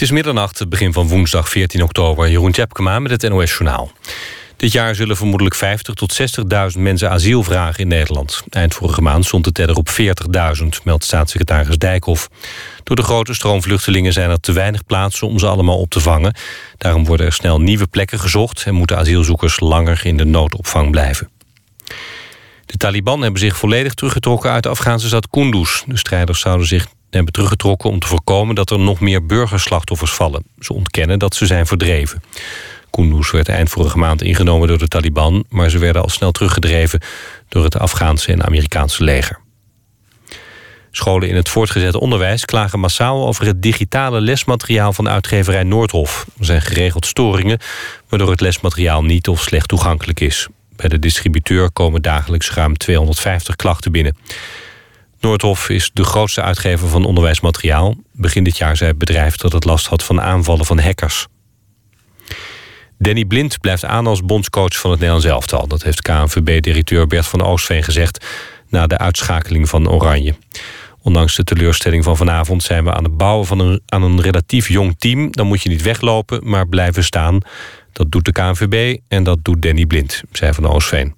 Het is middernacht, het begin van woensdag 14 oktober. Jeroen Tjepkema met het NOS Journaal. Dit jaar zullen vermoedelijk 50 tot 60.000 mensen asiel vragen in Nederland. Eind vorige maand stond de teller op 40.000, meldt staatssecretaris Dijkhoff. Door de grote stroom vluchtelingen zijn er te weinig plaatsen om ze allemaal op te vangen. Daarom worden er snel nieuwe plekken gezocht... en moeten asielzoekers langer in de noodopvang blijven. De Taliban hebben zich volledig teruggetrokken uit de Afghaanse stad Kunduz. De strijders zouden zich hebben teruggetrokken om te voorkomen dat er nog meer burgerslachtoffers vallen. Ze ontkennen dat ze zijn verdreven. Kunduz werd eind vorige maand ingenomen door de Taliban... maar ze werden al snel teruggedreven door het Afghaanse en Amerikaanse leger. Scholen in het voortgezet onderwijs klagen massaal over het digitale lesmateriaal van uitgeverij Noordhof. Er zijn geregeld storingen, waardoor het lesmateriaal niet of slecht toegankelijk is. Bij de distributeur komen dagelijks ruim 250 klachten binnen. Noordhof is de grootste uitgever van onderwijsmateriaal. Begin dit jaar zei het bedrijf dat het last had van aanvallen van hackers. Danny Blind blijft aan als bondscoach van het Nederlands elftal. Dat heeft KNVB-directeur Bert van Oostveen gezegd... na de uitschakeling van Oranje. Ondanks de teleurstelling van vanavond zijn we aan het bouwen van een, aan een relatief jong team. Dan moet je niet weglopen, maar blijven staan. Dat doet de KNVB en dat doet Danny Blind, zei Van Oostveen.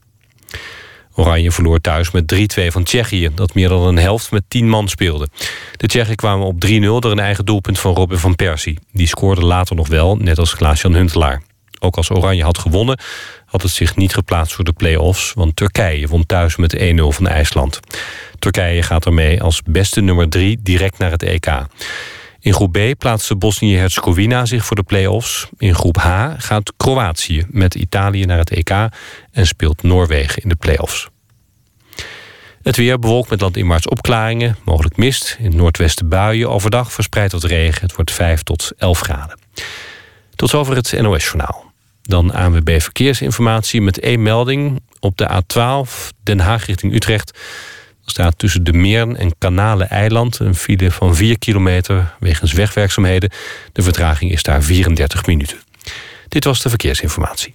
Oranje verloor thuis met 3-2 van Tsjechië... dat meer dan een helft met 10 man speelde. De Tsjechen kwamen op 3-0 door een eigen doelpunt van Robin van Persie. Die scoorde later nog wel, net als Klaas-Jan Huntelaar. Ook als Oranje had gewonnen, had het zich niet geplaatst voor de play-offs... want Turkije won thuis met 1-0 van IJsland. Turkije gaat ermee als beste nummer 3 direct naar het EK. In groep B plaatste Bosnië-Herzegovina zich voor de play-offs. In groep H gaat Kroatië met Italië naar het EK... en speelt Noorwegen in de play-offs. Het weer bewolkt met landinwaarts opklaringen, mogelijk mist. In het noordwesten buien, overdag verspreid wat regen. Het wordt 5 tot 11 graden. Tot zover het NOS-journaal. Dan ANWB Verkeersinformatie met één melding. Op de A12 Den Haag richting Utrecht... Er staat tussen de Meern en Kanalen-eiland... een file van 4 kilometer wegens wegwerkzaamheden. De vertraging is daar 34 minuten. Dit was de verkeersinformatie.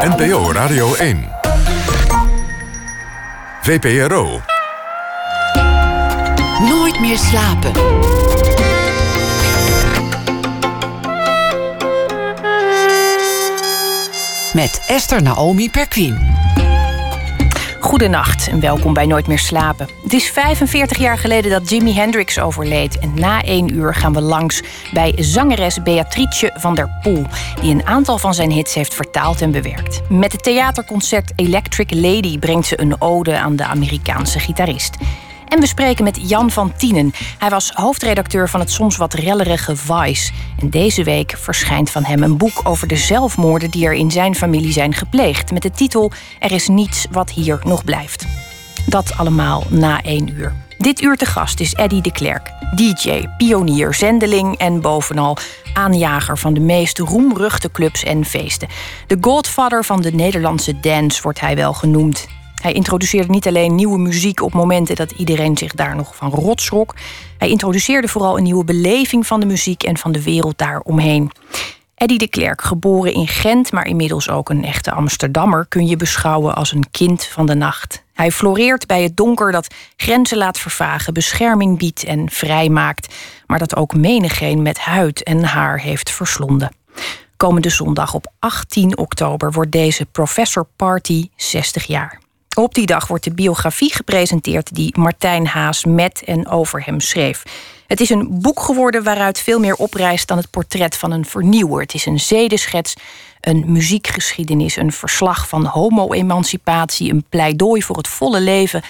NPO Radio 1. VPRO. Nooit meer slapen. met Esther Naomi Perquin. Goedenacht en welkom bij Nooit meer slapen. Het is 45 jaar geleden dat Jimi Hendrix overleed. En na één uur gaan we langs bij zangeres Beatrice van der Poel... die een aantal van zijn hits heeft vertaald en bewerkt. Met het theaterconcert Electric Lady brengt ze een ode aan de Amerikaanse gitarist. En we spreken met Jan van Tienen. Hij was hoofdredacteur van het soms wat rellerige Vice. En deze week verschijnt van hem een boek over de zelfmoorden die er in zijn familie zijn gepleegd. Met de titel Er is niets wat hier nog blijft. Dat allemaal na één uur. Dit uur te gast is Eddie de Klerk. DJ, pionier, zendeling en bovenal aanjager van de meest roemruchte clubs en feesten. De godfather van de Nederlandse dance wordt hij wel genoemd. Hij introduceerde niet alleen nieuwe muziek op momenten dat iedereen zich daar nog van rot schrok. Hij introduceerde vooral een nieuwe beleving van de muziek en van de wereld daaromheen. Eddie de Klerk, geboren in Gent, maar inmiddels ook een echte Amsterdammer, kun je beschouwen als een kind van de nacht. Hij floreert bij het donker dat grenzen laat vervagen, bescherming biedt en vrijmaakt, maar dat ook menigeen met huid en haar heeft verslonden. Komende zondag op 18 oktober wordt deze Professor Party 60 jaar. Op die dag wordt de biografie gepresenteerd die Martijn Haas met en over hem schreef. Het is een boek geworden waaruit veel meer oprijst dan het portret van een vernieuwer. Het is een zedeschets, een muziekgeschiedenis, een verslag van homo-emancipatie, een pleidooi voor het volle leven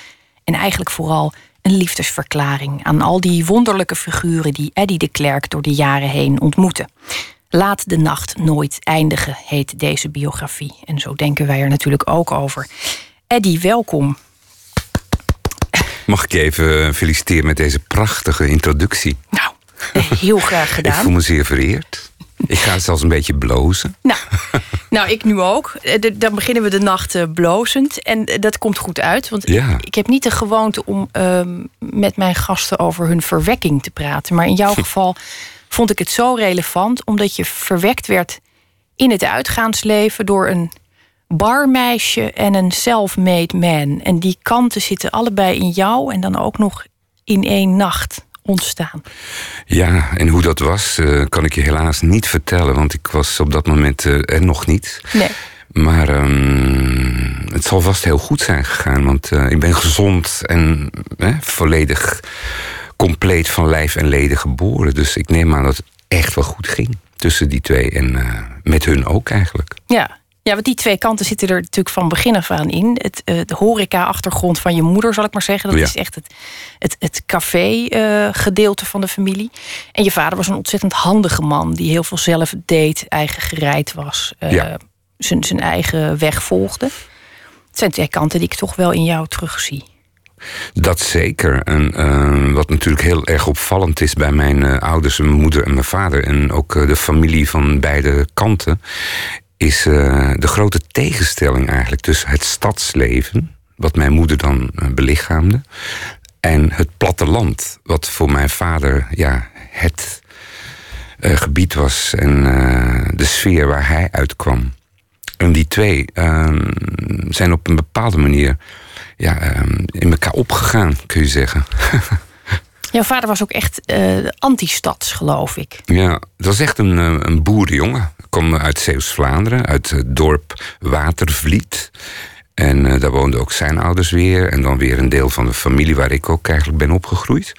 en eigenlijk vooral een liefdesverklaring aan al die wonderlijke figuren die Eddie de Klerk door de jaren heen ontmoette. Laat de nacht nooit eindigen, heet deze biografie. En zo denken wij er natuurlijk ook over. Eddie, welkom. Mag ik je even feliciteren met deze prachtige introductie? Nou, heel graag gedaan. ik voel me zeer vereerd. Ik ga zelfs een beetje blozen. Nou, nou ik nu ook. Eh, dan beginnen we de nacht uh, blozend. En eh, dat komt goed uit. Want ja. ik, heb niet de gewoonte om uh, met mijn gasten over hun verwekking te praten. Maar in jouw geval vond ik het zo relevant. Omdat je verwekt werd in het uitgaansleven door een barmeisje en een self-made man. En die kanten zitten allebei in jou en dan ook nog in één nacht ontstaan? Ja, en hoe dat was, uh, kan ik je helaas niet vertellen, want ik was op dat moment uh, er nog niet. Nee. Maar um, het zal vast heel goed zijn gegaan, want uh, ik ben gezond en volledig compleet van lijf en leden geboren. Dus ik neem aan dat het echt wel goed ging tussen die twee en met hun ook eigenlijk. Ja, ja, want die twee kanten zitten er natuurlijk van begin af aan in. Het, uh, de horeca-achtergrond van je moeder, zal ik maar zeggen. Dat is echt het, het, het café-gedeelte van de familie. En je vader was een ontzettend handige man... die heel veel zelf deed, eigen gereid was. Uh, zijn, zijn eigen weg volgde. Het zijn twee kanten die ik toch wel in jou terugzie. Dat zeker. En uh, wat natuurlijk heel erg opvallend is bij mijn uh, ouders, mijn moeder en mijn vader, en ook uh, de familie van beide kanten, is uh, de grote tegenstelling eigenlijk tussen het stadsleven, wat mijn moeder dan uh, belichaamde, en het platteland, wat voor mijn vader ja, het uh, gebied was en de sfeer waar hij uitkwam. En die twee ehm, zijn op een bepaalde manier ja, ehm, in elkaar opgegaan, kun je zeggen. Jouw vader was ook echt anti-stads, geloof ik. Ja, het was echt een, een boerenjongen. Kom uit Zeeuws-Vlaanderen, uit het dorp Watervliet. En uh, daar woonden ook zijn ouders weer. En dan weer een deel van de familie waar ik ook eigenlijk ben opgegroeid.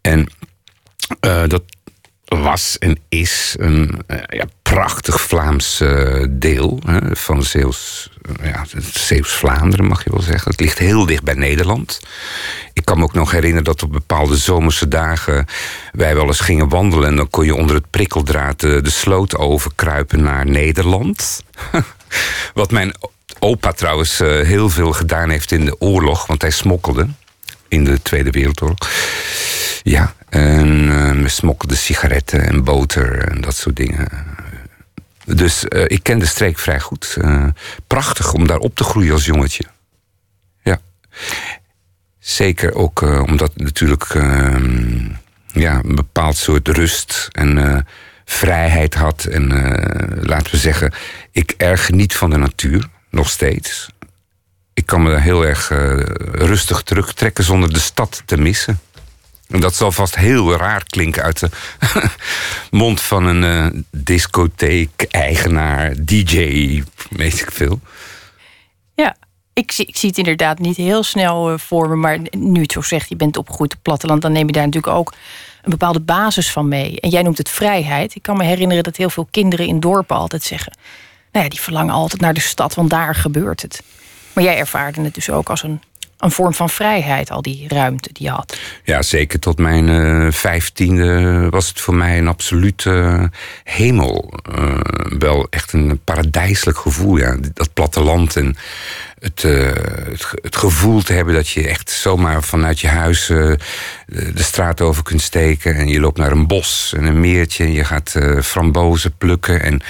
En uh, dat was en is een ja, prachtig Vlaams deel hè, van Zeeuws, ja, Zeeuws-Vlaanderen, mag je wel zeggen. Het ligt heel dicht bij Nederland. Ik kan me ook nog herinneren dat op bepaalde zomerse dagen wij wel eens gingen wandelen. En dan kon je onder het prikkeldraad de, de sloot overkruipen naar Nederland. Wat mijn opa trouwens heel veel gedaan heeft in de oorlog, want hij smokkelde in de Tweede Wereldoorlog. Ja, en we smokkelden sigaretten en boter en dat soort dingen. Dus uh, ik ken de streek vrij goed. Uh, prachtig om daar op te groeien als jongetje. Ja. Zeker ook uh, omdat natuurlijk ja, een bepaald soort rust en vrijheid had. En laten we zeggen, ik erg geniet van de natuur, nog steeds. Ik kan me heel erg rustig terugtrekken zonder de stad te missen. En dat zal vast heel raar klinken uit de mond van een uh, discotheek-eigenaar, DJ, weet ik veel. Ja, ik zie, ik zie het inderdaad niet heel snel uh, voor me. Maar nu het zo zegt, je bent opgegroeid op platteland... dan neem je daar natuurlijk ook een bepaalde basis van mee. En jij noemt het vrijheid. Ik kan me herinneren dat heel veel kinderen in dorpen altijd zeggen... nou ja, die verlangen altijd naar de stad, want daar gebeurt het. Maar jij ervaarde het dus ook als een een vorm van vrijheid, al die ruimte die je had. Ja, zeker tot mijn uh, vijftiende was het voor mij een absolute uh, hemel. Uh, wel echt een paradijselijk gevoel, ja. Dat platteland en het, het, het, gevoel te hebben dat je echt zomaar vanuit je huis de straat over kunt steken. En je loopt naar een bos en een meertje en je gaat frambozen plukken. En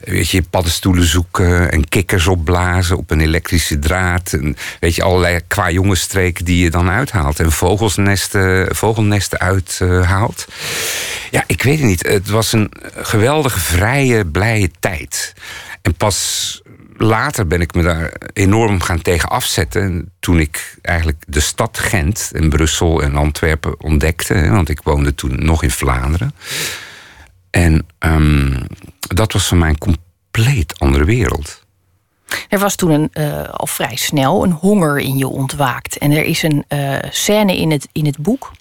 weet je, paddenstoelen zoeken en kikkers opblazen op een elektrische draad. En, weet je, allerlei qua jongensstreken die je dan uithaalt. En vogelsnesten, vogelnesten uithaalt. ja, ik weet het niet. Het was een geweldige, vrije, blije tijd. En pas later ben ik me daar enorm gaan tegen afzetten. Toen ik eigenlijk de stad Gent en Brussel en Antwerpen ontdekte. Want ik woonde toen nog in Vlaanderen. En um, dat was voor mij een compleet andere wereld. Er was toen een, uh, al vrij snel een honger in je ontwaakt. En er is een uh, scène in het, in het boek...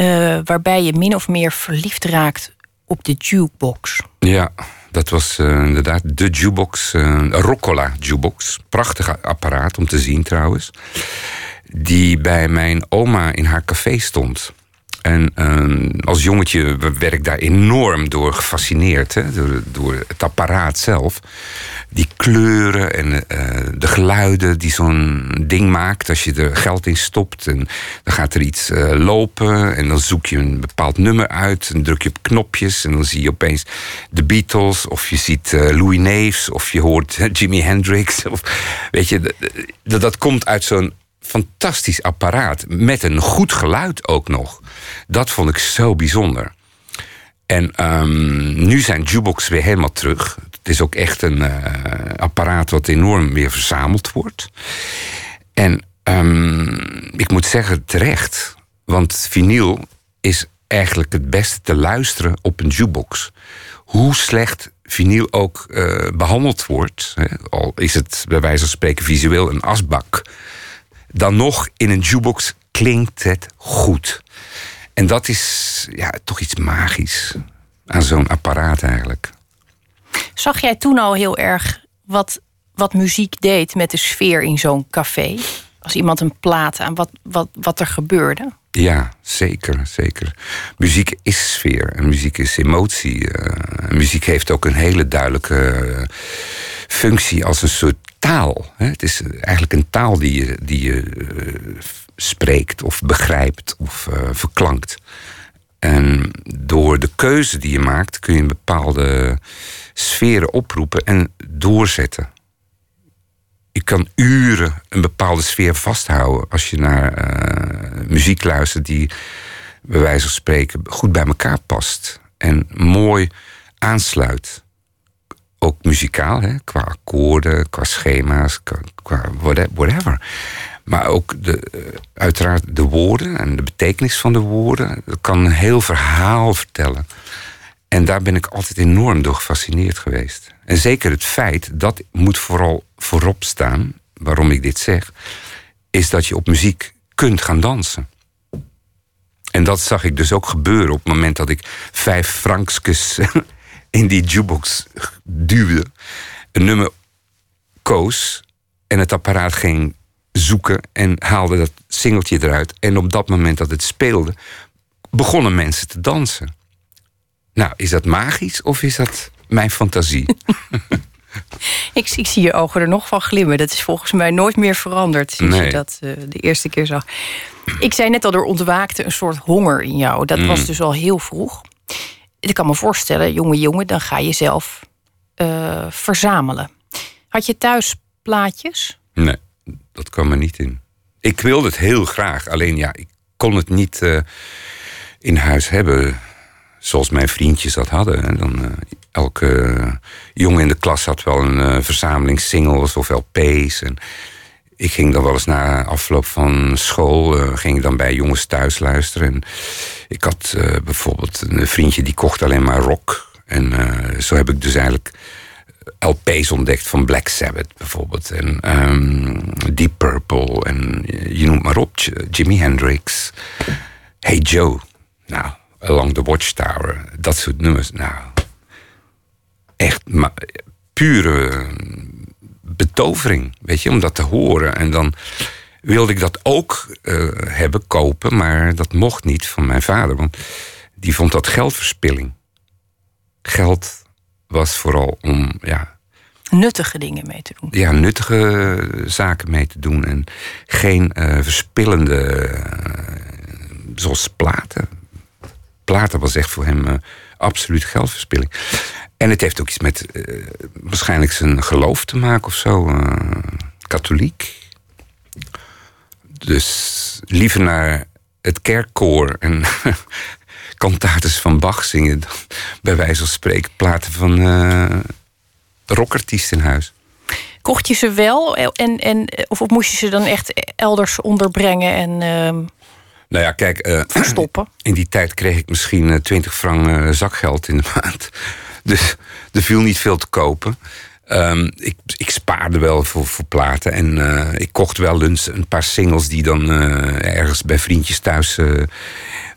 Uh, waarbij je min of meer verliefd raakt op de jukebox. Ja, dat was inderdaad de jukebox, Roccola jukebox. Prachtig apparaat om te zien trouwens. Die bij mijn oma in haar café stond. En uh, als jongetje werd ik daar enorm door gefascineerd. Hè? Door, door het apparaat zelf. Die kleuren en uh, de geluiden die zo'n ding maakt als je er geld in stopt. En dan gaat er iets uh, lopen en dan zoek je een bepaald nummer uit. En druk je op knopjes en dan zie je opeens de Beatles. Of je ziet Louis Neefs of je hoort Jimi Hendrix. Of, weet je, dat, dat komt uit zo'n fantastisch apparaat. Met een goed geluid ook nog. Dat vond ik zo bijzonder. En um, nu zijn jukebox weer helemaal terug. Het is ook echt een uh, apparaat wat enorm weer verzameld wordt. En um, ik moet zeggen terecht. Want vinyl is eigenlijk het beste te luisteren op een jukebox. Hoe slecht vinyl ook eh, behandeld wordt, hè, al is het bij wijze van spreken visueel een asbak, dan nog in een jukebox klinkt het goed. En dat is ja, toch iets magisch aan zo'n apparaat eigenlijk. Zag jij toen al heel erg wat, wat muziek deed met de sfeer in zo'n café? Als iemand een plaat aan wat, wat, wat er gebeurde? Ja, zeker, zeker. Muziek is sfeer en muziek is emotie. Uh, muziek heeft ook een hele duidelijke eh, functie als een soort taal. Hè? Het is eigenlijk een taal die je, die je uh, spreekt of begrijpt of verklankt. En door de keuze die je maakt kun je een bepaalde sferen oproepen en doorzetten. Je kan uren een bepaalde sfeer vasthouden als je naar uh, muziek luistert die, bij wijze van spreken, goed bij elkaar past en mooi aansluit. Ook muzikaal, hè? qua akkoorden, qua schema's, qua, qua whatever. Maar ook de, eh, uiteraard de woorden en de betekenis van de woorden. Dat kan een heel verhaal vertellen. En daar ben ik altijd enorm door gefascineerd geweest. En zeker het feit, dat moet vooral voorop staan, waarom ik dit zeg, is dat je op muziek kunt gaan dansen. En dat zag ik dus ook gebeuren op het moment dat ik vijf frankskes in die jukebox duwde. Een nummer koos en het apparaat ging zoeken en haalde dat singeltje eruit. En op dat moment dat het speelde, begonnen mensen te dansen. Nou, is dat magisch of is dat mijn fantasie? ik, ik, zie je ogen er nog van glimmen. Dat is volgens mij nooit meer veranderd sinds je dat uh, de eerste keer zag. Ik zei net al, er ontwaakte een soort honger in jou. Dat was mm. dus al heel vroeg. Ik kan me voorstellen, jonge jongen, dan ga je zelf uh, verzamelen. Had je thuis plaatjes? Nee, dat kwam er niet in. Ik wilde het heel graag, alleen ja, ik kon het niet uh, in huis hebben zoals mijn vriendjes dat hadden. En dan, uh, elke jongen in de klas had wel een uh, verzameling singles of LP's. En ik ging dan wel eens na afloop van school, uh, ging dan bij jongens thuis luisteren. En ik had bijvoorbeeld een vriendje die kocht alleen maar rock. En zo heb ik dus eigenlijk LP's ontdekt van Black Sabbath bijvoorbeeld. En um, Deep Purple en je noemt maar op, Jimi Hendrix. Hey Joe. Nou, Along the Watchtower. Dat soort nummers. Nou, echt pure betovering. Weet je, om dat te horen. En dan wilde ik dat ook uh, hebben, kopen. Maar dat mocht niet van mijn vader. Want die vond dat geldverspilling. Geld was vooral om, ja... Nuttige dingen mee te doen. Ja, nuttige zaken mee te doen. En geen uh, verspillende, uh, zoals platen platen was echt voor hem uh, absoluut geldverspilling. En het heeft ook iets met uh, waarschijnlijk zijn geloof te maken of zo. Uh, katholiek. Dus liever naar het kerkkoor en kantates van Bach zingen... dan bij wijze van spreken platen van rockartiesten in huis. Kocht je ze wel en, en, of moest je ze dan echt elders onderbrengen en... Ehm, nou ja, kijk. Uh, Verstoppen. In die tijd kreeg ik misschien uh, 20 frank uh, zakgeld in de maand. Dus er viel niet veel te kopen. Um, ik, ik, spaarde wel voor, voor platen. En uh, ik kocht wel eens een paar singles die dan ergens bij vriendjes thuis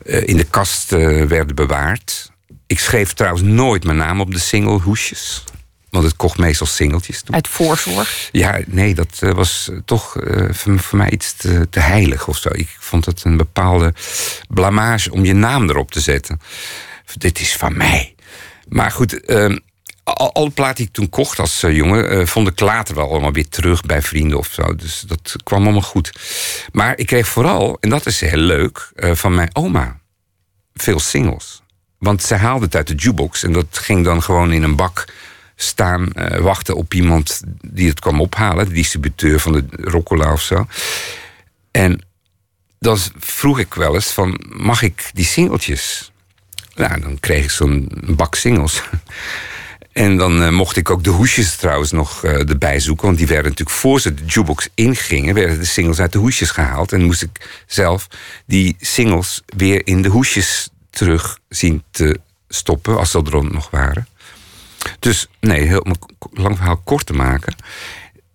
in de kast werden bewaard. Ik schreef trouwens nooit mijn naam op de single hoesjes. Want het kocht meestal singeltjes. Toen. Uit voorzorg? Ja, nee, dat uh, was toch uh, voor, voor, mij iets te, te, heilig of zo. Ik vond het een bepaalde blamage om je naam erop te zetten. Dit is van mij. Maar goed, uh, al, alle platen die ik toen kocht als uh, jongen... vond ik later wel allemaal weer terug bij vrienden of zo. Dus dat kwam allemaal goed. Maar ik kreeg vooral, en dat is heel leuk, van mijn oma... veel singles. Want zij haalde het uit de jukebox en dat ging dan gewoon in een bak staan uh, wachten op iemand die het kwam ophalen. De distributeur van de Roccola of zo. En dan vroeg ik wel eens van, mag ik die singeltjes? Nou, dan kreeg ik zo'n bak singles. En dan eh, mocht ik ook de hoesjes trouwens nog eh, erbij zoeken. Want die werden natuurlijk voor ze de jukebox ingingen... werden de singles uit de hoesjes gehaald. En moest ik zelf die singles weer in de hoesjes terug zien te stoppen... als ze er nog waren. Dus nee, heel, om een lang verhaal kort te maken...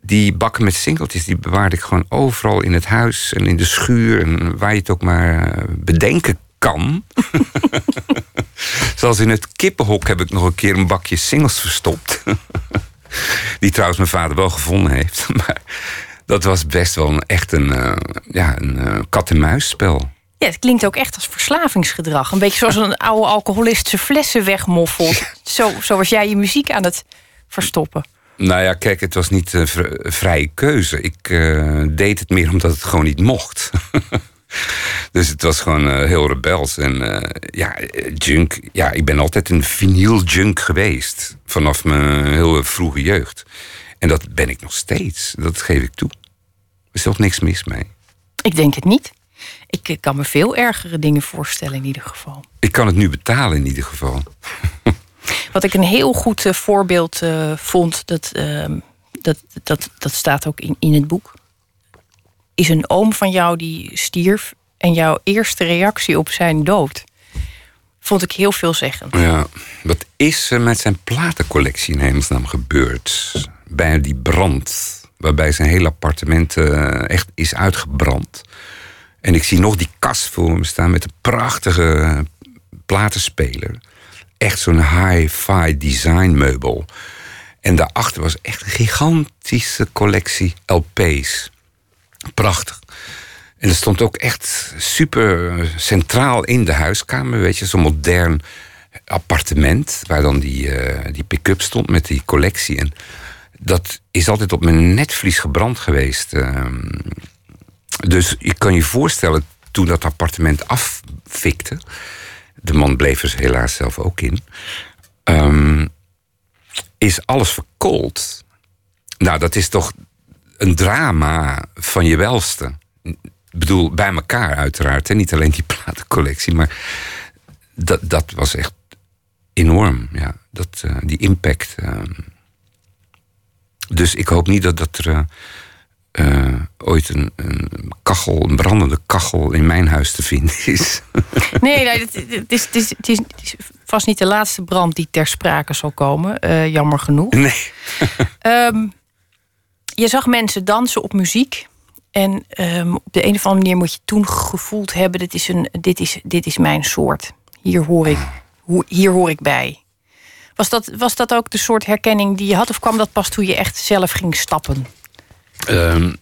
die bakken met singeltjes die bewaarde ik gewoon overal in het huis... en in de schuur en waar je het ook maar eh, bedenken kan. Zoals in het kippenhok heb ik nog een keer een bakje singles verstopt. Die trouwens mijn vader wel gevonden heeft. Maar dat was best wel een, echt een, uh, ja, een uh, kat-en-muisspel. Ja, het klinkt ook echt als verslavingsgedrag. Een beetje zoals een oude alcoholist zijn flessen wegmoffelt. Zo, zo was jij je muziek aan het verstoppen. Nou ja, kijk, het was niet een vrije keuze. Ik uh, deed het meer omdat het gewoon niet mocht. Dus het was gewoon uh, heel rebels. En uh, ja, junk. Ja, ik ben altijd een vinyl junk geweest. Vanaf mijn heel vroege jeugd. En dat ben ik nog steeds. Dat geef ik toe. Er is toch niks mis mee. Ik denk het niet. Ik kan me veel ergere dingen voorstellen in ieder geval. Ik kan het nu betalen in ieder geval. Wat ik een heel goed uh, voorbeeld vond, dat, ehm, dat, dat, dat staat ook in, in het boek is een oom van jou die stierf en jouw eerste reactie op zijn dood. Vond ik heel veelzeggend. Ja, wat is er met zijn platencollectie in hemelsnaam gebeurd? Bij die brand, waarbij zijn hele appartement uh, echt is uitgebrand. En ik zie nog die kast voor me staan met een prachtige platenspeler. Echt zo'n hi-fi design meubel. En daarachter was echt een gigantische collectie LP's. Prachtig. En het stond ook echt super centraal in de huiskamer. Weet je, zo'n modern appartement. Waar dan die, uh, die pick-up stond met die collectie. En dat is altijd op mijn netvlies gebrand geweest. Uh, dus je kan je voorstellen, toen dat appartement affikte. De man bleef er helaas zelf ook in. Um, is alles verkoold. Nou, dat is toch een drama van je welste. Ik bedoel, bij elkaar uiteraard. En niet alleen die platencollectie, maar dat, dat was echt enorm. Ja, dat, uh, die impact. Uh, dus ik hoop niet dat, dat er uh, ooit een, een, kachel, een brandende kachel in mijn huis te vinden is. Nee, nee het, is, het, is, het, is, vast niet de laatste brand die ter sprake zal komen. jammer genoeg. Nee. um, je zag mensen dansen op muziek. En um, op de een of andere manier moet je toen gevoeld hebben: dit is, een, dit is, dit is mijn soort. Hier hoor ik, hier hoor ik bij. Was dat, was dat ook de soort herkenning die je had, of kwam dat pas toen je echt zelf ging stappen? Um,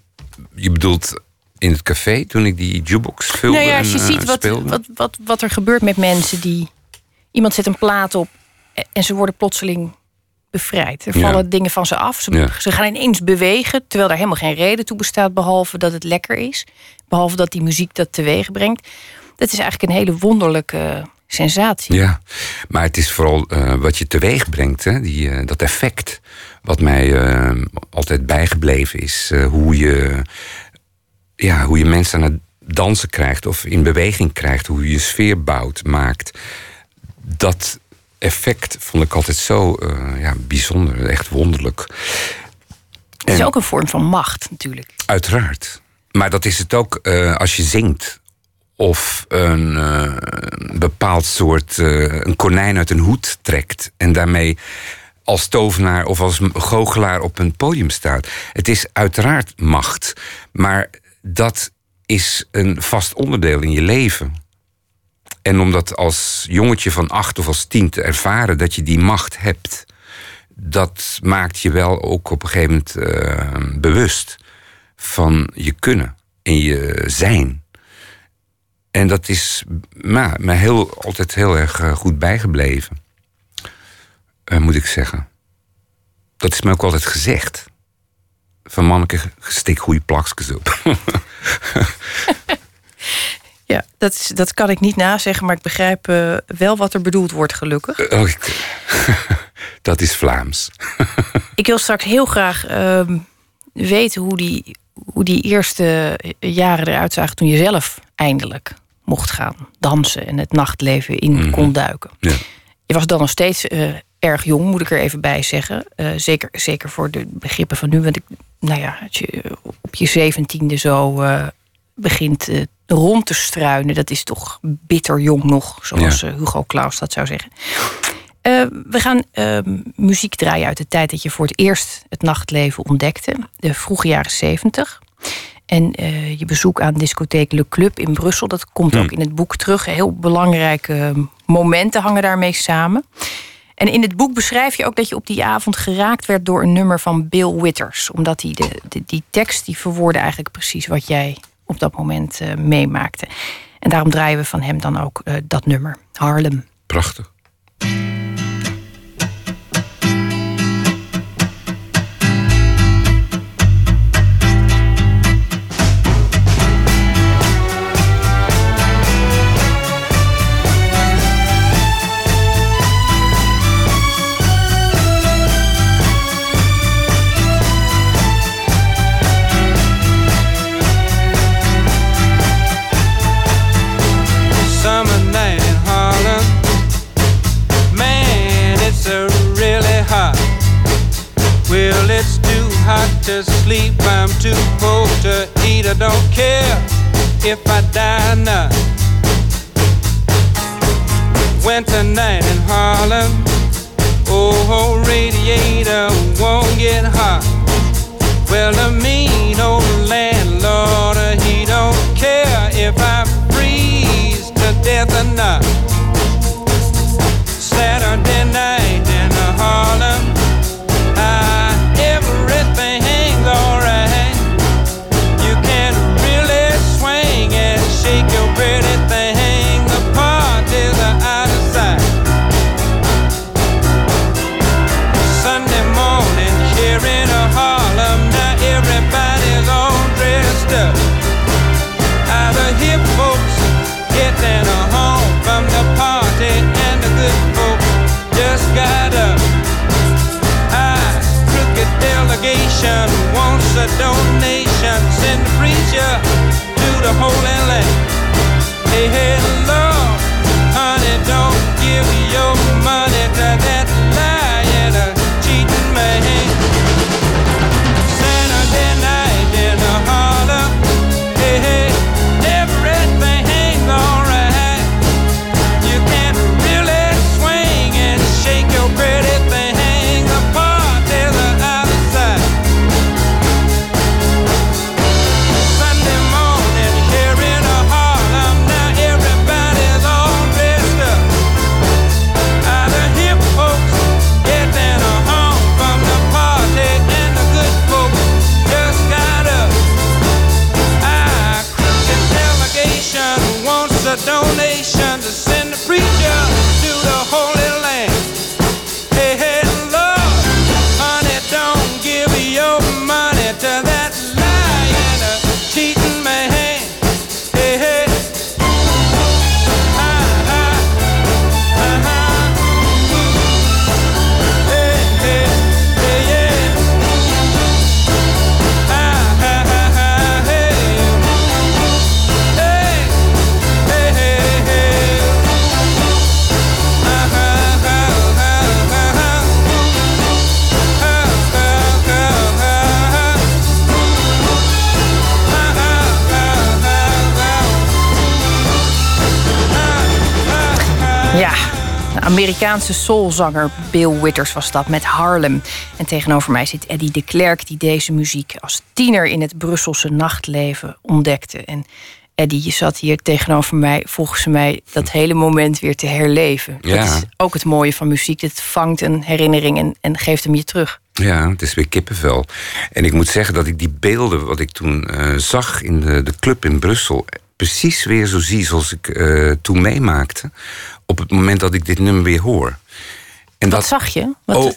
je bedoelt in het café toen ik die jukebox vulde? Nou ja, als je en, ziet wat, wat, wat, wat er gebeurt met mensen die. Iemand zet een plaat op en ze worden plotseling bevrijd. Er vallen ja. dingen van ze af. Ze, ja. ze, gaan ineens bewegen, terwijl daar helemaal geen reden toe bestaat, behalve dat het lekker is. Behalve dat die muziek dat teweeg brengt. Dat is eigenlijk een hele wonderlijke sensatie. Ja, maar het is vooral uh, wat je teweeg brengt, hè? Die, uh, dat effect. Wat mij uh, altijd bijgebleven is. hoe, je, ja, hoe je mensen aan het dansen krijgt of in beweging krijgt. Hoe je je sfeer bouwt, maakt. Dat effect vond ik altijd zo uh, ja, bijzonder, echt wonderlijk. Het is en, ook een vorm van macht, natuurlijk. Uiteraard. Maar dat is het ook als je zingt. Of een uh, bepaald soort een konijn uit een hoed trekt. En daarmee als tovenaar of als goochelaar op een podium staat. Het is uiteraard macht. Maar dat is een vast onderdeel in je leven. En om dat als jongetje van acht of als tien te ervaren dat je die macht hebt, dat maakt je wel ook op een gegeven moment uh, bewust van je kunnen en je zijn. En dat is me heel, altijd heel erg uh, goed bijgebleven, uh, moet ik zeggen. Dat is me ook altijd gezegd. Van manneke, stik goede plakjes op. Ja, dat, is, dat kan ik niet nazeggen, maar ik begrijp uh, wel wat er bedoeld wordt, gelukkig. Uh, oh, dat is Vlaams. ik wil straks heel graag uh, weten hoe die, hoe die eerste jaren eruit zagen toen je zelf eindelijk mocht gaan dansen en het nachtleven in mm -hmm. kon duiken. Ja. Je was dan nog steeds erg jong, moet ik er even bij zeggen. Uh, zeker, zeker voor de begrippen van nu. Want ik, nou ja, als je op je zeventiende zo uh, begint uh, rond te struinen, dat is toch bitter jong nog, zoals ja. Hugo Claus dat zou zeggen. we gaan muziek draaien uit de tijd dat je voor het eerst het nachtleven ontdekte, de vroege jaren zeventig. En je bezoek aan discotheek Le Club in Brussel, dat komt ook in het boek terug. Heel belangrijke momenten hangen daarmee samen. En in het boek beschrijf je ook dat je op die avond geraakt werd door een nummer van Bill Withers. Omdat die, de, die tekst die verwoordde eigenlijk precies wat jij op dat moment uh, meemaakte. En daarom draaien we van hem dan ook uh, dat nummer, Harlem. Prachtig. To sleep, I'm too poor to eat. I don't care if I die now. Winter night in Harlem, oh, radiator won't get hot. Well, the mean old landlord, he don't care if I Amerikaanse soulzanger Bill Withers was dat met Harlem. En tegenover mij zit Eddie de Klerk, die deze muziek als tiener in het Brusselse nachtleven ontdekte. En Eddie, je zat hier tegenover mij, volgens mij, dat hele moment weer te herleven. Ja. Dat is ook het mooie van muziek. Het vangt een herinnering en, en geeft hem je terug. Ja, het is weer kippenvel. En ik moet zeggen dat ik die beelden wat ik toen uh, zag in de, de club in Brussel precies weer zo zie zoals ik uh, toen meemaakte op het moment dat ik dit nummer weer hoor. En Wat dat, zag je? Wat oh,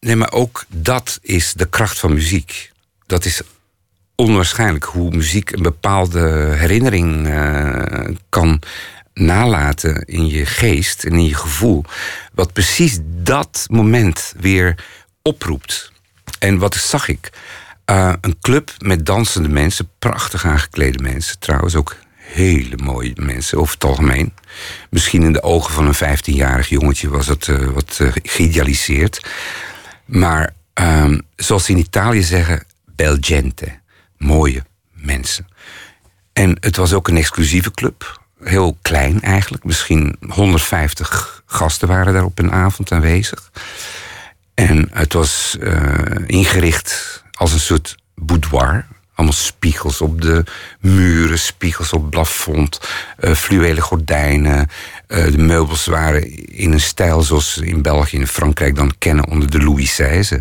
nee, maar ook dat is de kracht van muziek. Dat is onwaarschijnlijk hoe muziek een bepaalde herinnering uh, kan nalaten in je geest en in je gevoel. Wat precies dat moment weer oproept. En wat zag ik? Uh, een club met dansende mensen, prachtig aangeklede mensen, trouwens ook hele mooie mensen over het algemeen. Misschien in de ogen van een 15-jarig jongetje was het uh, wat uh, geïdealiseerd. Maar um, zoals ze in Italië zeggen, bel gente. Mooie mensen. En het was ook een exclusieve club. Heel klein eigenlijk. Misschien 150 gasten waren daar op een avond aanwezig. En het was uh, ingericht als een soort boudoir. Allemaal spiegels op de muren, spiegels op plafond, uh, gordijnen. Uh, de meubels waren in een stijl zoals ze in België en Frankrijk dan kennen onder de Louis XVI.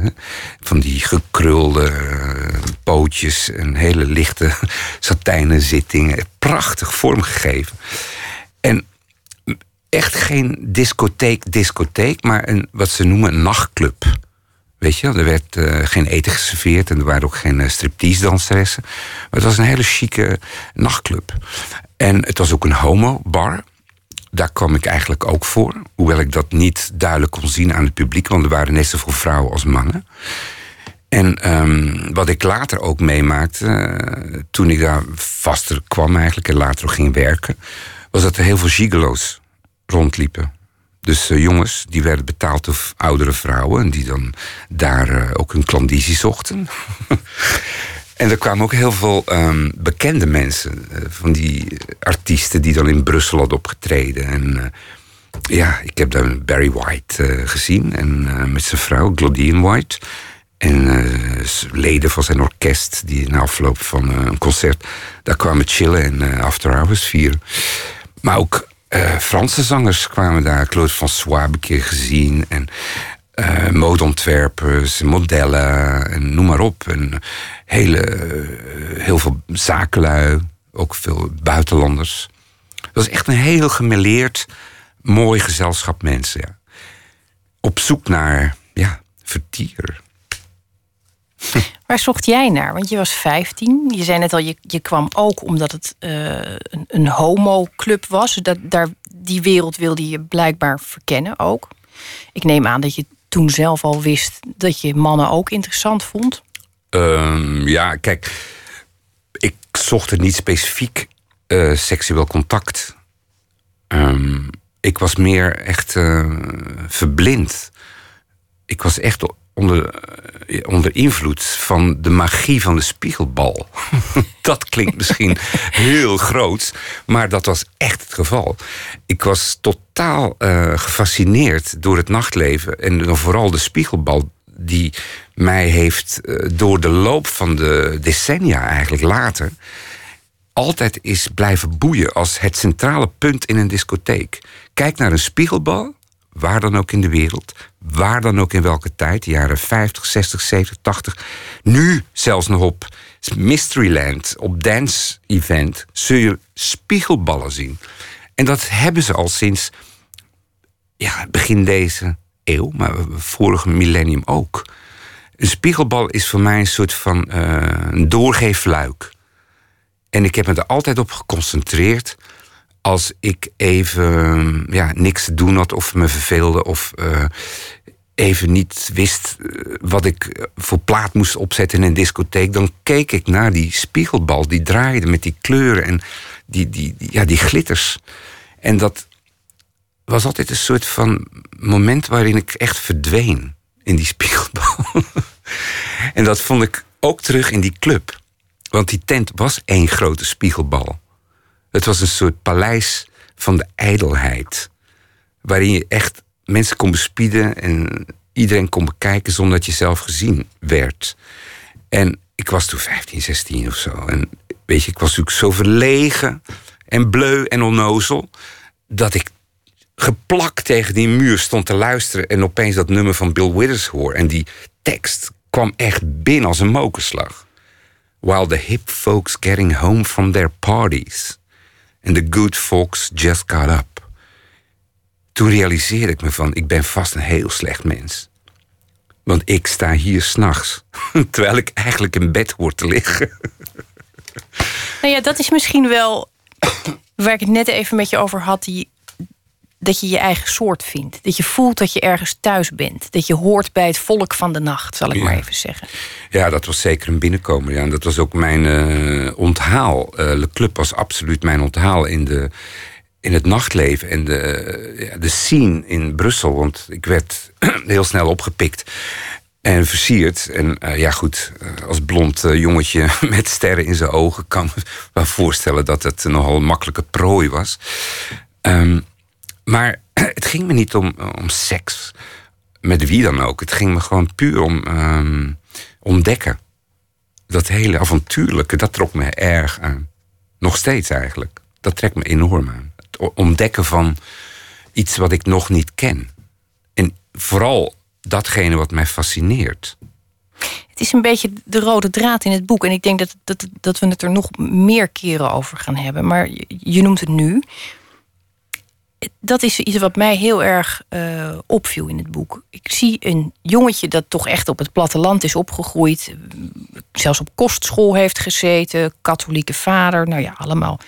Van die gekrulde uh, pootjes en hele lichte satijnen zittingen. Prachtig vormgegeven. En echt geen discotheek, discotheek, maar een, wat ze noemen een nachtclub. Weet je, er werd uh, geen eten geserveerd en er waren ook geen uh, striptease danseressen. Maar het was een hele chique nachtclub. En het was ook een homo-bar. Daar kwam ik eigenlijk ook voor. Hoewel ik dat niet duidelijk kon zien aan het publiek, want er waren net zoveel vrouwen als mannen. En um, wat ik later ook meemaakte, uh, toen ik daar vaster kwam eigenlijk en later ging werken, was dat er heel veel gigolo's rondliepen. Dus uh, jongens, die werden betaald door oudere vrouwen... en die dan daar uh, ook hun klandizie zochten. en er kwamen ook heel veel um, bekende mensen... Uh, van die artiesten die dan in Brussel hadden opgetreden. En ja, ik heb daar Barry White gezien... en met zijn vrouw, Claudine White... En leden van zijn orkest, die na afloop van een concert... daar kwamen chillen en after hours vieren. Maar ook uh, Franse zangers kwamen daar. Claude François heb ik keer gezien. En uh, modeontwerpers, modellen, en noem maar op. En hele, uh, heel veel zakenlui, ook veel buitenlanders. Het was echt een heel gemeleerd, mooi gezelschap mensen. Ja. Op zoek naar ja, vertier. Waar zocht jij naar? Want je was 15. Je zei net al, je, je kwam ook omdat het uh, een, een homo-club was. Dat, daar, die wereld wilde je blijkbaar verkennen ook. Ik neem aan dat je toen zelf al wist dat je mannen ook interessant vond. Um, ja, kijk, ik zocht er niet specifiek uh, seksueel contact. Um, ik was meer echt uh, verblind. Ik was echt onder, onder invloed van de magie van de spiegelbal. dat klinkt misschien heel groot, maar dat was echt het geval. Ik was totaal uh, gefascineerd door het nachtleven en vooral de spiegelbal die mij heeft uh, door de loop van de decennia eigenlijk later altijd is blijven boeien als het centrale punt in een discotheek. Kijk naar een spiegelbal waar dan ook in de wereld, waar dan ook in welke tijd, de jaren 50, 60, 70, 80. Nu zelfs nog op Mysteryland, op Dance Event, zul je spiegelballen zien. En dat hebben ze al sinds ja, begin deze eeuw, maar vorige millennium ook. Een spiegelbal is voor mij een soort van uh, een doorgeefluik. En ik heb me er altijd op geconcentreerd als ik even ja, niks te doen had of me verveelde of uh, even niet wist uh, wat ik voor plaat moest opzetten in een discotheek, dan keek ik naar die spiegelbal die draaide met die kleuren en die, die, ja, die glitters. En dat was altijd een soort van moment waarin ik echt verdween in die spiegelbal. en dat vond ik ook terug in die club. Want die tent was één grote spiegelbal. Het was een soort paleis van de ijdelheid. Waarin je echt mensen kon bespieden en iedereen kon bekijken zonder dat je zelf gezien werd. En ik was toen 15, 16 of zo. En weet je, ik was natuurlijk zo verlegen en bleu en onnozel. dat ik geplakt tegen die muur stond te luisteren. en opeens dat nummer van Bill Withers hoor. En die tekst kwam echt binnen als een mokerslag. While the hip folks getting home from their parties. And the good folks just got up. Toen realiseerde ik me van, ik ben vast een heel slecht mens. Want ik sta hier s'nachts, terwijl ik eigenlijk in bed hoor te liggen. Nou ja, dat is misschien wel waar ik het net even met je over had. Die, dat je je eigen soort vindt. Dat je voelt dat je ergens thuis bent. Dat je hoort bij het volk van de nacht, zal ik Ja. maar even zeggen. Ja, dat was zeker een binnenkomen. Ja. En dat was ook mijn eh, onthaal. Eh Le Club was absoluut mijn onthaal in, de, in het nachtleven en de, eh, ja, de scene in Brussel. Want ik werd heel snel opgepikt en versierd. En ja, goed, als blond jongetje met sterren in zijn ogen... kan me wel voorstellen dat het nogal een makkelijke prooi was. Ehm, maar het ging me niet om, om seks. Met wie dan ook. Het ging me gewoon puur om ehm, ontdekken. Dat hele avontuurlijke, dat trok me erg aan. Nog steeds eigenlijk. Dat trekt me enorm aan. Het ontdekken van iets wat ik nog niet ken. En vooral datgene wat mij fascineert. Het is een beetje de rode draad in het boek. En ik denk dat, dat, dat we het er nog meer keren over gaan hebben. Maar je noemt het nu. Dat is iets wat mij heel erg eh, opviel in het boek. Ik zie een jongetje dat toch echt op het platteland is opgegroeid. Zelfs op kostschool heeft gezeten. Katholieke vader. Nou ja, allemaal.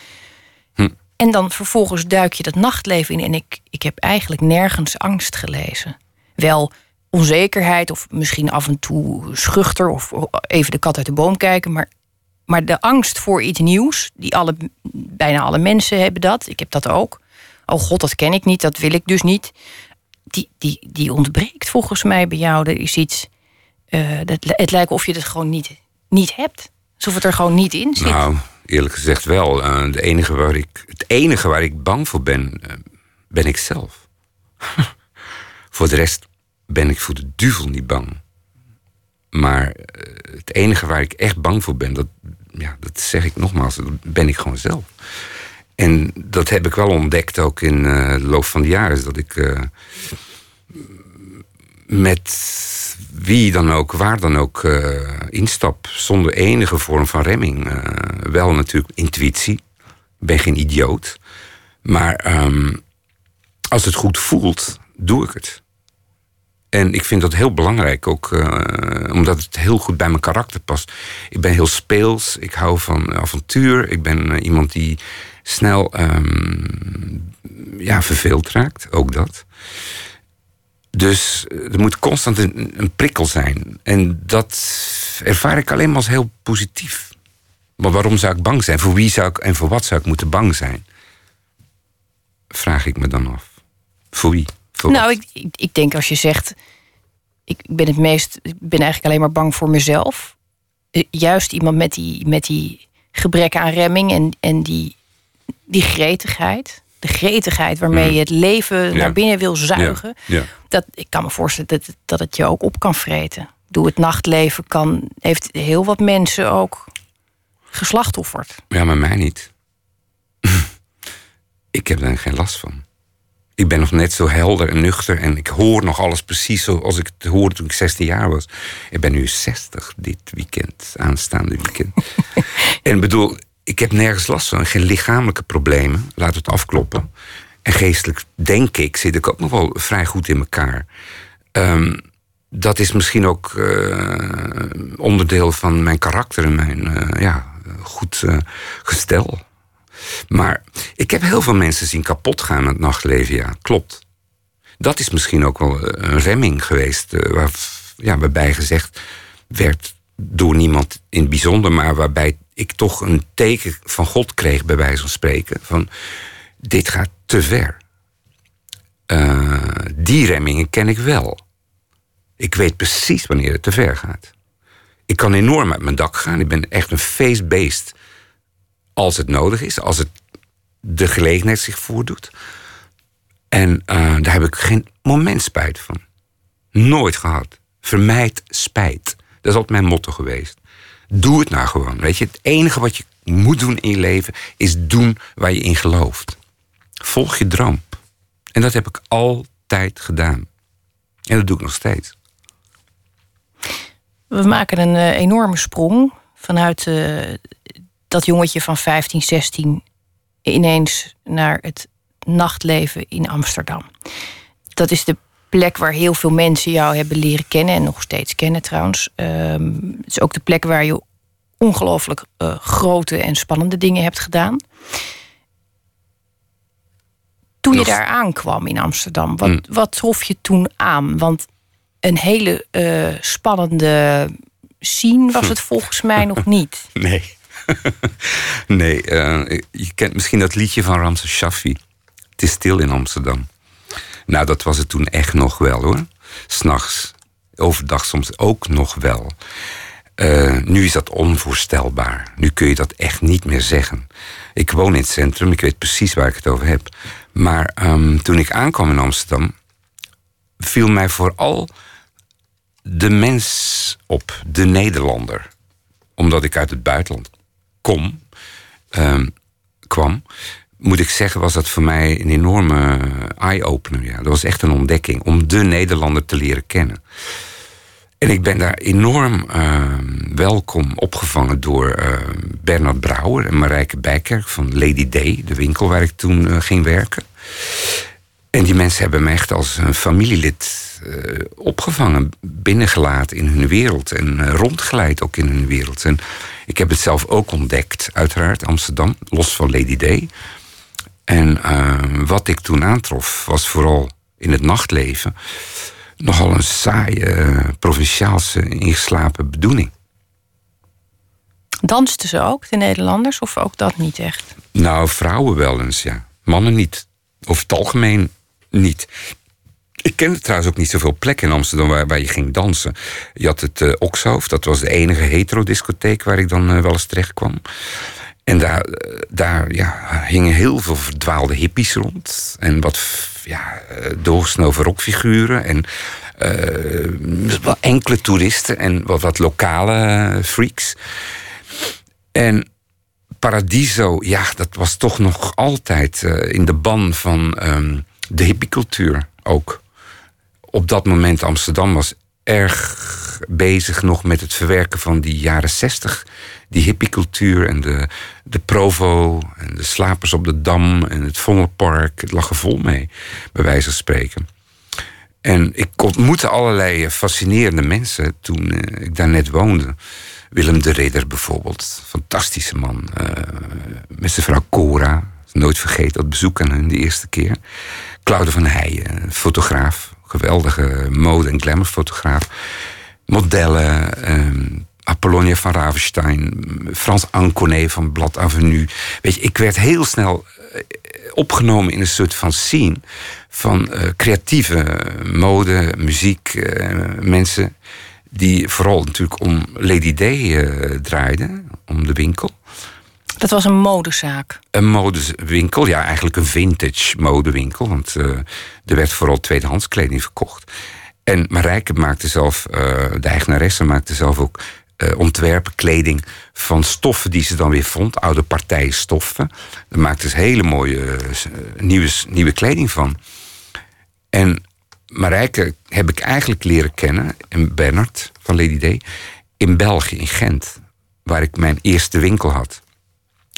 Hm. En dan vervolgens duik je dat nachtleven in. En ik, ik heb eigenlijk nergens angst gelezen. Wel onzekerheid of misschien af en toe schuchter of even de kat uit de boom kijken. Maar, maar de angst voor iets nieuws, die alle, bijna alle mensen hebben dat. Ik heb dat ook. Oh god, dat ken ik niet, dat wil ik dus niet. Die, die, die ontbreekt volgens mij bij jou. Er is iets. eh, dat, het lijkt of je het gewoon niet, niet hebt. Alsof het er gewoon niet in zit. Nou, eerlijk gezegd wel. Eh, de enige waar ik, het enige waar ik bang voor ben, eh, ben ik zelf. voor de rest ben ik voor de duvel niet bang. Maar het enige waar ik echt bang voor ben, dat, ja, dat zeg ik nogmaals, ben ik gewoon zelf. En dat heb ik wel ontdekt ook in eh, de loop van de jaren. Dat ik eh, met wie dan ook, waar dan ook eh, instap. Zonder enige vorm van remming. Wel natuurlijk intuïtie. Ik ben geen idioot. Maar ehm, als het goed voelt, doe ik het. En ik vind dat heel belangrijk, ook omdat het heel goed bij mijn karakter past. Ik ben heel speels, ik hou van avontuur. Ik ben iemand die snel ehm, ja, verveeld raakt, ook dat. Dus eh, er moet constant een, een prikkel zijn. En dat ervaar ik alleen maar als heel positief. Maar waarom zou ik bang zijn? Voor wie zou ik en voor wat zou ik moeten bang zijn? Vraag ik me dan af. Voor wie? Voor Nou, ik, ik denk als je zegt. Ik ben het meest. Ik ben eigenlijk alleen maar bang voor mezelf. Eh, Juist iemand met die, met die gebrek aan remming en, en die, die gretigheid. De gretigheid waarmee je het leven naar binnen wil zuigen. Ja, ja. Dat, ik kan me voorstellen dat, het- dat het je ook op kan vreten. Doe het nachtleven kan, heeft heel wat mensen ook geslachtofferd. Ja, maar mij niet. ik heb daar geen last van. Ik ben nog net zo helder en nuchter en ik hoor nog alles precies zoals ik het hoorde toen ik 16 jaar was. Ik ben nu 60 dit weekend, aanstaande weekend. en bedoel, ik heb nergens last van. Geen lichamelijke problemen, laat het afkloppen. En geestelijk, denk ik, zit ik ook nog wel vrij goed in elkaar. Ehm, dat is misschien ook eh, onderdeel van mijn karakter en mijn eh, ja, goed eh, gestel. Maar ik heb heel veel mensen zien kapot gaan aan het nachtleven, ja, klopt. Dat is misschien ook wel een remming geweest, waar, ja, waarbij gezegd werd door niemand in het bijzonder, maar waarbij ik toch een teken van God kreeg, bij wijze van spreken, van dit gaat te ver. Eh, die remmingen ken ik wel. Ik weet precies wanneer het te ver gaat. Ik kan enorm uit mijn dak gaan. Ik ben echt een feestbeest als het nodig is, als het de gelegenheid zich voordoet. En eh, daar heb ik geen moment spijt van. Nooit gehad. Vermijd spijt. Dat is altijd mijn motto geweest. Doe het nou gewoon. Weet je, het enige wat je moet doen in je leven is doen waar je in gelooft. Volg je droom. En dat heb ik altijd gedaan. En dat doe ik nog steeds. We maken een eh, enorme sprong vanuit eh, dat jongetje van 15, 16 ineens naar het nachtleven in Amsterdam. Dat is de plek waar heel veel mensen jou hebben leren kennen en nog steeds kennen trouwens. Ehm, het is ook de plek waar je ongelooflijk eh, grote en spannende dingen hebt gedaan. Toen je daar aankwam in Amsterdam, wat, Mm. wat trof je toen aan? Want een hele eh, spannende scene was het volgens mij nog niet. Nee. nee, eh, je kent misschien dat liedje van Ramses Shaffi. Het is stil in Amsterdam. Nou, dat was het toen echt nog wel hoor. S'nachts, overdag soms ook nog wel. Eh, nu is dat onvoorstelbaar. Nu kun je dat echt niet meer zeggen. Ik woon in het centrum, ik weet precies waar ik het over heb. Maar ehm, toen ik aankwam in Amsterdam, viel mij vooral de mens op, de Nederlander omdat ik uit het buitenland kom, ehm, kwam, moet ik zeggen, was dat voor mij een enorme eye-opener. Ja. Dat was echt een ontdekking om de Nederlander te leren kennen. En ik ben daar enorm ehm, welkom opgevangen door ehm, Bernard Brouwer en Marijke Bijkerk van Lady Day, de winkel waar ik toen eh, ging werken. En die mensen hebben me echt als een familielid eh, opgevangen, binnengelaten in hun wereld en eh, rondgeleid ook in hun wereld. En ik heb het zelf ook ontdekt, uiteraard, Amsterdam, los van Lady Day. En eh, wat ik toen aantrof was vooral in het nachtleven nogal een saaie, eh, provinciaalse, ingeslapen bedoeling. Dansten ze ook, de Nederlanders, of ook dat niet echt? Nou, vrouwen wel eens, ja. Mannen niet. Over het algemeen niet. Ik kende trouwens ook niet zoveel plekken in Amsterdam waar, waar je ging dansen. Je had het eh Okshoofd, dat was de enige hetero-discotheek waar ik dan eh, wel eens terecht kwam. En daar, eh, daar ja, hingen heel veel verdwaalde hippies rond. En wat ja, eh, doorgesnoven rockfiguren. En eh, enkele toeristen en wat, wat lokale freaks. En Paradiso, ja, dat was toch nog altijd in de ban van ehm, de hippiecultuur ook. Op dat moment Amsterdam was erg bezig nog met het verwerken van die jaren zestig. Die hippiecultuur en de, de Provo en de slapers op de Dam en het Vondelpark. Het lag er vol mee, bij wijze van spreken. En ik ontmoette allerlei fascinerende mensen toen eh, ik daar net woonde. Willem de Ridder bijvoorbeeld, fantastische man. Eh, met zijn vrouw Cora, nooit vergeten dat bezoek aan hun de eerste keer. Claude van Heijen, fotograaf, geweldige mode- en glamourfotograaf. Modellen, ehm, Apollonia van Ravenstein, Frans Anconet van Blad Avenue. Weet je, ik werd heel snel eh, opgenomen in een soort van scene van eh, creatieve mode, muziek, eh, mensen die vooral natuurlijk om Lady Day eh, draaiden, om de winkel. Dat was een modezaak. Een modewinkel, ja, eigenlijk een vintage modewinkel, want eh, er werd vooral tweedehands kleding verkocht. En Marijke maakte zelf, eh, de eigenaresse maakte zelf ook eh, ontwerpen, kleding van stoffen die ze dan weer vond, oude partijstoffen. Daar maakte ze hele mooie eh, eh, nieuwe, nieuwe kleding van. En Marijke heb ik eigenlijk leren kennen, en Bernard van Lady Day, in België, in Gent, waar ik mijn eerste winkel had.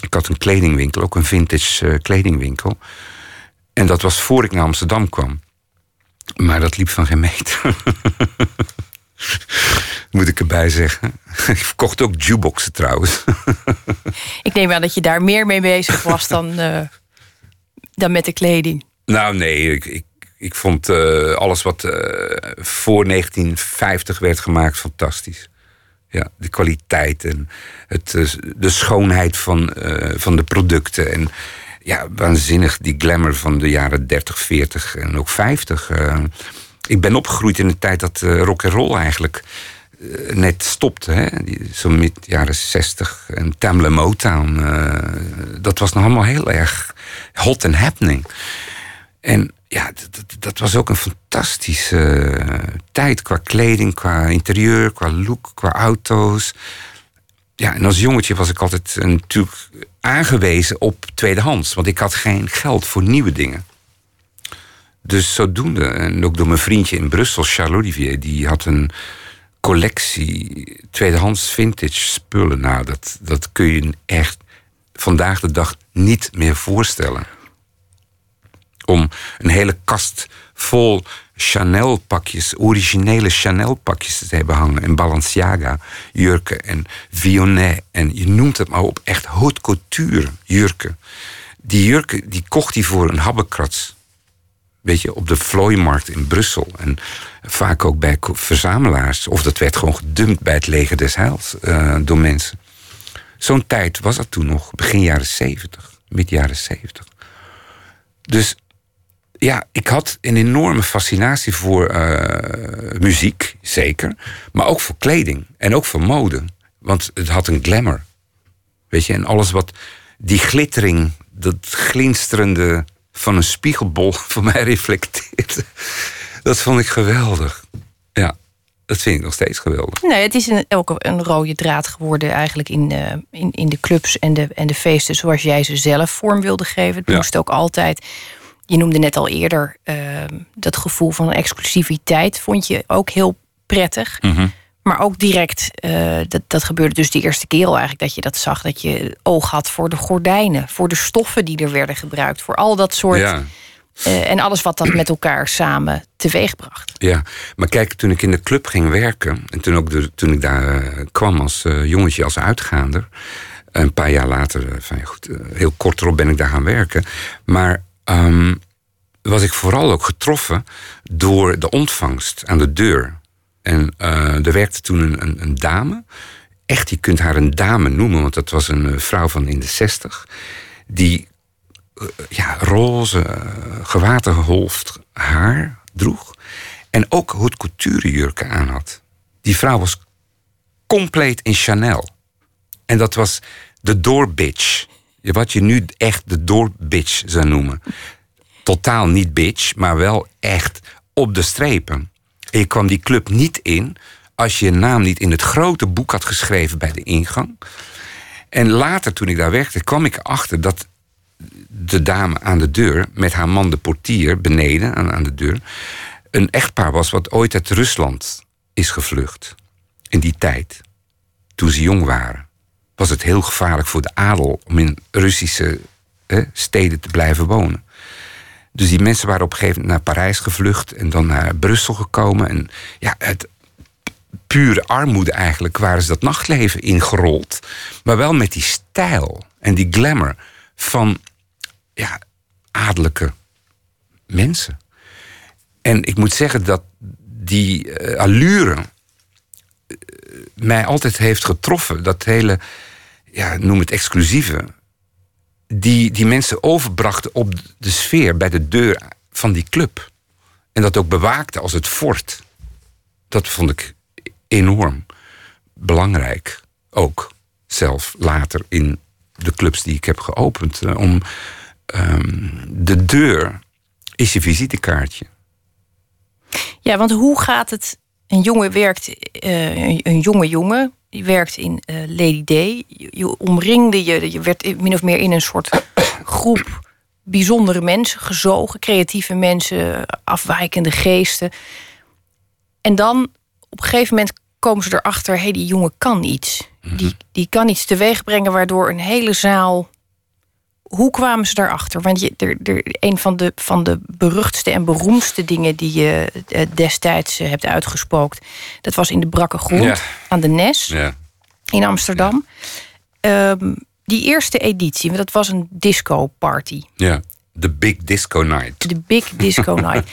Ik had een kledingwinkel, ook een vintage kledingwinkel. En dat was voor ik naar Amsterdam kwam. Maar dat liep van geen meter. Moet ik erbij zeggen. Ik verkocht ook jukeboxen trouwens. Ik neem aan dat je daar meer mee bezig was dan, eh, dan met de kleding. Nou, nee, ik, ik, ik vond eh, alles wat eh, voor 1950 werd gemaakt fantastisch. Ja, de kwaliteit en het, de schoonheid van, van de producten. En ja, waanzinnig die glamour van de jaren 30, 40 en ook 50. eh. ik ben opgegroeid in de tijd dat rock and roll eigenlijk net stopte. Zo mid jaren 60. En Tamla Motown. eh, dat was nog allemaal heel erg hot and happening. En ja, dat, was ook een fantastische eh, tijd qua kleding, qua interieur, qua look, qua auto's. Ja, en als jongetje was ik altijd eh, natuurlijk aangewezen op tweedehands. Want ik had geen geld voor nieuwe dingen. Dus zodoende, en ook door mijn vriendje in Brussel, Charles Olivier, die had een collectie tweedehands vintage spullen. Nou, dat, dat kun je echt vandaag de dag niet meer voorstellen om een hele kast vol Chanel-pakjes, originele Chanel-pakjes te hebben hangen. En Balenciaga jurken en Vionnet en je noemt het maar op, echt haute couture jurken. Die jurken die kocht hij voor een habbekrats. Weet je, op de vlooimarkt in Brussel. En vaak ook bij verzamelaars. Of dat werd gewoon gedumpt bij het leger des heils uh, door mensen. Zo'n tijd was dat toen nog, begin jaren zeventig, mid jaren zeventig. Dus ja, ik had een enorme fascinatie voor uh, muziek, zeker. Maar ook voor kleding en ook voor mode. Want het had een glamour. Weet je, en alles wat die glittering, dat glinsterende van een spiegelbol voor mij reflecteerde. Dat vond ik geweldig. Ja, dat vind ik nog steeds geweldig. Nee, het is een, ook een rode draad geworden eigenlijk in, uh, in, in de clubs en de, en de feesten zoals jij ze zelf vorm wilde geven. Het moest ook altijd. Je noemde net al eerder uh, dat gevoel van exclusiviteit. Vond je ook heel prettig. Mm maar ook direct, uh, dat, dat gebeurde dus de eerste keer al eigenlijk dat je dat zag. Dat je oog had voor de gordijnen, voor de stoffen die er werden gebruikt. Voor al dat soort. Ja. Uh, en alles wat dat met elkaar samen teweegbracht. Ja, maar kijk, toen ik in de club ging werken. En toen, ook de, toen ik daar uh, kwam als jongetje, als uitgaander. Een paar jaar later, van, ja, goed, heel kort erop ben ik daar gaan werken. Maar um, was ik vooral ook getroffen door de ontvangst aan de deur. En uh, er werkte toen een, een, een, dame. Echt, je kunt haar een dame noemen, want dat was een vrouw van in de zestig. Die uh, ja, roze, uh, gewatergeholfd haar droeg. En ook haute couture jurken aan had. Die vrouw was compleet in Chanel. En dat was de doorbitch. Wat je nu echt de doorbitch zou noemen. Totaal niet bitch, maar wel echt op de strepen. En je kwam die club niet in als je je naam niet in het grote boek had geschreven bij de ingang. En later, toen ik daar werkte, kwam ik erachter dat de dame aan de deur, met haar man de portier beneden aan, aan de deur, een echtpaar was wat ooit uit Rusland is gevlucht. In die tijd, toen ze jong waren, was het heel gevaarlijk voor de adel om in Russische steden te blijven wonen. Dus die mensen waren op een gegeven moment naar Parijs gevlucht en dan naar Brussel gekomen. En ja, het pure armoede eigenlijk waren ze dat nachtleven ingerold. Maar wel met die stijl en die glamour van ja, adellijke mensen. En ik moet zeggen dat die uh, allure uh, mij altijd heeft getroffen. Dat hele, ja, noem het exclusieve die, die mensen overbrachten op de sfeer bij de deur van die club. En dat ook bewaakte als het fort. Dat vond ik enorm belangrijk. Ook zelf later in de clubs die ik heb geopend. Uh, om um, de deur is je visitekaartje. Ja, want hoe gaat het? Een jongen werkt, uh, een jonge jongen die werkt in uh, Lady Day. Je, je, omringde je, je werd min of meer in een soort groep bijzondere mensen gezogen, creatieve mensen, afwijkende geesten. En dan op een gegeven moment komen ze erachter: hé, hey, die jongen kan iets. Mhm. Die, die kan iets teweeg brengen waardoor een hele zaal. Hoe kwamen ze daarachter? Want je, er, er, een van de, van de beruchtste en beroemdste dingen die je eh, destijds eh, hebt uitgespookt, dat was in de Brakke Grond Ja. aan de Nes Ja. in Amsterdam. Ehm, die eerste editie, want dat was een disco party. ja. The Big Disco Night. De Big Disco Night.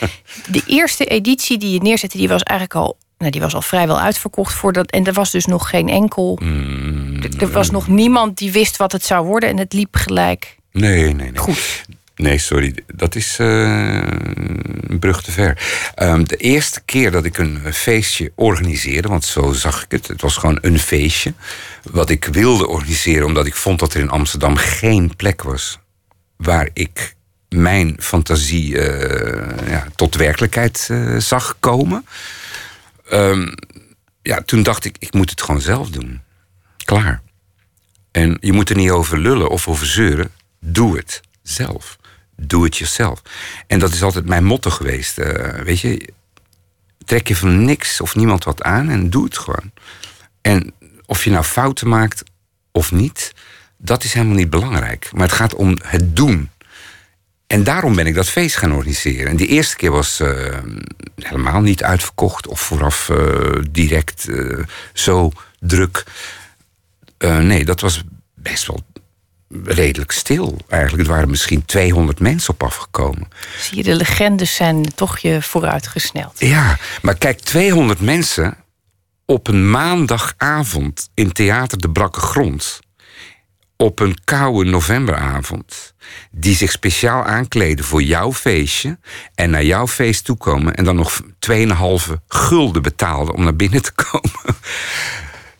De eerste editie die je neerzette, die was eigenlijk al, nou, die was al vrijwel uitverkocht voordat. En er was dus nog geen enkel. Mm, er was nog niemand die wist wat het zou worden. En het liep gelijk Nee, nee, nee. goed. Nee, sorry. Dat is eh, een brug te ver. Ehm, de eerste keer dat ik een feestje organiseerde, want zo zag ik het, het was gewoon een feestje. Wat ik wilde organiseren, omdat ik vond dat er in Amsterdam geen plek was waar ik mijn fantasie eh, ja, tot werkelijkheid eh, zag komen. Ehm, ja, toen dacht ik, ik moet het gewoon zelf doen. Klaar. En je moet er niet over lullen of over zeuren. Doe het zelf. Doe het jezelf. En dat is altijd mijn motto geweest. eh, weet je, trek je van niks of niemand wat aan en doe het gewoon. En of je nou fouten maakt of niet, dat is helemaal niet belangrijk. Maar het gaat om het doen. En daarom ben ik dat feest gaan organiseren. En die eerste keer was eh, helemaal niet uitverkocht of vooraf eh, direct zo druk. Nee, dat was best wel redelijk stil. Eigenlijk, er waren misschien 200 mensen op afgekomen. Zie je, de legendes zijn toch je vooruitgesneld. Ja, maar kijk, 200 mensen op een maandagavond in Theater de Brakke Grond. Op een koude novemberavond. Die zich speciaal aankleden voor jouw feestje. En naar jouw feest toekomen. En dan nog 2,5 gulden betaalden om naar binnen te komen.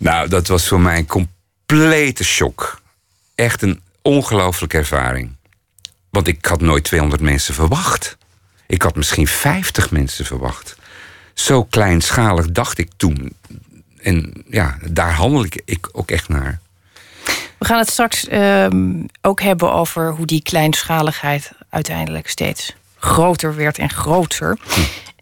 Nou, dat was voor mij een complete shock. Echt een ongelooflijke ervaring. Want ik had nooit 200 mensen verwacht. Ik had misschien 50 mensen verwacht. Zo kleinschalig dacht ik toen. En ja, daar handel ik, ik ook echt naar. We gaan het straks ehm, ook hebben over hoe die kleinschaligheid uiteindelijk steeds groter werd en groter.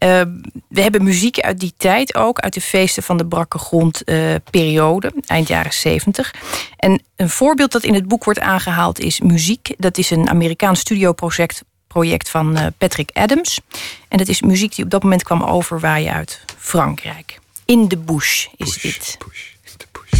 Ehm, we hebben muziek uit die tijd ook, uit de feesten van de brakke grond eh, periode, eind jaren 70. En een voorbeeld dat in het boek wordt aangehaald is muziek. Dat is een Amerikaans studioproject project van eh, Patrick Adams. En dat is muziek die op dat moment kwam overwaaien uit Frankrijk. In the bush is Push, dit. push, in de push.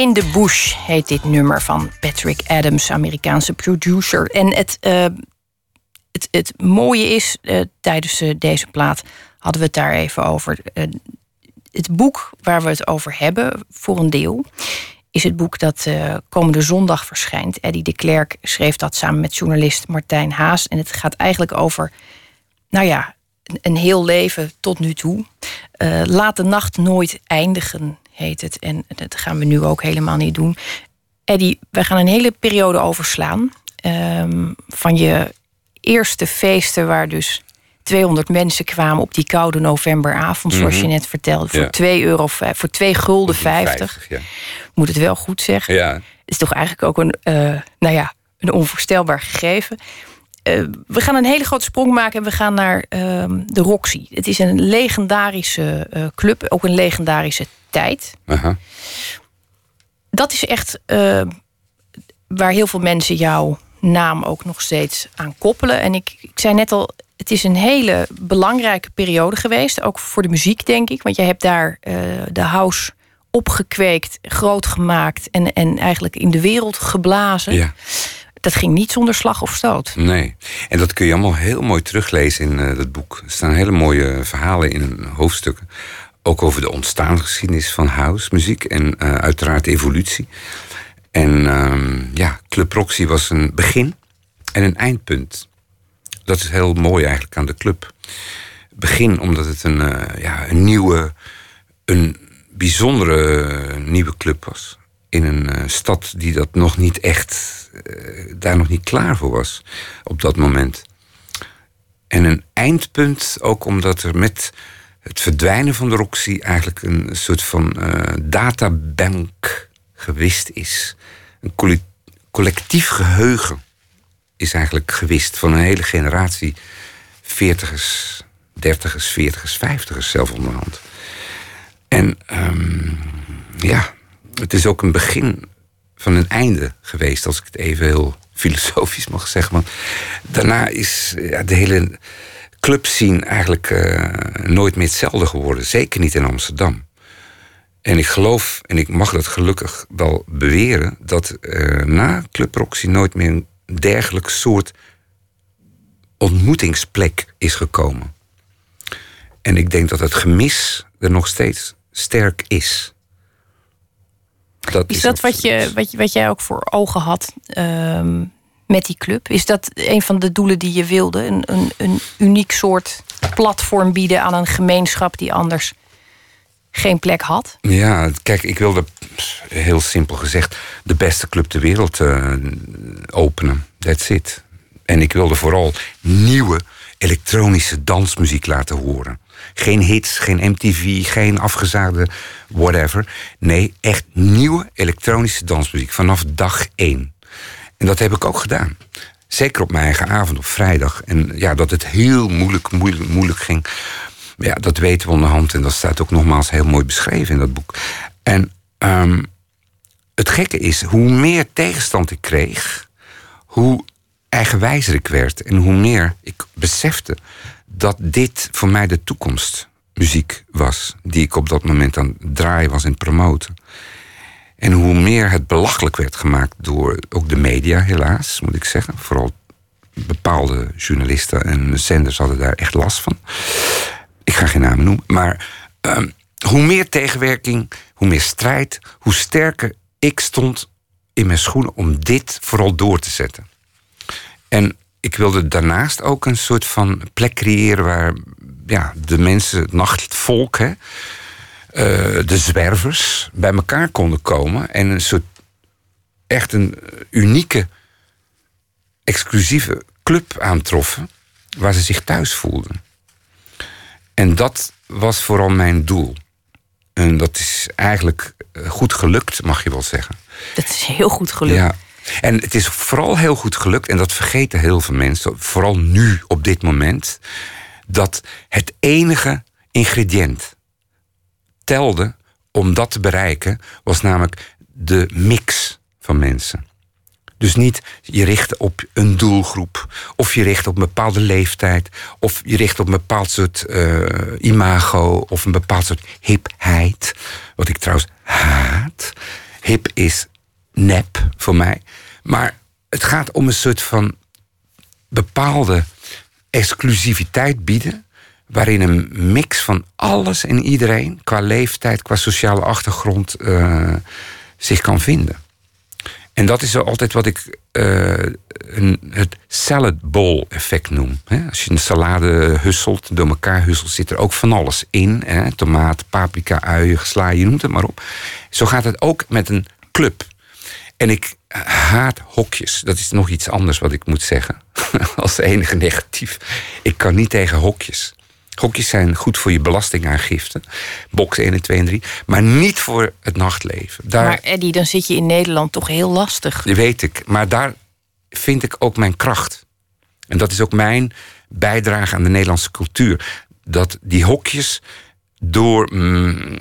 In the Bush heet dit nummer van Patrick Adams, Amerikaanse producer. En het, eh, het, het mooie is, eh, tijdens eh, deze plaat hadden we het daar even over. Het boek waar we het over hebben, voor een deel, is het boek dat komende zondag verschijnt. Eddie de Klerk schreef dat samen met journalist Martijn Haas. En het gaat eigenlijk over, nou ja, een, heel leven tot nu toe. Laat de nacht nooit eindigen, heet het. En dat gaan we nu ook helemaal niet doen. Eddie, wij gaan een hele periode overslaan. Ehm, van je eerste feesten waar dus 200 mensen kwamen op die koude novemberavond, zoals je net vertelde, voor Ja. 2 euro, voor 2 gulden 50. Ja. Moet het wel goed zeggen. ja. is toch eigenlijk ook een, eh, nou ja, een onvoorstelbaar gegeven. Eh, we gaan een hele grote sprong maken en we gaan naar ehm, de Roxy. Het is een legendarische eh, club, ook een legendarische tijd. Dat is echt eh, waar heel veel mensen jouw naam ook nog steeds aan koppelen. En ik, ik zei net al, het is een hele belangrijke periode geweest. Ook voor de muziek, denk ik. Want jij hebt daar de house opgekweekt, groot gemaakt... En, en eigenlijk in de wereld geblazen. ja. Dat ging niet zonder slag of stoot. Nee. En dat kun je allemaal heel mooi teruglezen in eh, dat boek. Er staan hele mooie verhalen in hoofdstukken. Ook over de ontstaansgeschiedenis van house muziek en eh, uiteraard evolutie. En ehm, ja, Club Roxy was een begin en een eindpunt. Dat is heel mooi eigenlijk aan de club. Begin omdat het een, eh, ja, een nieuwe, een bijzondere nieuwe club was. In een eh, stad die dat nog niet echt, eh, daar nog niet klaar voor was op dat moment. En een eindpunt ook omdat er met het verdwijnen van de Roxy eigenlijk een soort van eh, databank gewist is. Een colle- collectief geheugen is eigenlijk gewist van een hele generatie 40ers, 30ers, 40ers, 50ers zelf onderhand. En ehm, ja, het is ook een begin van een einde geweest, als ik het even heel filosofisch mag zeggen. Want daarna is ja, de hele clubscene eigenlijk eh, nooit meer hetzelfde geworden. Zeker niet in Amsterdam. En ik geloof, en ik mag dat gelukkig wel beweren, dat eh, na Club Roxy nooit meer een dergelijk soort ontmoetingsplek is gekomen. En ik denk dat het gemis er nog steeds sterk is. Dat Is dat wat, je, wat, je, wat jij ook voor ogen had ehm, met die club? Is dat een van de doelen die je wilde? Een, een, een uniek soort platform bieden aan een gemeenschap die anders geen plek had? Ja, kijk, ik wilde, heel simpel gezegd, de beste club ter wereld eh, openen. That's it. En ik wilde vooral nieuwe elektronische dansmuziek laten horen. Geen hits, geen MTV, geen afgezaagde whatever. Nee, echt nieuwe elektronische dansmuziek vanaf dag één. En dat heb ik ook gedaan. Zeker op mijn eigen avond op vrijdag. En ja, dat het heel moeilijk, moeilijk, moeilijk ging. Ja, dat weten we onderhand. En dat staat ook nogmaals heel mooi beschreven in dat boek. En ehm, het gekke is, hoe meer tegenstand ik kreeg, hoe eigenwijzer ik werd. En hoe meer ik besefte dat dit voor mij de toekomstmuziek was. Die ik op dat moment aan het draaien was en promoten. En hoe meer het belachelijk werd gemaakt door ook de media, helaas, moet ik zeggen. Vooral bepaalde journalisten en zenders hadden daar echt last van. Ik ga geen namen noemen. Maar ehm, hoe meer tegenwerking, hoe meer strijd, hoe sterker ik stond in mijn schoenen om dit vooral door te zetten. En ik wilde daarnaast ook een soort van plek creëren waar ja, de mensen, het nachtvolk, hè, eh, de zwervers, bij elkaar konden komen en een soort echt een unieke, exclusieve club aantroffen waar ze zich thuis voelden. En dat was vooral mijn doel. En dat is eigenlijk eh, goed gelukt, mag je wel zeggen. Dat is heel goed gelukt. Ja. En het is vooral heel goed gelukt, en dat vergeten heel veel mensen, vooral nu op dit moment, dat het enige ingrediënt telde om dat te bereiken, was namelijk de mix van mensen. Dus niet je richt op een doelgroep, of je richt op een bepaalde leeftijd, of je richt op een bepaald soort eh, imago, of een bepaald soort hipheid. Wat ik trouwens haat. Hip is nep voor mij. Maar het gaat om een soort van bepaalde exclusiviteit bieden. Waarin een mix van alles en iedereen, qua leeftijd, qua sociale achtergrond, eh, zich kan vinden. En dat is altijd wat ik eh, een, het salad bowl effect noem. Als je een salade husselt, door elkaar husselt, zit er ook van alles in. Tomaat, paprika, uien, sla, je noemt het maar op. Zo gaat het ook met een club. En ik haat hokjes. Dat is nog iets anders wat ik moet zeggen. Als enige negatief. Ik kan niet tegen hokjes. Hokjes zijn goed voor je belastingaangifte. Box 1 en 2 en 3. Maar niet voor het nachtleven. Daar, Maar Eddie, dan zit je in Nederland toch heel lastig. dat weet ik. Maar daar vind ik ook mijn kracht. En dat is ook mijn bijdrage aan de Nederlandse cultuur. Dat die hokjes door mm,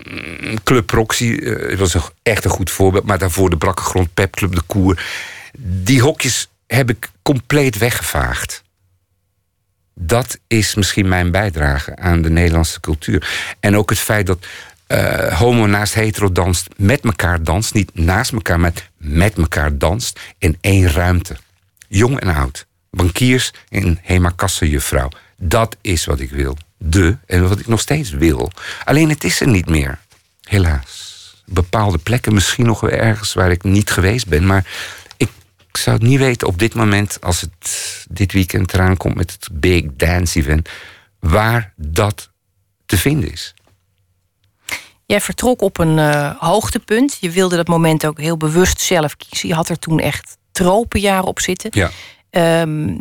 Club Roxy, eh, was echt een goed voorbeeld... maar daarvoor de Brakke Grond, Pep Club, de Koer... die hokjes heb ik compleet weggevaagd. Dat is misschien mijn bijdrage aan de Nederlandse cultuur. En ook het feit dat eh, homo naast hetero danst, met elkaar danst. Niet naast elkaar, maar met elkaar danst in één ruimte. Jong en oud. Bankiers en Hema Kassenjuffrouw. Dat is wat ik wil. De, en wat ik nog steeds wil. Alleen het is er niet meer. Helaas. Bepaalde plekken, misschien nog wel ergens waar ik niet geweest ben. Maar ik zou het niet weten op dit moment, als het dit weekend eraan komt met het Big Dance Event, waar dat te vinden is. Jij vertrok op een eh, hoogtepunt. Je wilde dat moment ook heel bewust zelf kiezen. Je had er toen echt tropenjaren op zitten. Ja. Ehm,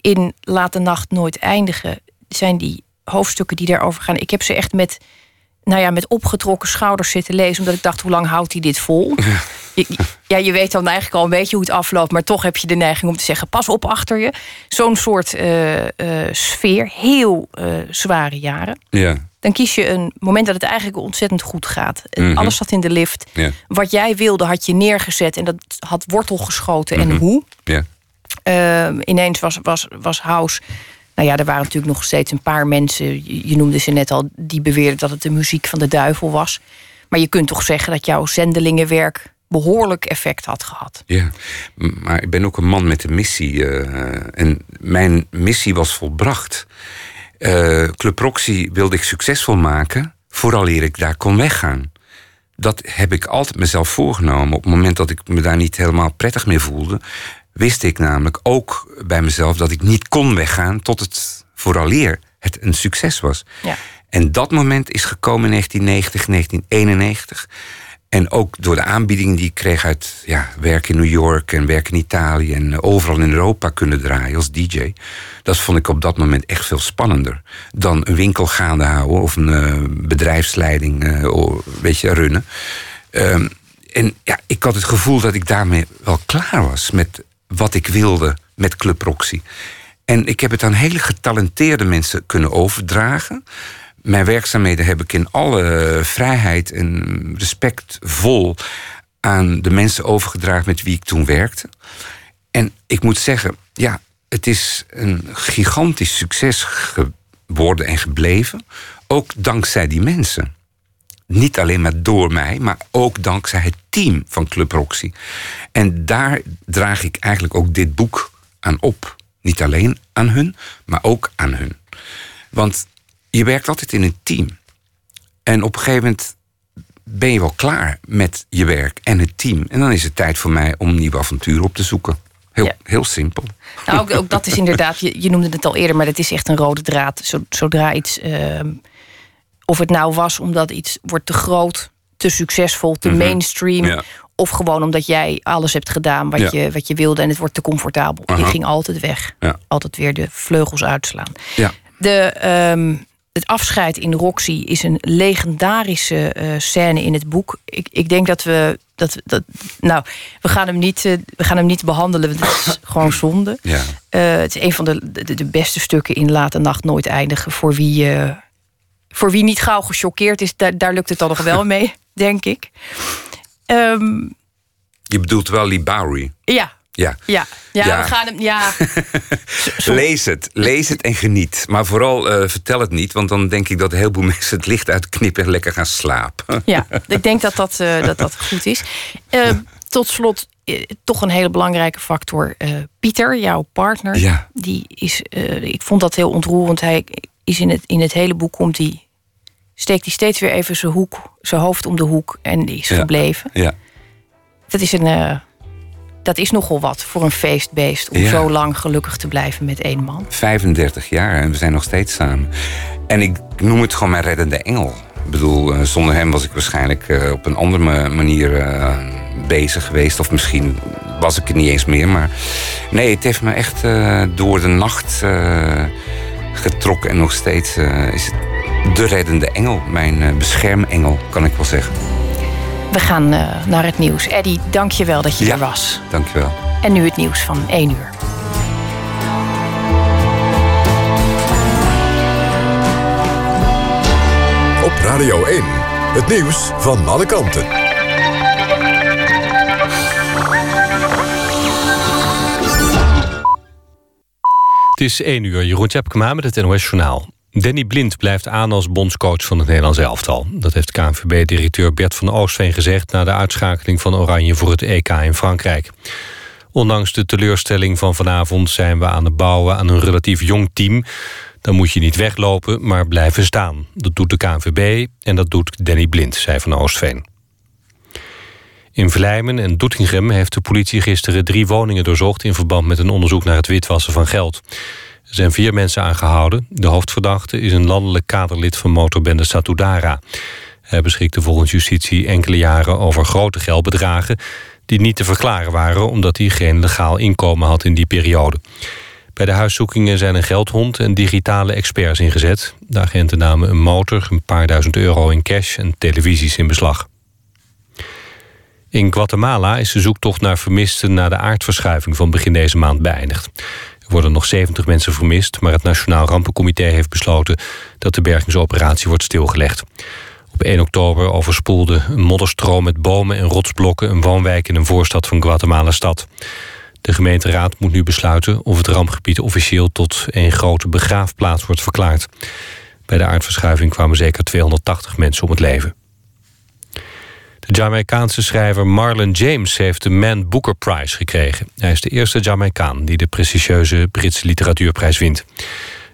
in Laat de Nacht Nooit Eindigen zijn die hoofdstukken die daarover gaan. Ik heb ze echt met, nou ja, met opgetrokken schouders zitten lezen. Omdat ik dacht, hoe lang houdt hij dit vol? Je, ja, je weet dan eigenlijk al een beetje hoe het afloopt. Maar toch heb je de neiging om te zeggen, pas op achter je. Zo'n soort eh, eh, sfeer. Heel eh, zware jaren. Ja. Dan kies je een moment dat het eigenlijk ontzettend goed gaat. Mhm. Alles zat in de lift. Ja. Wat jij wilde had je neergezet. En dat had wortel geschoten. Mhm. En hoe? Ja. Ehm, ineens was, was, was House. Nou ja, er waren natuurlijk nog steeds een paar mensen. Je, noemde ze net al, die beweerden dat het de muziek van de duivel was. Maar je kunt toch zeggen dat jouw zendelingenwerk behoorlijk effect had gehad. Ja, maar ik ben ook een man met een missie. eh, en mijn missie was volbracht. Eh, Club Roxy wilde ik succesvol maken... vooral eer ik daar kon weggaan. Dat heb ik altijd mezelf voorgenomen. Op het moment dat ik me daar niet helemaal prettig mee voelde... wist ik namelijk ook bij mezelf dat ik niet kon weggaan... tot het vooraleer het een succes was. Ja. En dat moment is gekomen in 1990, 1991. En ook door de aanbiedingen die ik kreeg uit ja, werk in New York en werk in Italië en eh, overal in Europa kunnen draaien als DJ. Dat vond ik op dat moment echt veel spannender dan een winkel gaande houden of een eh, bedrijfsleiding o- weet je, runnen. Ehm, en ja, ik had het gevoel dat ik daarmee wel klaar was met wat ik wilde met Club Roxy. En ik heb het aan hele getalenteerde mensen kunnen overdragen. Mijn werkzaamheden heb ik in alle vrijheid en respectvol aan de mensen overgedragen met wie ik toen werkte. En ik moet zeggen, ja, het is een gigantisch succes geworden en gebleven. Ook dankzij die mensen. Niet alleen maar door mij, maar ook dankzij het team van Club Roxy. En daar draag ik eigenlijk ook dit boek aan op. Niet alleen aan hun, maar ook aan hun. Want je werkt altijd in een team. En op een gegeven moment ben je wel klaar met je werk en het team. En dan is het tijd voor mij om nieuwe avonturen op te zoeken. Heel, Ja. heel simpel. Nou, ook, ook dat is inderdaad, je, je noemde het al eerder, maar dat is echt een rode draad. Zo- Zodra iets, ehm, of het nou was omdat iets wordt te groot, te succesvol, te mainstream. Mhm. Ja. Of gewoon omdat jij alles hebt gedaan wat, Ja. je, wat je wilde en het wordt te comfortabel. Je Aha. ging altijd weg. Ja. Altijd weer de vleugels uitslaan. Ja. De, ehm, het afscheid in Roxy is een legendarische eh, scène in het boek. Ik, ik denk dat we. Dat, dat, nou, we gaan, hem niet, eh, we gaan hem niet behandelen. want Het is gewoon zonde. Eh, het is een van de, de, de beste stukken in Late Nacht Nooit Eindigen. Voor wie, eh, voor wie niet gauw gechoqueerd is, daar, daar lukt het dan nog wel mee, denk ik. Ehm, Je bedoelt wel Lee Bowery. ja, Ja. ja, ja, Ja. we gaan hem. Ja, Lees het, lees het en geniet. Maar vooral eh, vertel het niet, want dan denk ik dat een heleboel mensen het licht uitknippen en lekker gaan slapen. ja, ik denk dat dat, eh, dat, dat goed is. Eh, tot slot, toch een hele belangrijke factor. Pieter, jouw partner, Ja. die is. ik vond dat heel ontroerend. Hij is in het, in het hele boek komt hij. Steekt hij steeds weer even zijn hoek, zijn hoofd om de hoek en die is Ja. gebleven. Ja. Dat is een, eh, Dat is nogal wat voor een feestbeest om Ja. zo lang gelukkig te blijven met één man. 35 jaar en we zijn nog steeds samen. En ik noem het gewoon mijn reddende engel. Ik bedoel, eh, zonder hem was ik waarschijnlijk eh, op een andere ma- manier bezig geweest. Of misschien was ik het niet eens meer. Maar nee, het heeft me echt door de nacht getrokken. En nog steeds eh, is het de reddende engel. Mijn eh, beschermengel, kan ik wel zeggen. We gaan eh, naar het nieuws. Eddie, dank je wel dat je Ja. er was. Dankjewel. En nu het nieuws van 1 uur. Op Radio 1. Het nieuws van alle kanten. Het is 1 uur, Jeroen Tjepkema met het NOS Journaal. Danny Blind blijft aan als bondscoach van het Nederlands elftal. Dat heeft KNVB-directeur Bert van Oostveen gezegd... na de uitschakeling van Oranje voor het EK in Frankrijk. Ondanks de teleurstelling van vanavond zijn we aan het bouwen aan een relatief jong team. Dan moet je niet weglopen, maar blijven staan. Dat doet de KNVB en dat doet Danny Blind, zei van Oostveen. In Vlijmen en Doetinchem heeft de politie gisteren drie woningen doorzocht... in verband met een onderzoek naar het witwassen van geld. Er zijn vier mensen aangehouden. De hoofdverdachte is een landelijk kaderlid van motorbende Satudara. Hij beschikte volgens justitie enkele jaren over grote geldbedragen... die niet te verklaren waren omdat hij geen legaal inkomen had in die periode. Bij de huiszoekingen zijn een geldhond en digitale experts ingezet. De agenten namen een motor, een paar duizend euro in cash en televisies in beslag. In Guatemala is de zoektocht naar vermisten na de aardverschuiving van begin deze maand beëindigd. Er worden nog 70 mensen vermist, maar het Nationaal Rampencomité heeft besloten dat de bergingsoperatie wordt stilgelegd. Op 1 oktober overspoelde een modderstroom met bomen en rotsblokken een woonwijk in een voorstad van Guatemala-stad. De gemeenteraad moet nu besluiten of het rampgebied officieel tot een grote begraafplaats wordt verklaard. Bij de aardverschuiving kwamen zeker 280 mensen om het leven. Jamaicaanse schrijver Marlon James heeft de Man Booker Prize gekregen. Hij is de eerste Jamaicaan die de prestigieuze Britse literatuurprijs wint.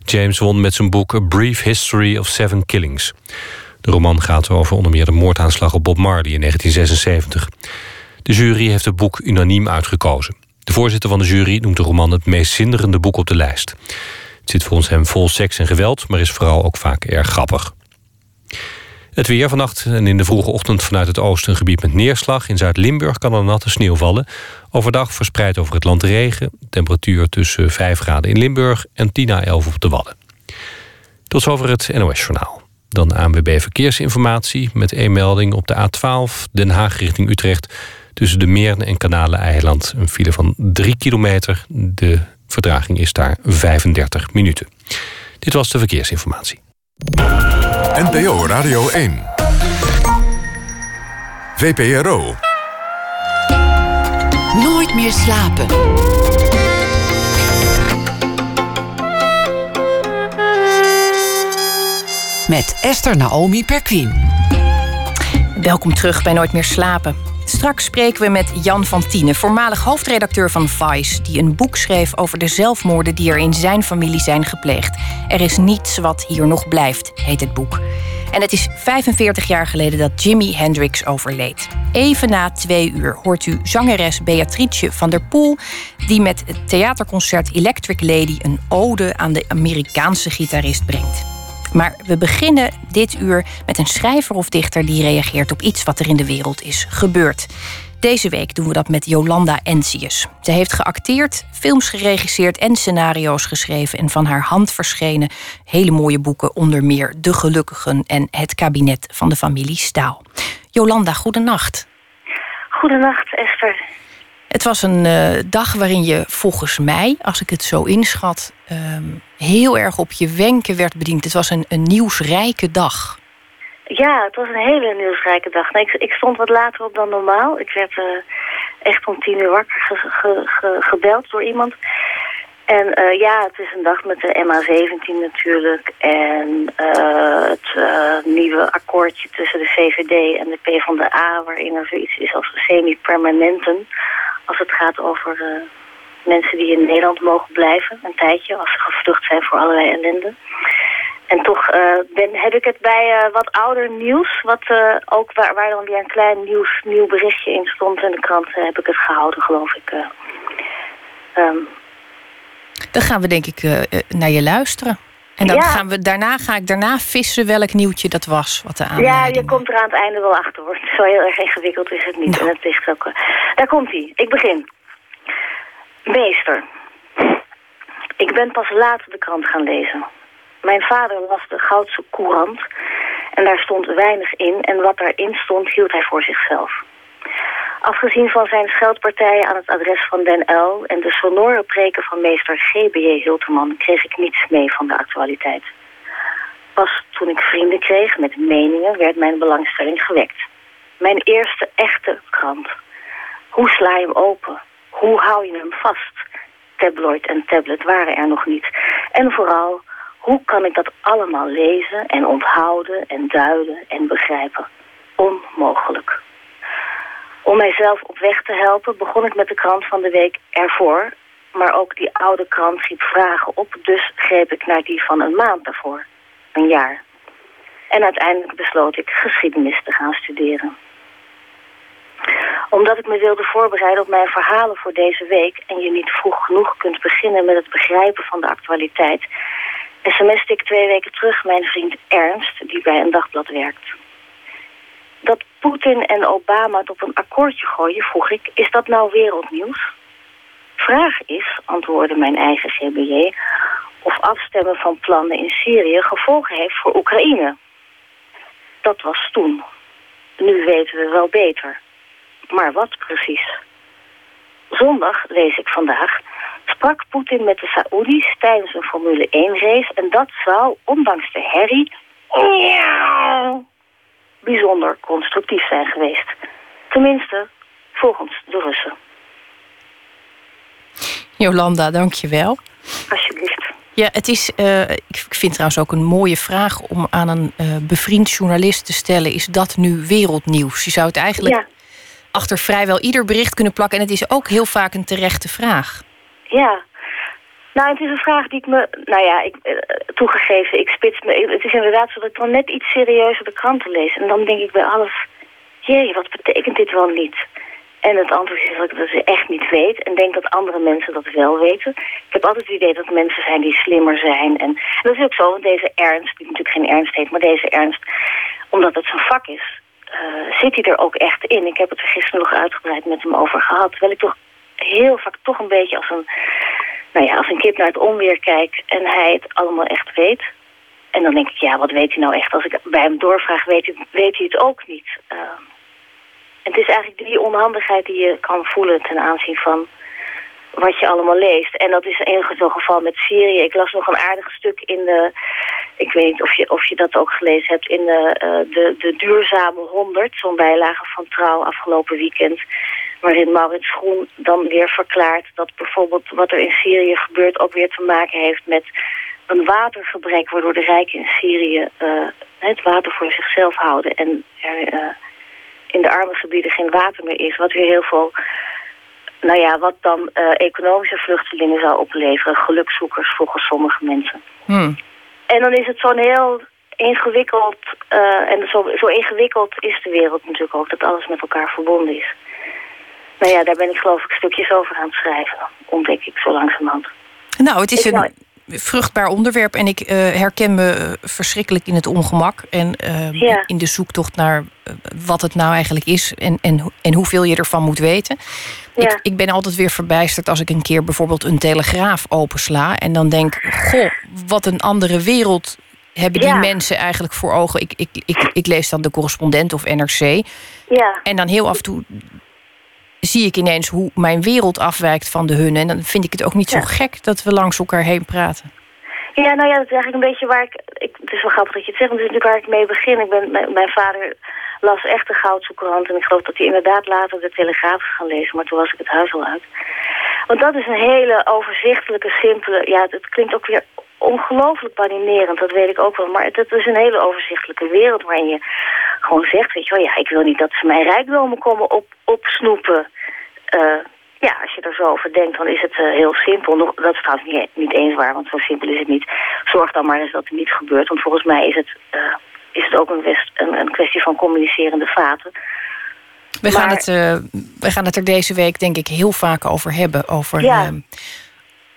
James won met zijn boek A Brief History of Seven Killings. De roman gaat over onder meer de moordaanslag op Bob Marley in 1976. De jury heeft het boek unaniem uitgekozen. De voorzitter van de jury noemt de roman het meest zinderende boek op de lijst. Het zit volgens hem vol seks en geweld, maar is vooral ook vaak erg grappig. Het weer vannacht en in de vroege ochtend vanuit het oosten een gebied met neerslag. In Zuid-Limburg kan er natte sneeuw vallen. Overdag verspreid over het land regen. Temperatuur tussen 5 graden in Limburg en 10 à 11 op de Wadden. Tot zover het NOS-journaal. Dan ANWB Verkeersinformatie met een melding op de A12 Den Haag richting Utrecht. Tussen de Meern en Kanalen-eiland een file van 3 kilometer. De vertraging is daar 35 minuten. Dit was de verkeersinformatie. NPO Radio 1. VPRO. Nooit meer slapen. Met Esther Naomi Perquin. Welkom terug bij Nooit meer slapen. Straks spreken we met Jan van Tienen, voormalig hoofdredacteur van Vice, die een boek schreef over de zelfmoorden die er in zijn familie zijn gepleegd. Er is niets wat hier nog blijft, heet het boek. En het is 45 jaar geleden dat Jimi Hendrix overleed. Even na twee uur hoort u zangeres Beatrice van der Poel, die met het theaterconcert Electric Lady een ode aan de Amerikaanse gitarist brengt. Maar we beginnen dit uur met een schrijver of dichter die reageert op iets wat er in de wereld is gebeurd. Deze week doen we dat met Jolanda Entius. Ze heeft geacteerd, films geregisseerd en scenario's geschreven. En van haar hand verschenen hele mooie boeken, onder meer De Gelukkigen en Het kabinet van de familie Staal. Jolanda, goedenacht. Goedenacht, Esther. Het was een eh, dag waarin je volgens mij, als ik het zo inschat, ehm, heel erg op je wenken werd bediend. Het was een, een nieuwsrijke dag. Ja, het was een hele nieuwsrijke dag. Nee, ik, ik stond wat later op dan normaal. Ik werd eh, echt om tien uur wakker ge- ge- ge- gebeld door iemand. En eh, ja, het is een dag met de MA17 natuurlijk. En eh, het nieuwe akkoordje tussen de VVD en de PvdA... waarin er zoiets is als semi-permanenten... als het gaat over eh, mensen die in Nederland mogen blijven, een tijdje... als ze gevlucht zijn voor allerlei ellende. En toch eh, ben, heb ik het bij eh, wat ouder nieuws, wat, ook waar, waar dan weer een klein nieuws, nieuw berichtje in stond in de krant, heb ik het gehouden, geloof ik. eh. Ehm, Dan gaan we denk ik naar je luisteren. En dan Ja. gaan we, daarna ga ik daarna vissen welk nieuwtje dat was. Wat de ja, je komt er aan het einde wel achter hoor. Zo heel erg ingewikkeld is het niet. Nou. En het ligt ook. eh, Daar komt hij. Ik begin. Meester. Ik ben pas laat de krant gaan lezen. Mijn vader las de Goudse Courant en daar stond weinig in en wat daarin stond hield hij voor zichzelf. Afgezien van zijn scheldpartijen aan het adres van Den Uil en de sonore preken van meester G.B.J. Hilterman kreeg ik niets mee van de actualiteit. Pas toen ik vrienden kreeg met meningen werd mijn belangstelling gewekt. Mijn eerste echte krant. Hoe sla je hem open? Hoe hou je hem vast? Tabloid en tablet waren er nog niet. En vooral, hoe kan ik dat allemaal lezen en onthouden en duiden en begrijpen? Onmogelijk. Om mijzelf op weg te helpen begon ik met de krant van de week ervoor. Maar ook die oude krant riep vragen op, dus greep ik naar die van een maand daarvoor. Een jaar. En uiteindelijk besloot ik geschiedenis te gaan studeren. Omdat ik me wilde voorbereiden op mijn verhalen voor deze week... en je niet vroeg genoeg kunt beginnen met het begrijpen van de actualiteit... sms'te ik twee weken terug mijn vriend Ernst, die bij een dagblad werkt. Dat Poetin en Obama het op een akkoordje gooien, vroeg ik, is dat nou wereldnieuws? Vraag is, antwoordde mijn eigen GBJ, of afstemmen van plannen in Syrië gevolgen heeft voor Oekraïne. Dat was toen. Nu weten we wel beter. Maar wat precies? Zondag, lees ik vandaag, sprak Poetin met de Saoedi's tijdens een Formule 1-race... en dat zou, ondanks de herrie, bijzonder constructief zijn geweest. Tenminste, volgens de Russen. Jolanda, dank je wel. Alsjeblieft. Ja, het is, eh, ik vind trouwens ook een mooie vraag om aan een eh, bevriend journalist te stellen. Is dat nu wereldnieuws? Je zou het eigenlijk Ja, achter vrijwel ieder bericht kunnen plakken. En het is ook heel vaak een terechte vraag. ja. Nou, het is een vraag die ik me... Nou ja, ik, eh, toegegeven, ik spits me... Het is inderdaad zo dat ik dan net iets serieuzer de kranten lees. En dan denk ik bij alles... Jee, wat betekent dit wel niet? En het antwoord is dat ik dat echt niet weet. En denk dat andere mensen dat wel weten. Ik heb altijd het idee dat mensen zijn die slimmer zijn. En, dat is ook zo, want deze Ernst, die natuurlijk geen Ernst heet... maar deze Ernst, omdat het zijn vak is... eh, zit hij er ook echt in. Ik heb het er gisteren nog uitgebreid met hem over gehad. Terwijl ik toch heel vaak toch een beetje als een, nou ja, als een kip naar het onweer kijk... en hij het allemaal echt weet... En dan denk ik, ja, wat weet hij nou echt? Als ik bij hem doorvraag, weet hij, weet hij het ook niet. Uh, het is eigenlijk die onhandigheid die je kan voelen ten aanzien van wat je allemaal leest. En dat is in zo'n geval met Syrië. Ik las nog een aardig stuk in de... Ik weet niet of je, of je dat ook gelezen hebt. In de, uh, de, de Duurzame 100, zo'n bijlage van Trouw afgelopen weekend. Waarin Maurits Groen dan weer verklaart dat bijvoorbeeld wat er in Syrië gebeurt... ook weer te maken heeft met een watergebrek... waardoor de rijken in Syrië uh, het water voor zichzelf houden. En er uh, in de arme gebieden geen water meer is. Wat weer heel veel nou ja, wat dan uh, economische vluchtelingen zou opleveren. Gelukzoekers volgens sommige mensen. Hmm. En dan is het zo'n heel ingewikkeld... En zo, zo ingewikkeld is de wereld natuurlijk ook... dat alles met elkaar verbonden is. Nou ja, daar ben ik geloof ik stukjes over aan het schrijven. Ontdek ik zo langzamerhand. Nou, het is ik een... Vruchtbaar onderwerp. En ik uh, herken me verschrikkelijk in het ongemak. En uh, ja. in de zoektocht naar uh, wat het nou eigenlijk is. En, en, en hoeveel je ervan moet weten. Ja. Ik, ik, ben altijd weer verbijsterd als ik een keer bijvoorbeeld een telegraaf opensla. En dan denk, goh, wat een andere wereld hebben die ja. mensen eigenlijk voor ogen. Ik, ik, ik, ik lees dan de correspondent of NRC. Ja. En dan heel af en toe zie ik ineens hoe mijn wereld afwijkt van de hunne. En dan vind ik het ook niet zo gek dat we langs elkaar heen praten. Ja, nou ja, dat is eigenlijk een beetje waar ik... ik het is wel grappig dat je het zegt, want het is natuurlijk waar ik mee begin. Ik ben, mijn, mijn vader las echt de goudzoekerhand en ik geloof dat hij inderdaad later de Telegraaf is gaan lezen, maar toen was ik het huis al uit. Want dat is een hele overzichtelijke, simpele... Ja, het klinkt ook weer ongelooflijk baninerend, dat weet ik ook wel. Maar het, is een hele overzichtelijke wereld waarin je gewoon zegt, weet je wel, ja, ik wil niet dat ze mijn rijkdommen komen op, opsnoepen. Uh, ja, als je er zo over denkt, dan is het eh, heel simpel. Nog, dat is trouwens niet, niet eens waar, want zo simpel is het niet. Zorg dan maar eens dat het niet gebeurt. Want volgens mij is het, eh, is het ook een, west, een, een kwestie van communicerende vaten. We, gaan het, eh, we gaan het er deze week denk ik heel vaak over hebben. Over, Ja. eh,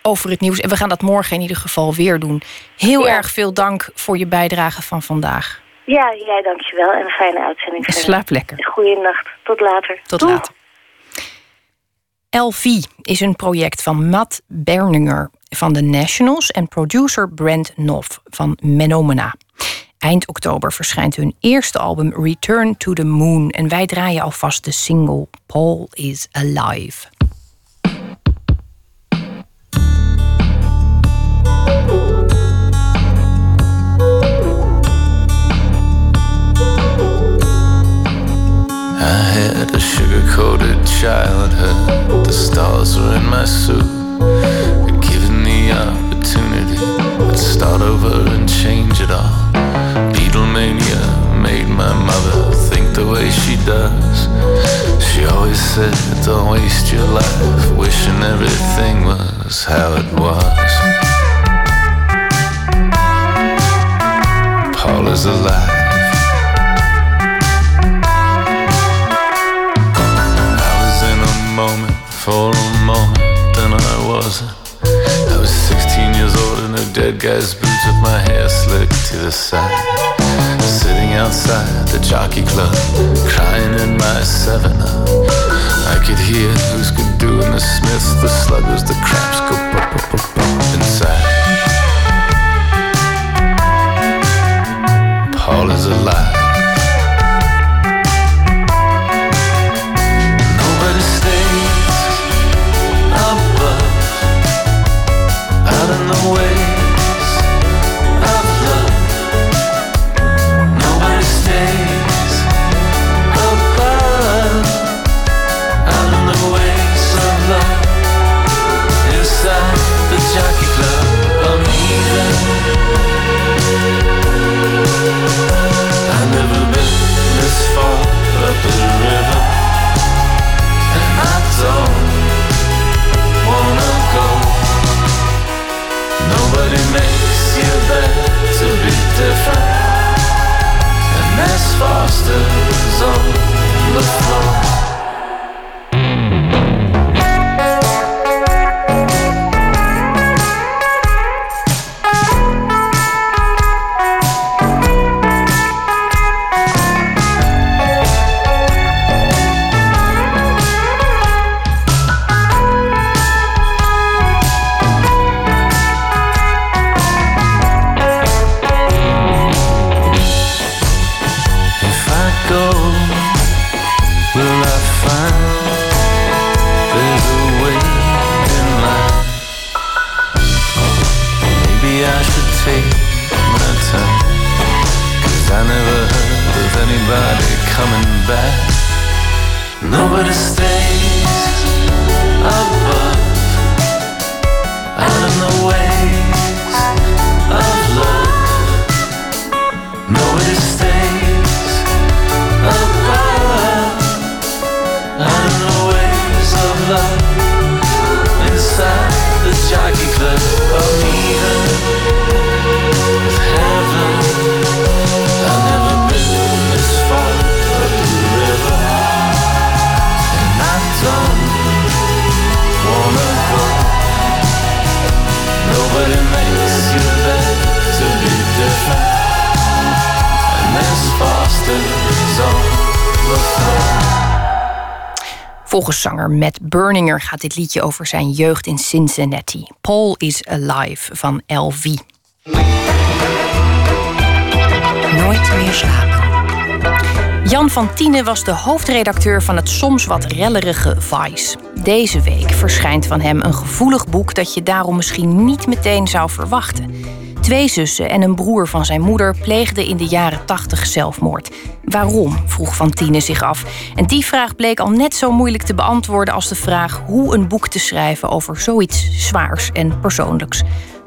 over het nieuws. En we gaan dat morgen in ieder geval weer doen. Heel Ja. erg veel dank voor je bijdrage van vandaag. Ja, jij dankjewel en een fijne uitzending. Slaap lekker. Goeienacht. Tot later. Tot later. LV is een project van Matt Berninger van de Nationals en producer Brent Knopf van Menomena. Eind oktober verschijnt hun eerste album Return to the Moon en wij draaien alvast de single Paul is Alive. Had a sugar coated childhood. The stars were in my suit. Given the opportunity, I'd start over and change it all. Beatlemania made my mother think the way she does. She always said, Don't waste your life wishing everything was how it was. Paul is alive. For a moment, then I wasn't. I was 16 years old in a dead guy's boots with my hair slicked to the side. Sitting outside the jockey club, crying in my 7 up. I could hear who's good doing the Smiths, the sluggers, the craps go bump, bump, bump inside. Zanger Matt Berninger gaat dit liedje over zijn jeugd in Cincinnati. Paul is Alive van LV. Nooit meer slapen. Jan van Tienen was de hoofdredacteur van het soms wat rellerige Vice. Deze week verschijnt van hem een gevoelig boek dat je daarom misschien niet meteen zou verwachten. Twee zussen en een broer van zijn moeder pleegden in de jaren 80 zelfmoord. Waarom? vroeg Van Tienen zich af. En die vraag bleek al net zo moeilijk te beantwoorden als de vraag hoe een boek te schrijven over zoiets zwaars en persoonlijks.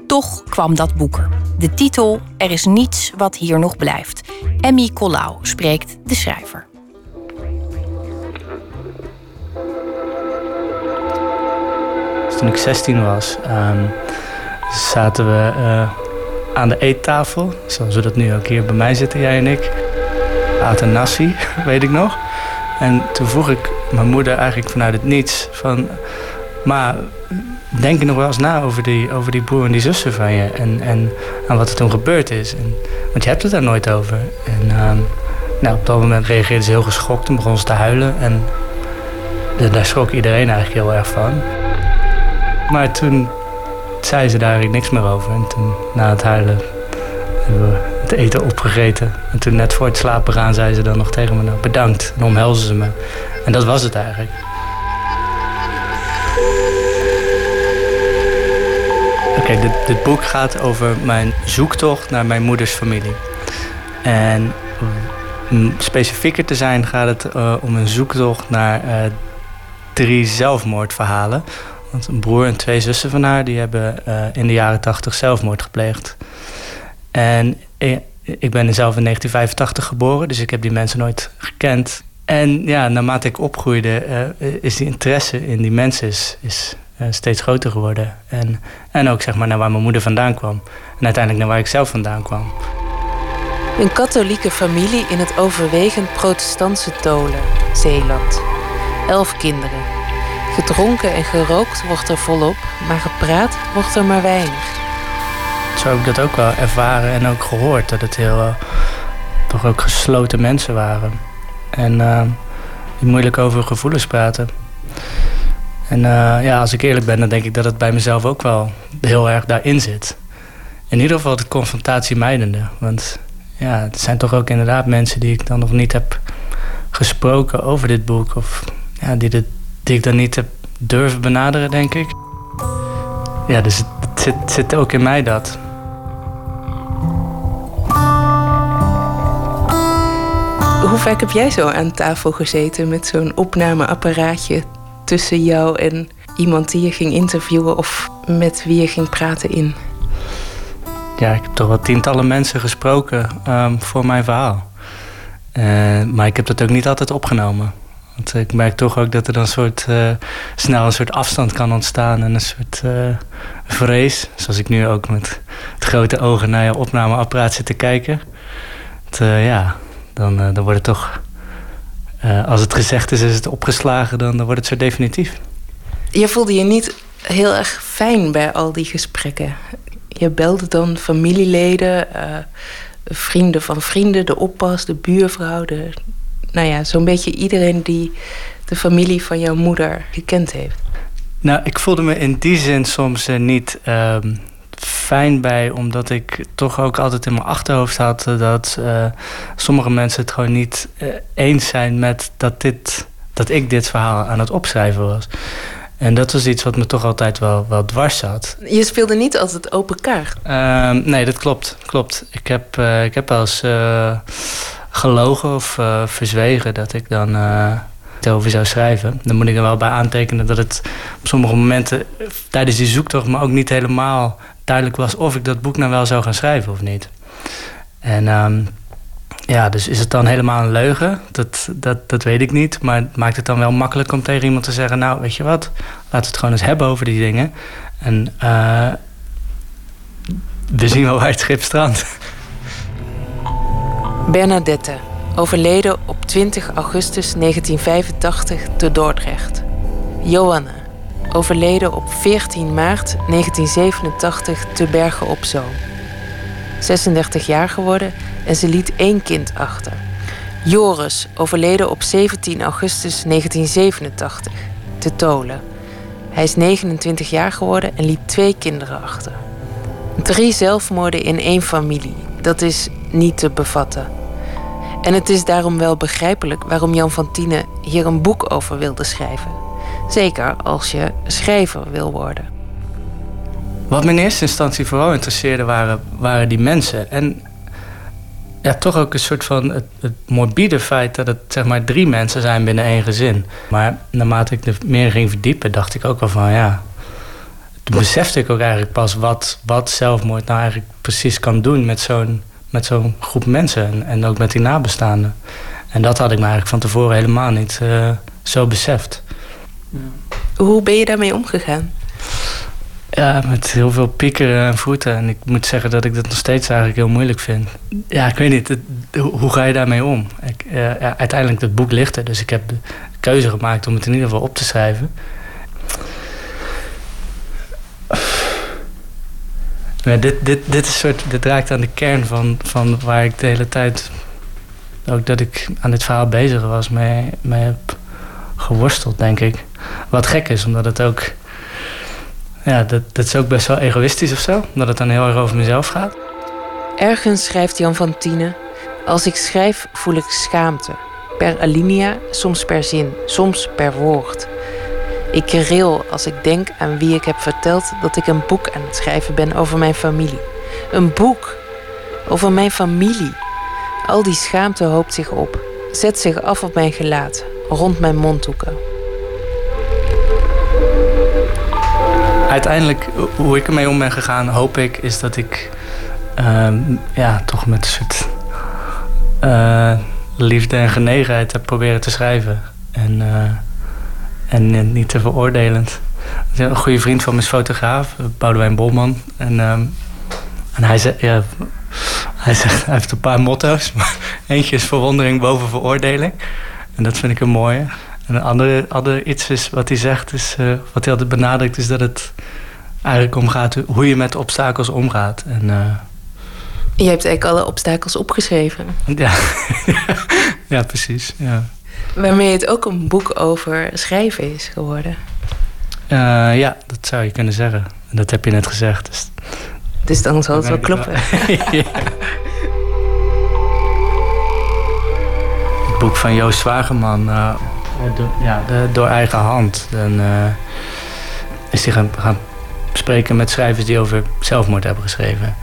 Toch kwam dat boek er. De titel Er is niets wat hier nog blijft. Emmy Collau spreekt de schrijver. toen ik 16 was, ehm, zaten we eh, aan de eettafel. Zoals we dat nu ook hier bij mij zitten, jij en ik. Aten nasi, weet ik nog. En toen vroeg ik mijn moeder eigenlijk vanuit het niets van... Maar denk je nog wel eens na over die, over die broer en die zussen van je? En, en aan wat er toen gebeurd is? En, want je hebt het daar nooit over. En ehm, nou, op dat moment reageerde ze heel geschokt en begon ze te huilen. En da- daar schrok iedereen eigenlijk heel erg van. Maar toen zei ze daar eigenlijk niks meer over. En toen, na het huilen, het eten opgegeten. En toen net voor het slapen gaan, zei ze dan nog tegen me... Nou, bedankt. En omhelzen ze me. En dat was het eigenlijk. Oké, dit, dit boek gaat over mijn zoektocht naar mijn moeders familie. En om specifieker te zijn gaat het eh, om een zoektocht naar eh, drie zelfmoordverhalen. Want een broer en twee zussen van haar die hebben eh, in de jaren tachtig zelfmoord gepleegd. En ik, ben zelf in 1985 geboren, dus ik heb die mensen nooit gekend. En ja, naarmate ik opgroeide, eh, is die interesse in die mensen is, is eh, steeds groter geworden. En, en ook zeg maar naar waar mijn moeder vandaan kwam. En uiteindelijk naar waar ik zelf vandaan kwam. Een katholieke familie in het overwegend protestantse Tolen, Zeeland. Elf kinderen. Gedronken en gerookt wordt er volop, maar gepraat wordt er maar weinig. Zo heb ik dat ook wel ervaren en ook gehoord. Dat het heel, eh, toch ook gesloten mensen waren. En eh, die moeilijk over gevoelens praten. En eh, ja, als ik eerlijk ben, dan denk ik dat het bij mezelf ook wel heel erg daarin zit. In ieder geval het confrontatiemijdende. Want ja, het zijn toch ook inderdaad mensen die ik dan nog niet heb gesproken over dit boek. Of ja, die, dit, die ik dan niet heb durven benaderen, denk ik. Ja, dus het, het zit, het zit ook in mij dat. Hoe vaak heb jij zo aan tafel gezeten met zo'n opnameapparaatje tussen jou en iemand die je ging interviewen of met wie je ging praten in? Ja, ik heb toch wel tientallen mensen gesproken ehm, voor mijn verhaal. Eh, maar ik heb dat ook niet altijd opgenomen. Want ik merk toch ook dat er dan soort, eh, snel een soort afstand kan ontstaan en een soort eh, vrees. Zoals ik nu ook met, grote ogen naar je opnameapparaat zit te kijken. Het, ja, dan, eh, dan wordt het toch, eh, als het gezegd is, is het opgeslagen, dan, dan wordt het zo definitief. Je voelde je niet heel erg fijn bij al die gesprekken. Je belde dan familieleden, eh, vrienden van vrienden, de oppas, de buurvrouw, de, nou ja, zo'n beetje iedereen die de familie van jouw moeder gekend heeft. Nou, ik voelde me in die zin soms niet ehm, fijn bij, omdat ik toch ook altijd in mijn achterhoofd had eh, dat eh, sommige mensen het gewoon niet eh, eens zijn met dat, dit, dat ik dit verhaal aan het opschrijven was. En dat was iets wat me toch altijd wel, wel dwars zat. Je speelde niet altijd open kaart. Ehm, nee, dat klopt. klopt. Ik, heb, ik heb wel eens gelogen of verzwegen dat ik dan het over zou schrijven. Dan moet ik er wel bij aantekenen dat het op sommige momenten tijdens die zoektocht me ook niet helemaal duidelijk was of ik dat boek nou wel zou gaan schrijven of niet. En ehm, ja, dus is het dan helemaal een leugen? Dat, dat, dat weet ik niet. Maar het maakt het dan wel makkelijk om tegen iemand te zeggen: Nou, weet je wat, laten we het gewoon eens hebben over die dingen. En eh, we zien wel waar het schip strandt. Bernadette, overleden op 20 augustus 1985 te Dordrecht. Johanna, overleden op 14 maart 1987 te Bergen op Zoom. 36 jaar geworden en ze liet één kind achter. Joris, overleden op 17 augustus 1987 te Tolen. Hij is 29 jaar geworden en liet twee kinderen achter. Drie zelfmoorden in één familie, dat is niet te bevatten. En het is daarom wel begrijpelijk waarom Jan van Tiene hier een boek over wilde schrijven. Zeker als je schrijver wil worden. Wat me in eerste instantie vooral interesseerde waren, waren die mensen. En ja, toch ook een soort van het, morbide feit dat het zeg maar drie mensen zijn binnen één gezin. Maar naarmate ik er meer ging verdiepen, dacht ik ook wel van ja. Toen besefte ik ook eigenlijk pas wat, wat zelfmoord nou eigenlijk precies kan doen met zo'n met zo'n groep mensen en, en ook met die nabestaanden. En dat had ik me eigenlijk van tevoren helemaal niet eh, zo beseft. Hoe ben je daarmee omgegaan? Ja, met heel veel piekeren en voeten. En ik moet zeggen dat ik dat nog steeds eigenlijk heel moeilijk vind. Ja, ik weet niet, hoe ga je daarmee om? Ik, ja, uiteindelijk, het boek ligt er, dus ik heb de keuze gemaakt om het in ieder geval op te schrijven. Ja, dit, dit, dit, is soort, dit raakt aan de kern van, van waar ik de hele tijd... ook dat ik aan dit verhaal bezig was, mee, mee heb geworsteld, denk ik. Wat gek is, omdat het ook... Ja, dat, dat is ook best wel egoïstisch of zo. Omdat het dan heel erg over mezelf gaat. Ergens schrijft Jan van Tienen... Als ik schrijf voel ik schaamte. Per alinea, soms per zin, soms per woord. Ik ril als ik denk aan wie ik heb verteld dat ik een boek aan het schrijven ben over mijn familie. Een boek over mijn familie. Al die schaamte hoopt zich op, zet zich af op mijn gelaat, rond mijn mondhoeken. Uiteindelijk, hoe ik ermee om ben gegaan, hoop ik, is dat ik ehm, ja, toch met een soort eh, liefde en genegenheid heb proberen te schrijven. En, eh, en niet te veroordelend. Een goede vriend van is fotograaf, Boudewijn Bolman. En, ehm, en hij, zegt, ja, hij zegt, hij heeft een paar motto's. Eentje is verwondering boven veroordeling. En dat vind ik een mooie. En een andere, andere iets is wat hij zegt, is, eh, wat hij altijd benadrukt, is dat het eigenlijk om gaat hoe je met obstakels omgaat. En, eh, Je hebt eigenlijk alle obstakels opgeschreven. ja. ja, precies. Ja. Waarmee het ook een boek over schrijven is geworden. Eh, ja, dat zou je kunnen zeggen. En dat heb je net gezegd. Dus, Dus dan zal het wel kloppen. Ja. Boek van Joost Zwageman, eh, ja, de- door eigen hand. Dan eh, is hij gaan, spreken met schrijvers die over zelfmoord hebben geschreven.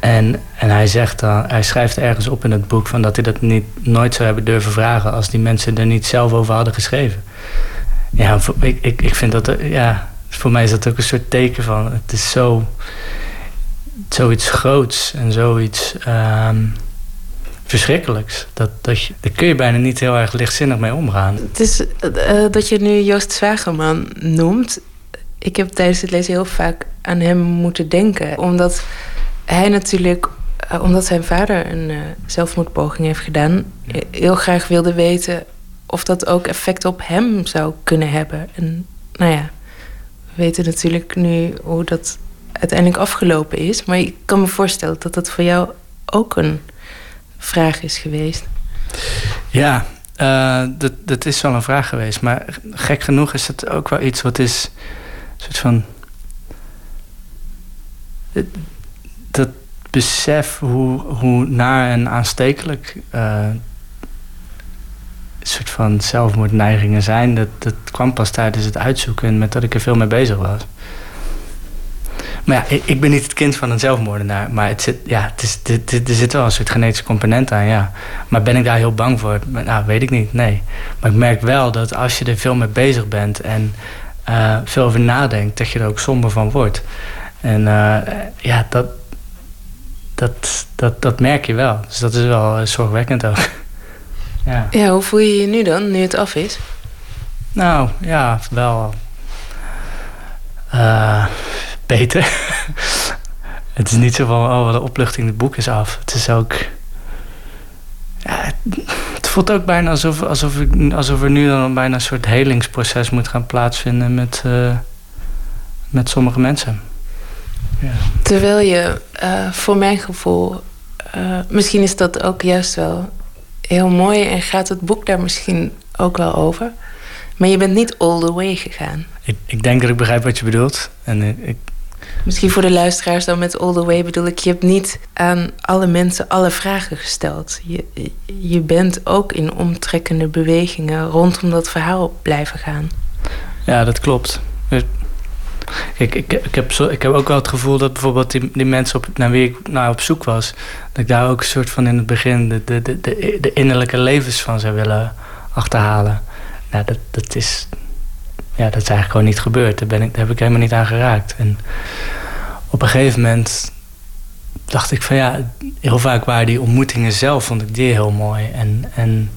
En, en hij, zegt dan, hij schrijft ergens op in het boek van dat hij dat niet, nooit zou hebben durven vragen als die mensen er niet zelf over hadden geschreven. Ja, ik, ik, ik vind dat, eh, ja, voor mij is dat ook een soort teken van, het is zo, zoiets groots en zoiets ehm, verschrikkelijks. Dat, dat je, daar kun je bijna niet heel erg lichtzinnig mee omgaan. Het is eh, dat je nu Joost Zwageman noemt. Ik heb tijdens het lezen heel vaak aan hem moeten denken. Omdat hij natuurlijk, eh, omdat zijn vader een eh, zelfmoordpoging heeft gedaan, heel graag wilde weten of dat ook effect op hem zou kunnen hebben. En nou ja, we weten natuurlijk nu hoe dat uiteindelijk afgelopen is. Maar ik kan me voorstellen dat dat voor jou ook een vraag is geweest. Ja, eh, dat, dat is wel een vraag geweest. Maar gek genoeg is het ook wel iets wat is... Een soort van... Dat besef hoe, hoe naar en aanstekelijk... een soort van zelfmoordneigingen zijn... Dat, dat kwam pas tijdens het uitzoeken... en met dat ik er veel mee bezig was. Maar ja, ik, ben niet het kind van een zelfmoordenaar. Maar het zit, ja, het is, dit, dit- er zit wel een soort genetische component aan, ja. Maar ben ik daar heel bang voor? Nou, weet ik niet, nee. Maar ik merk wel dat als je er veel mee bezig bent... en eh, veel over nadenkt, dat je er ook somber van wordt. En eh, ja, dat, dat, dat, dat merk je wel. Dus dat is wel eh, zorgwekkend ook. ja. Ja, hoe voel je je nu dan, nu het af is? Nou, ja, wel. eh, beter. het is niet zo van, oh, wat een opluchting, het boek is af. Het is ook. Ja, het, voelt ook bijna alsof, alsof, ik, alsof er nu dan bijna een soort helingsproces moet gaan plaatsvinden met, eh, met sommige mensen. Ja. Terwijl je, eh, voor mijn gevoel, eh, misschien is dat ook juist wel heel mooi en gaat het boek daar misschien ook wel over. Maar je bent niet all the way gegaan. Ik, ik denk dat ik begrijp wat je bedoelt. En ik, Misschien voor de luisteraars dan met all the way bedoel ik, je hebt niet aan alle mensen alle vragen gesteld. Je, je bent ook in omtrekkende bewegingen rondom dat verhaal blijven gaan. Ja, dat klopt. Kijk, ik, ik, heb zo, ik heb ook wel het gevoel dat bijvoorbeeld die, die mensen op, naar wie ik naar op zoek was, dat ik daar ook een soort van in het begin de, de, de, de, de innerlijke levens van zou willen achterhalen. Nou, dat, dat, is, ja, dat is eigenlijk gewoon niet gebeurd. Daar, ben ik, daar heb ik helemaal niet aan geraakt. En op een gegeven moment dacht ik van ja, heel vaak waren die ontmoetingen zelf, vond ik die heel mooi. En, en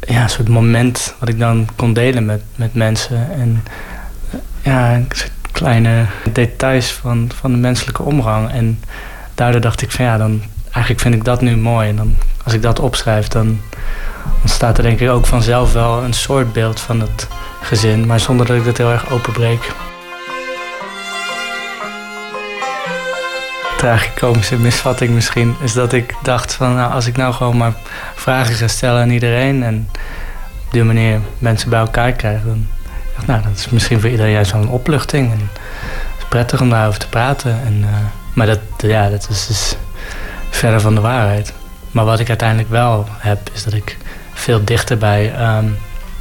ja, een soort moment wat ik dan kon delen met, met mensen. En ja, kleine details van, van de menselijke omgang. En daardoor dacht ik van ja, dan eigenlijk vind ik dat nu mooi. En dan, als ik dat opschrijf, dan ontstaat er denk ik ook vanzelf wel een soort beeld van het gezin. Maar zonder dat ik dat heel erg openbreek. tragicomische misvatting misschien... is dat ik dacht van nou, als ik nou gewoon maar vragen ga stellen aan iedereen... en op die manier mensen bij elkaar krijg... dan dacht nou, dat is misschien voor iedereen juist wel een opluchting. En het is prettig om daarover te praten. En, eh, maar dat, ja, dat is dus verder van de waarheid. Maar wat ik uiteindelijk wel heb, is dat ik veel dichter bij um,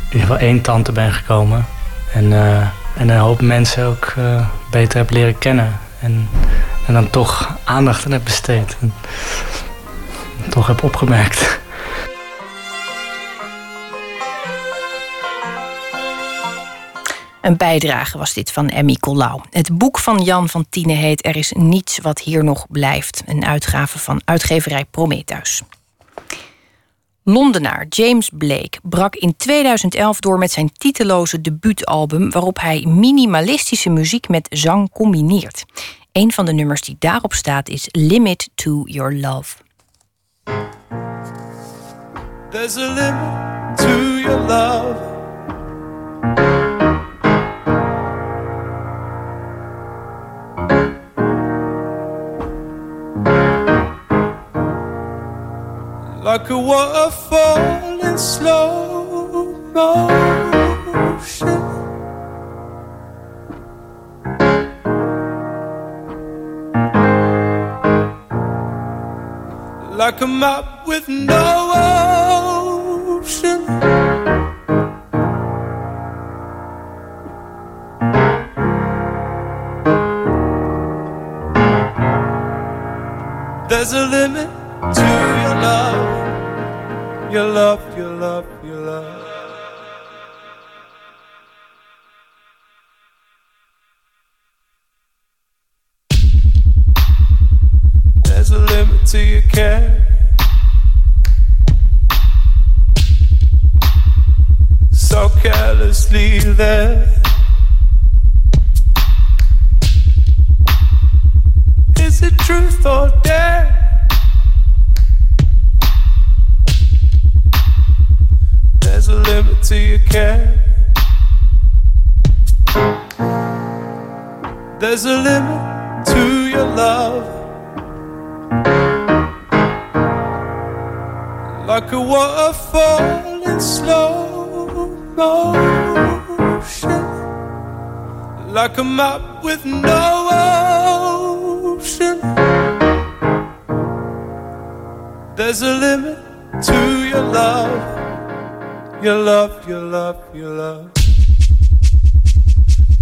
in één tante ben gekomen. En, uh, en een hoop mensen ook uh, beter heb leren kennen. En en dan toch aandacht aan heb besteed. En toch heb opgemerkt. Een bijdrage was dit van Emmy Collau. Het boek van Jan van Tiene heet Er is niets wat hier nog blijft. Een uitgave van uitgeverij Prometheus. Londenaar James Blake brak in 2011 door met zijn titeloze debuutalbum... waarop hij minimalistische muziek met zang combineert. Een van de nummers die daarop staat is Limit to Your Love. There's a limit to your love. Like a waterfall in slow motion. like a map with no ocean. There's a limit to your love, your love, your love, your love. There's a limit to your care. So carelessly there. Is it truth or dare? There's a limit to your care. There's a limit to your love. like a waterfall in slow motion, like a map with no ocean. There's a limit to your love, your love, your love, your love.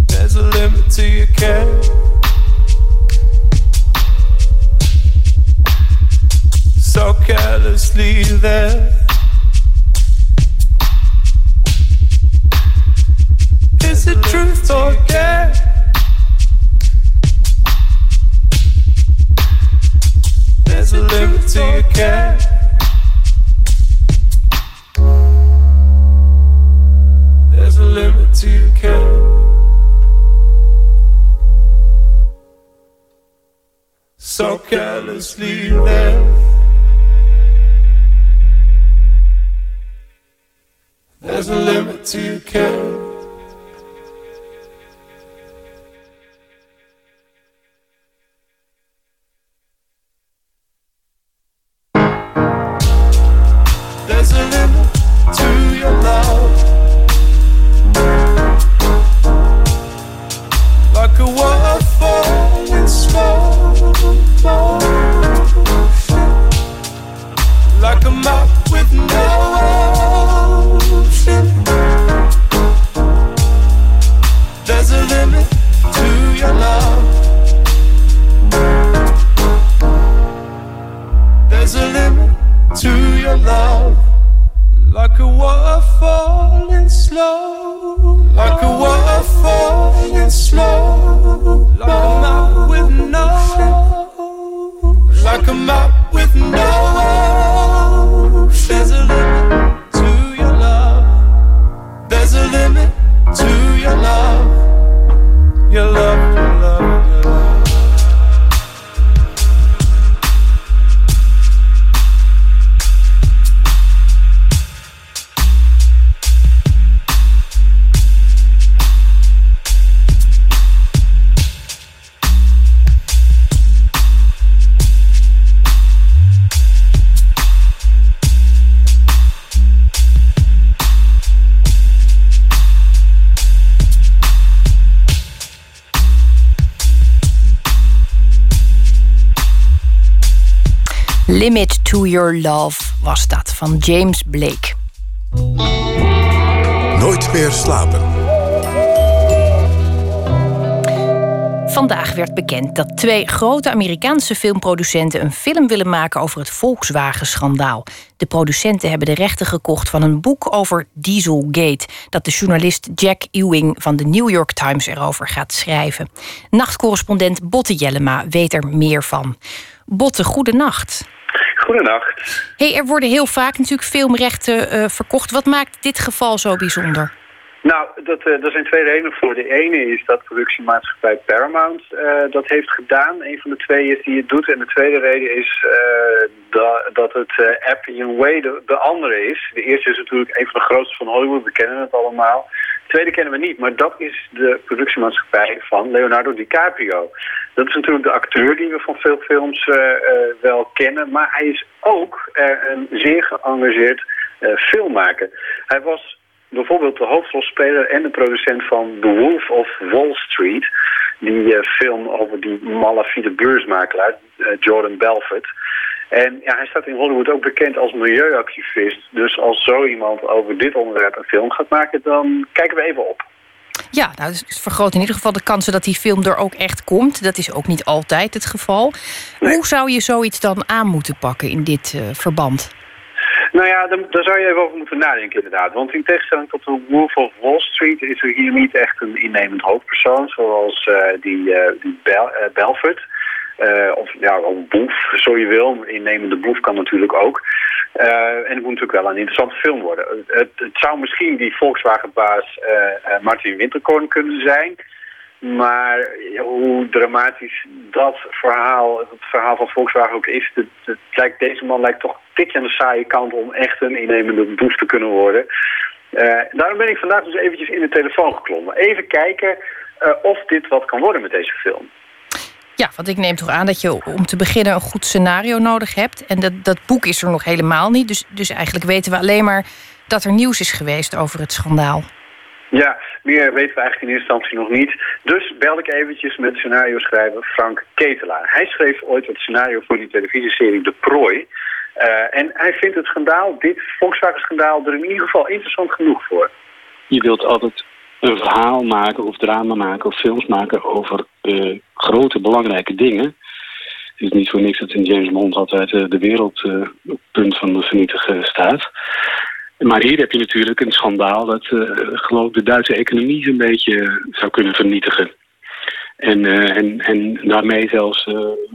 There's a limit to your care. so carelessly there. Is it truth or dare? There's a limit to your care. There's a limit to your care. So carelessly there. There's a limit to your care. Love was dat van James Blake. Nooit meer slapen. Vandaag werd bekend dat twee grote Amerikaanse filmproducenten een film willen maken over het Volkswagen-schandaal. De producenten hebben de rechten gekocht van een boek over Dieselgate, dat de journalist Jack Ewing van de New York Times erover gaat schrijven. Nachtcorrespondent Botte Jellema weet er meer van. Botte, goedenacht. Goedenacht. Hey, er worden heel vaak natuurlijk filmrechten eh, verkocht. Wat maakt dit geval zo bijzonder? Nou, dat, eh, daar zijn twee redenen voor. De ene is dat productiemaatschappij Paramount eh, dat heeft gedaan. Een van de twee is die het doet. En de tweede reden is da- dat het uh, Appian Way de, de andere is. De eerste is natuurlijk een van de grootste van Hollywood. We kennen het allemaal. De tweede kennen we niet. Maar dat is de productiemaatschappij van Leonardo DiCaprio. Dat is natuurlijk de acteur die we van veel films eh, eh, wel kennen. Maar hij is ook eh, een zeer geëngageerd filmmaker. Hij was bijvoorbeeld de hoofdrolspeler en de producent van The Wolf of Wall Street. Die film over die malafide beursmakelaar, Jordan Belfort. En ja, hij staat in Hollywood ook bekend als milieuactivist. Dus als zo iemand over dit onderwerp een film gaat maken, dan kijken we even op. Ja, nou, dus het vergroot in ieder geval de kansen dat die film er ook echt komt. Dat is ook niet altijd het geval. Hoe zou je zoiets dan aan moeten pakken in dit eh, verband? Nou ja, dan- daar zou je even over moeten nadenken inderdaad. Want in tegenstelling tot de Wolf of Wall Street is er hier niet echt een innemend hoofdpersoon. Zoals eh, die, eh, die Bel Eh, of ja, of boef, zo je wil. Innemende boef kan natuurlijk ook. Eh, en het moet natuurlijk wel een interessante film worden. Het, zou misschien die Volkswagenbaas eh, Martin Winterkorn kunnen zijn. Maar hoe dramatisch dat verhaal, het verhaal van Volkswagen ook is, het, het lijkt, deze man lijkt toch een tikje aan de saaie kant om echt een innemende boef te kunnen worden. Daarom ben ik vandaag dus eventjes in de telefoon geklommen. Even kijken of dit wat kan worden met deze film. Ja, want ik neem toch aan dat je om te beginnen een goed scenario nodig hebt. En dat, dat boek is er nog helemaal niet. Dus, dus eigenlijk weten we alleen maar dat er nieuws is geweest over het schandaal. Ja, meer weten we eigenlijk in eerste instantie nog niet. Dus belde ik eventjes met scenario-schrijver Frank Ketelaar. Hij schreef ooit het scenario voor die televisieserie De Prooi. Eh, en hij vindt het schandaal, dit Volkswagen-schandaal, er in ieder geval interessant genoeg voor. Je wilt altijd een verhaal maken of drama maken of films maken over eh, grote belangrijke dingen. Het is niet voor niks dat in James Bond altijd eh, de wereld eh, op punt van de vernietigen staat. Maar hier heb je natuurlijk een schandaal dat geloof ik de Duitse economie zo'n beetje zou kunnen vernietigen. En, en, en daarmee zelfs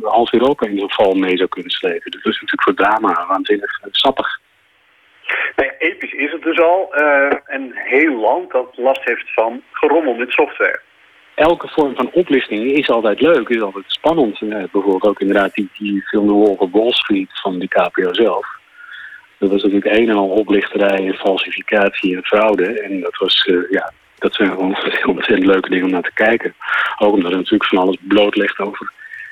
half Europa in zo'n val mee zou kunnen slepen. Dus dat is natuurlijk voor drama waanzinnig eh, Nee, episch is het dus al. eh, en heel lang dat last heeft van gerommel met software. elke vorm van oplichting is altijd leuk, is altijd spannend. En, eh, bijvoorbeeld ook inderdaad die, die film The Wolf of Wall Street van zelf. Dat was natuurlijk een en al oplichterij en falsificatie en fraude. En dat was, eh, ja, dat zijn gewoon ontzettend leuke dingen om naar te kijken. Ook omdat het natuurlijk van alles blootlegt over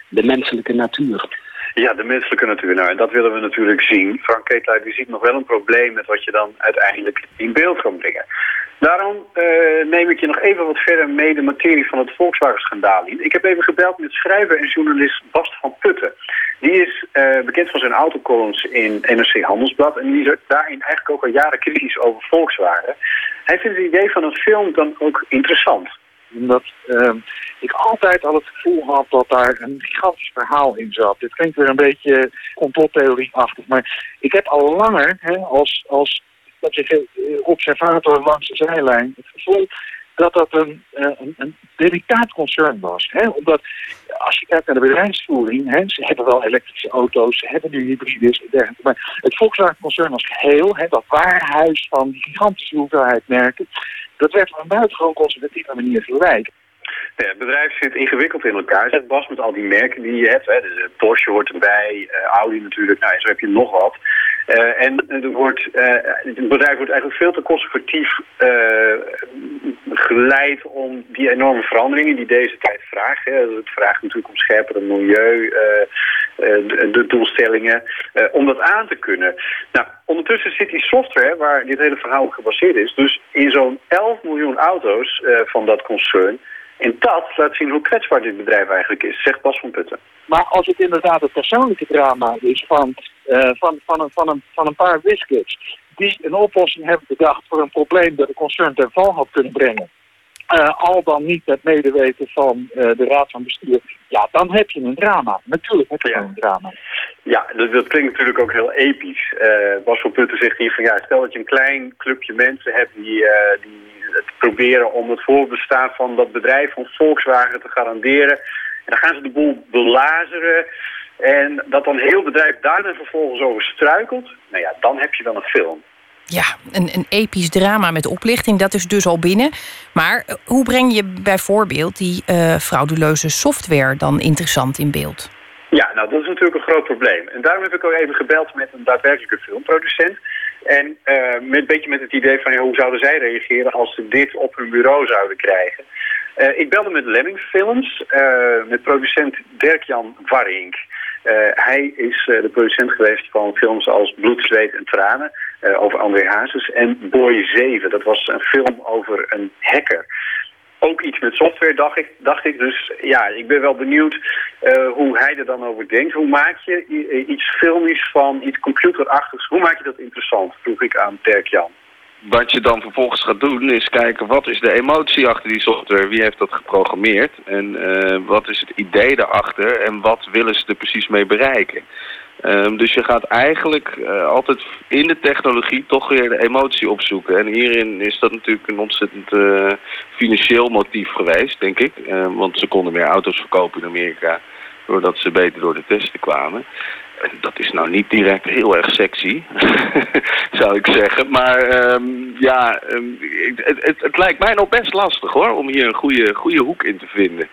de menselijke natuur. Ja, de menselijke natuur. Nou, en dat willen we natuurlijk zien. Frank Ketelaar die ziet nog wel een probleem met wat je dan uiteindelijk in beeld kan brengen. Daarom eh, neem ik je nog even wat verder mee de materie van het Volkswagen-schandaal in. Ik heb even gebeld met schrijver en journalist Bast van Putten. Die is eh, bekend van zijn autocolumns in NRC Handelsblad. En die is daarin eigenlijk ook al jaren kritisch over Volkswagen. Hij vindt het idee van een film dan ook interessant. Omdat ehm, ik altijd al het gevoel had dat daar een gigantisch verhaal in zat. Dit klinkt weer een beetje complottheorieachtig, maar ik heb al langer hè, als, als dat je, eh, observator langs de zijlijn het gevoel dat dat een, eh, een, een delicaat concern was. Hè? Omdat als je kijkt naar de bedrijfsvoering, hè, ze hebben wel elektrische auto's, ze hebben nu hybrides en dergelijke. Maar het Volkswagen-concern als geheel, hè, dat waarhuis van gigantische hoeveelheid merken, dat werd op een buitengewoon conservatieve manier verwijkt. Ja, het bedrijf zit ingewikkeld in elkaar. Zet Bas met al die merken die je hebt. Hè. Dus, eh, Porsche hoort erbij, eh, Audi natuurlijk. Nou, zo heb je nog wat. Eh, en wordt, eh, het bedrijf wordt eigenlijk veel te conservatief eh, geleid om die enorme veranderingen die deze tijd vraagt. Hè. Het vraagt natuurlijk om scherpere milieu, de, de doelstellingen, om dat aan te kunnen. Nou, ondertussen zit die software, waar dit hele verhaal op gebaseerd is, dus in zo'n 11 miljoen auto's van dat concern. En dat laat zien hoe kwetsbaar dit bedrijf eigenlijk is, zegt Bas van Putten. Maar als het inderdaad het persoonlijke drama is van, eh, van, van, een, van, een, van een paar whiskers die een oplossing hebben bedacht voor een probleem dat de concern ten val had kunnen brengen. eh, al dan niet met medeweten van eh, de raad van bestuur. Ja, dan heb je een drama. Natuurlijk heb je dan een drama. Ja, dat, dat klinkt natuurlijk ook heel episch. Bas van Putten zegt hier van ja, stel dat je een klein clubje mensen hebt die, die het proberen om het voorbestaan van dat bedrijf van Volkswagen te garanderen. En dan gaan ze de boel belazeren. En dat dan heel bedrijf daarna vervolgens over struikelt. Nou ja, dan heb je wel een film. Ja, een, een episch drama met oplichting, dat is dus al binnen. Maar eh, hoe breng je bijvoorbeeld die eh, frauduleuze software dan interessant in beeld? Ja, nou dat is natuurlijk een groot probleem. En daarom heb ik ook even gebeld met een daadwerkelijke filmproducent. En eh, met een beetje met het idee van hoe zouden zij reageren als ze dit op hun bureau zouden krijgen. Eh, ik belde met Lemming Films, eh, met producent Dirk-Jan Warink. Hij is de producent geweest van films als Bloed, Zweet en Tranen over André Hazes. En Boy 7, dat was een film over een hacker. Ook iets met software, dacht ik. Dacht ik. Dus ja, ik ben wel benieuwd eh, hoe hij er dan over denkt. Hoe maak je eh, iets filmisch van iets computerachtigs? Hoe maak je dat interessant? Vroeg ik aan Dirk-Jan. Wat je dan vervolgens gaat doen is kijken wat is de emotie achter die software, wie heeft dat geprogrammeerd en eh, wat is het idee daarachter en wat willen ze er precies mee bereiken. Ehm, dus je gaat eigenlijk eh, altijd in de technologie toch weer de emotie opzoeken. En hierin is dat natuurlijk een ontzettend eh, financieel motief geweest, denk ik. Ehm, want ze konden meer auto's verkopen in Amerika doordat ze beter door de testen kwamen. En dat is nou niet direct heel erg sexy, zou ik zeggen. Maar ehm, ja, het, het, het lijkt mij nog best lastig hoor, om hier een goede, goede hoek in te vinden.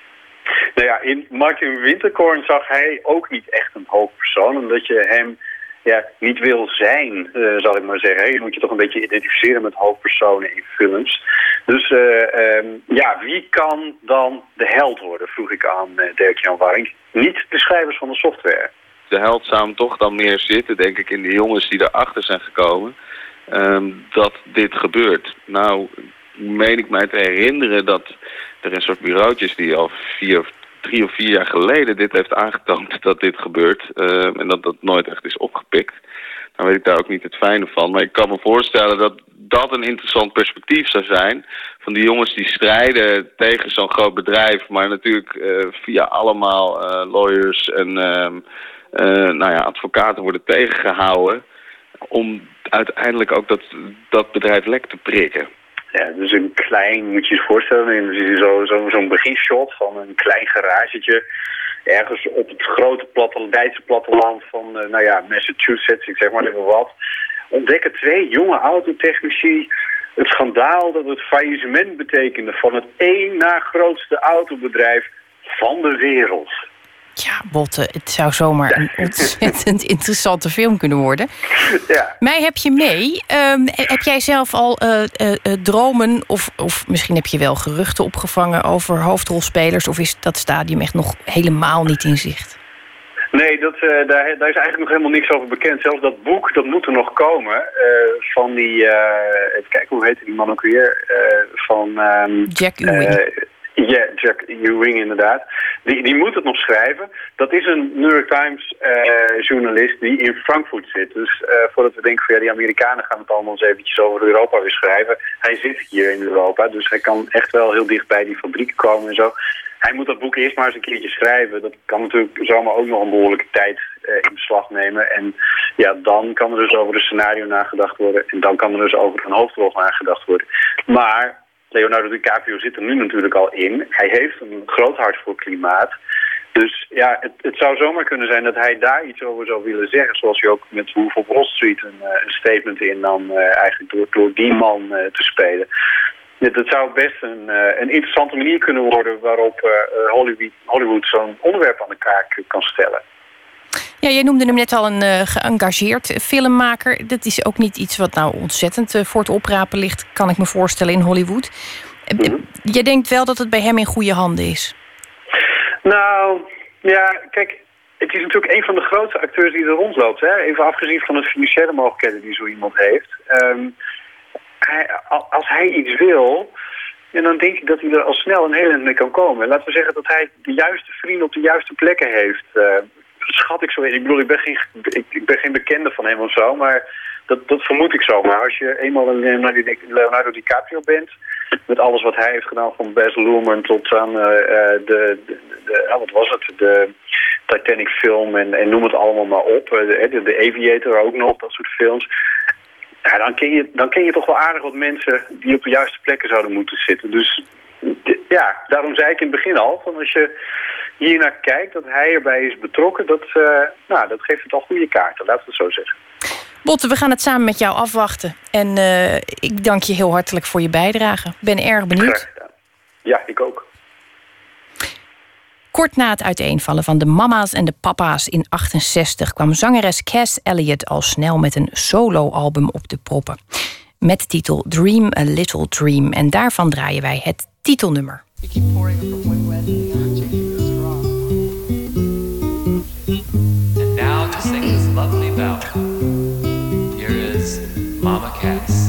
Nou ja, in Martin Winterkorn zag hij ook niet echt een hoofdpersoon. Omdat je hem ja, niet wil zijn, eh, zal ik maar zeggen. Je moet je toch een beetje identificeren met hoofdpersonen in films. Dus eh, ehm, ja, wie kan dan de held worden, vroeg ik aan eh, Dirk-Jan Warink. Niet de schrijvers van de software. De held zou hem toch dan meer zitten, denk ik, in de jongens die erachter zijn gekomen. ehm, dat dit gebeurt. Nou, meen ik mij te herinneren dat er een soort bureautjes die al vier of drie of vier jaar geleden dit heeft aangetoond dat dit gebeurt. ehm, en dat dat nooit echt is opgepikt. Dan weet ik daar ook niet het fijne van. Maar ik kan me voorstellen dat dat een interessant perspectief zou zijn. Van die jongens die strijden tegen zo'n groot bedrijf. Maar natuurlijk eh, via allemaal eh, lawyers en ehm, eh, nou ja, advocaten worden tegengehouden. Om uiteindelijk ook dat, dat bedrijf lek te prikken. Ja, dus een klein, moet je je voorstellen, dan zie je zo- zo- zo'n beginshot van een klein garagetje. Ergens op het grote platte, Duitse platteland van, eh, nou ja, Massachusetts, ik zeg maar even wat. Ontdekken twee jonge autotechnici het schandaal dat het faillissement betekende van het één na grootste autobedrijf van de wereld. Ja, Botte, het zou zomaar een ontzettend interessante film kunnen worden. Ja. Mij heb je mee. Ehm, heb jij zelf al eh, eh, eh, dromen of, of misschien heb je wel geruchten opgevangen over hoofdrolspelers... of is dat stadium echt nog helemaal niet in zicht? Nee, dat, daar, daar is eigenlijk nog helemaal niks over bekend. Zelfs dat boek, dat moet er nog komen. van die, even kijken, hoe heette die man ook weer? Van... ehm, Jack Ewing. Ja, Jack Ewing inderdaad. Die, die moet het nog schrijven. Dat is een New York Times eh, journalist die in Frankfurt zit. Dus eh, voordat we denken van ja, die Amerikanen gaan het allemaal eens eventjes over Europa weer schrijven. Hij zit hier in Europa, dus hij kan echt wel heel dicht bij die fabrieken komen en zo. Hij moet dat boek eerst maar eens een keertje schrijven. Dat kan natuurlijk zomaar ook nog een behoorlijke tijd eh, in beslag nemen. En ja, dan kan er dus over een scenario nagedacht worden. En dan kan er dus over een hoofdrol nagedacht worden. Maar Leonardo DiCaprio zit er nu natuurlijk al in. Hij heeft een groot hart voor klimaat. Dus ja, het, het zou zomaar kunnen zijn dat hij daar iets over zou willen zeggen. Zoals hij ook met Wolf of Wall Street een, eh, een statement innam. eh eigenlijk door, door die man eh, te spelen. Dat zou best een, een interessante manier kunnen worden waarop Hollywood, Hollywood zo'n onderwerp aan de kaak kan stellen. Ja, jij noemde hem net al een eh, geëngageerd filmmaker. Dat is ook niet iets wat nou ontzettend eh, voor het oprapen ligt... kan ik me voorstellen in Hollywood. Mhm. Jij denkt wel dat het bij hem in goede handen is? Nou, ja, kijk, het is natuurlijk een van de grootste acteurs die er rondloopt. Hè? Even afgezien van de financiële mogelijkheden die zo iemand heeft. Ehm, hij, als hij iets wil, En dan denk ik dat hij er al snel een heel eind mee kan komen. Laten we zeggen dat hij de juiste vrienden op de juiste plekken heeft. Schat ik zo in. Ik bedoel, ik ben geen, ik, ik ben geen bekende van hem of zo, maar dat, dat vermoed ik zo. Maar als je eenmaal een Leonardo, Leonardo DiCaprio bent, met alles wat hij heeft gedaan, van Baz Luhrmann tot aan eh, eh, de, de, de ja, wat was het, de Titanic film en, en noem het allemaal maar op. Eh, de, de Aviator ook nog, dat soort films. Ja, dan ken, je, dan ken je toch wel aardig wat mensen die op de juiste plekken zouden moeten zitten. Dus ja, daarom zei ik in het begin al, van als je hier naar kijkt, dat hij erbij is betrokken, dat, eh, nou, dat geeft het al goede kaarten, laten we het zo zeggen. Botte, we gaan het samen met jou afwachten. En eh, ik dank je heel hartelijk voor je bijdrage. Ik ben erg benieuwd. Ja, ik ook. Kort na het uiteenvallen van de mama's en de papa's in 68 kwam zangeres Cass Elliot al snel met een soloalbum op de proppen. Met de titel Dream a Little Dream. En daarvan draaien wij het titelnummer. And now to sing this lovely ballad, here is Mama Cass.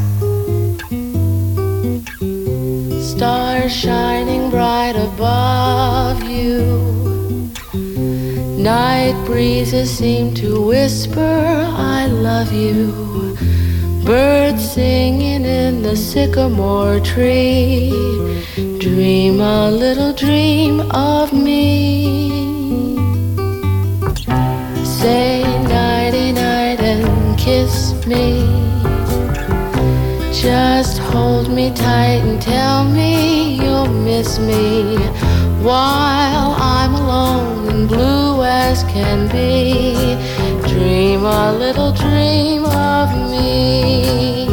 Stars shining bright above you. Night breezes seem to whisper, I love you. Birds singing in the sycamore tree. Dream a little dream of me. Say nighty night and kiss me. Just hold me tight and tell me you'll miss me while I'm alone and blue as can be. Dream a little dream of me.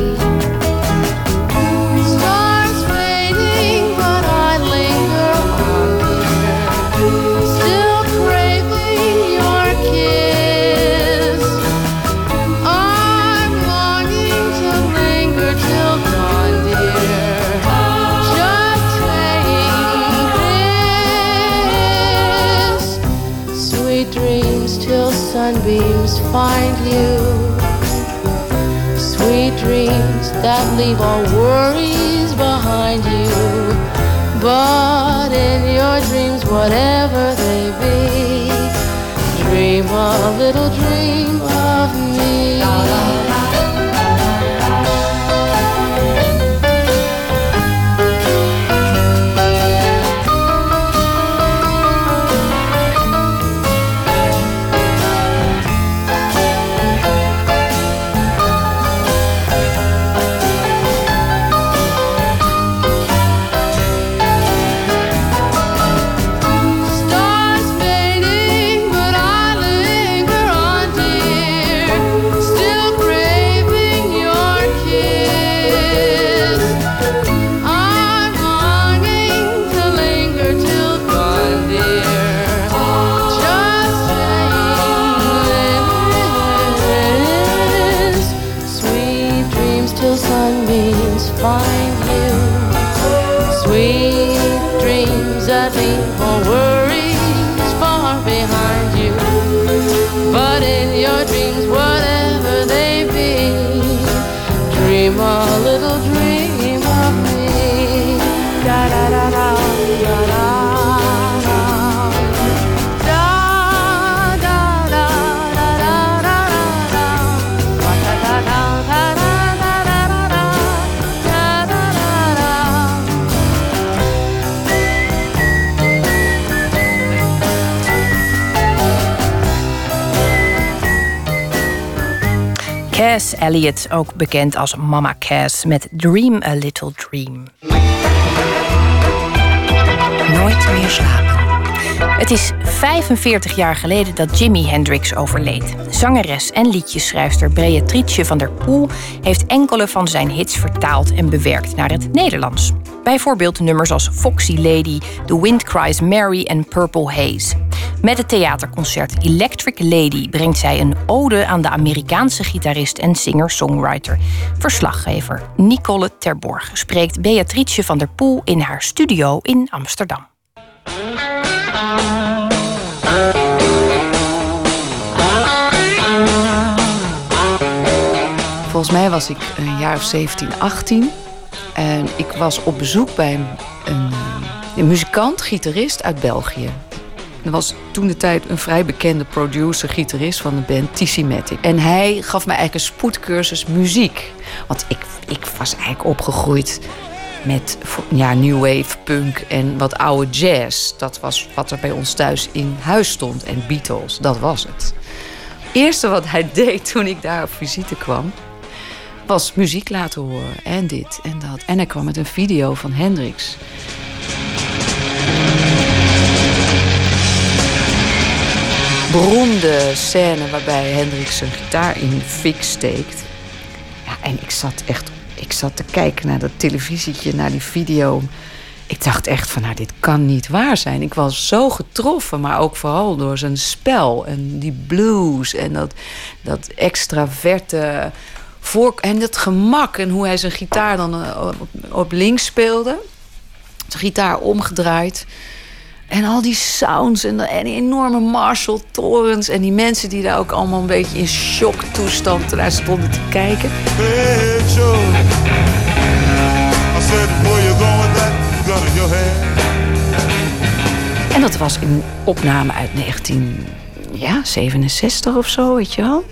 That leave all worries behind you. But in your dreams, whatever they be, dream a little dream Cass Elliot, ook bekend als Mama Cass met Dream a Little Dream. Nooit meer slapen. Het is 45 jaar geleden dat Jimi Hendrix overleed. Zangeres en liedjeschrijfster Beatrice van der Poel heeft enkele van zijn hits vertaald en bewerkt naar het Nederlands. Bijvoorbeeld nummers als Foxy Lady, The Wind Cries Mary en Purple Haze. Met het theaterconcert Electric Lady brengt zij een ode aan de Amerikaanse gitarist en singer-songwriter. Verslaggever Nicole Terborg spreekt Beatrice van der Poel in haar studio in Amsterdam. Volgens mij was ik een jaar of 17, 18. En ik was op bezoek bij een, een, muzikant, gitarist uit België. Er was toen de tijd een vrij bekende producer, gitarist van de band TC Matic. En hij gaf me eigenlijk een spoedcursus muziek. Want ik, ik was eigenlijk opgegroeid met ja, new wave, punk en wat oude jazz. Dat was wat er bij ons thuis in huis stond. En Beatles, dat was het. Het eerste wat hij deed toen ik daar op visite kwam... was muziek laten horen. En dit en dat. En hij kwam met een video van Hendrix. beroemde scène waarbij Hendrik zijn gitaar in fik steekt. Ja, en ik zat echt ik zat te kijken naar dat televisietje, naar die video. Ik dacht echt van, nou, dit kan niet waar zijn. Ik was zo getroffen, maar ook vooral door zijn spel. En die blues en dat, dat extraverte... Voor, en dat gemak en hoe hij zijn gitaar dan eh, op, op links speelde. Zijn gitaar omgedraaid. En al die sounds en, en die enorme Marshall-torens. En die mensen die daar ook allemaal een beetje in shocktoestand naar stonden te kijken. Hey, Joe. I said, where you going with that gun in your hand? En dat was een opname uit 1967 of zo, weet je wel.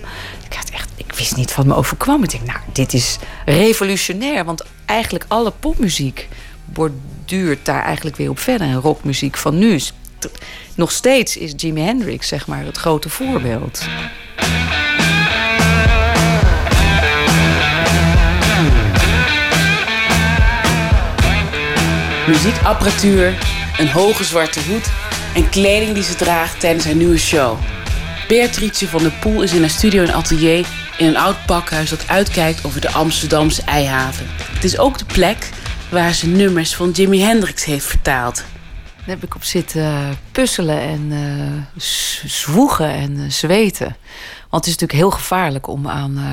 Ik, had echt, wist niet wat me overkwam. Ik dacht, nou, dit is revolutionair. Want eigenlijk alle popmuziek borduurt daar eigenlijk weer op verder. En rockmuziek van nu. Nog steeds is Jimi Hendrix, zeg maar, het grote voorbeeld. Muziekapparatuur, een hoge zwarte hoed en kleding die ze draagt tijdens haar nieuwe show. Beatrice van der Poel is in haar studio en atelier in een oud pakhuis dat uitkijkt over de Amsterdamse Eihaven. Het is ook de plek waar ze nummers van Jimi Hendrix heeft vertaald. Daar heb ik op zitten puzzelen en eh, z- zwoegen en eh, zweten. Want het is natuurlijk heel gevaarlijk om aan eh,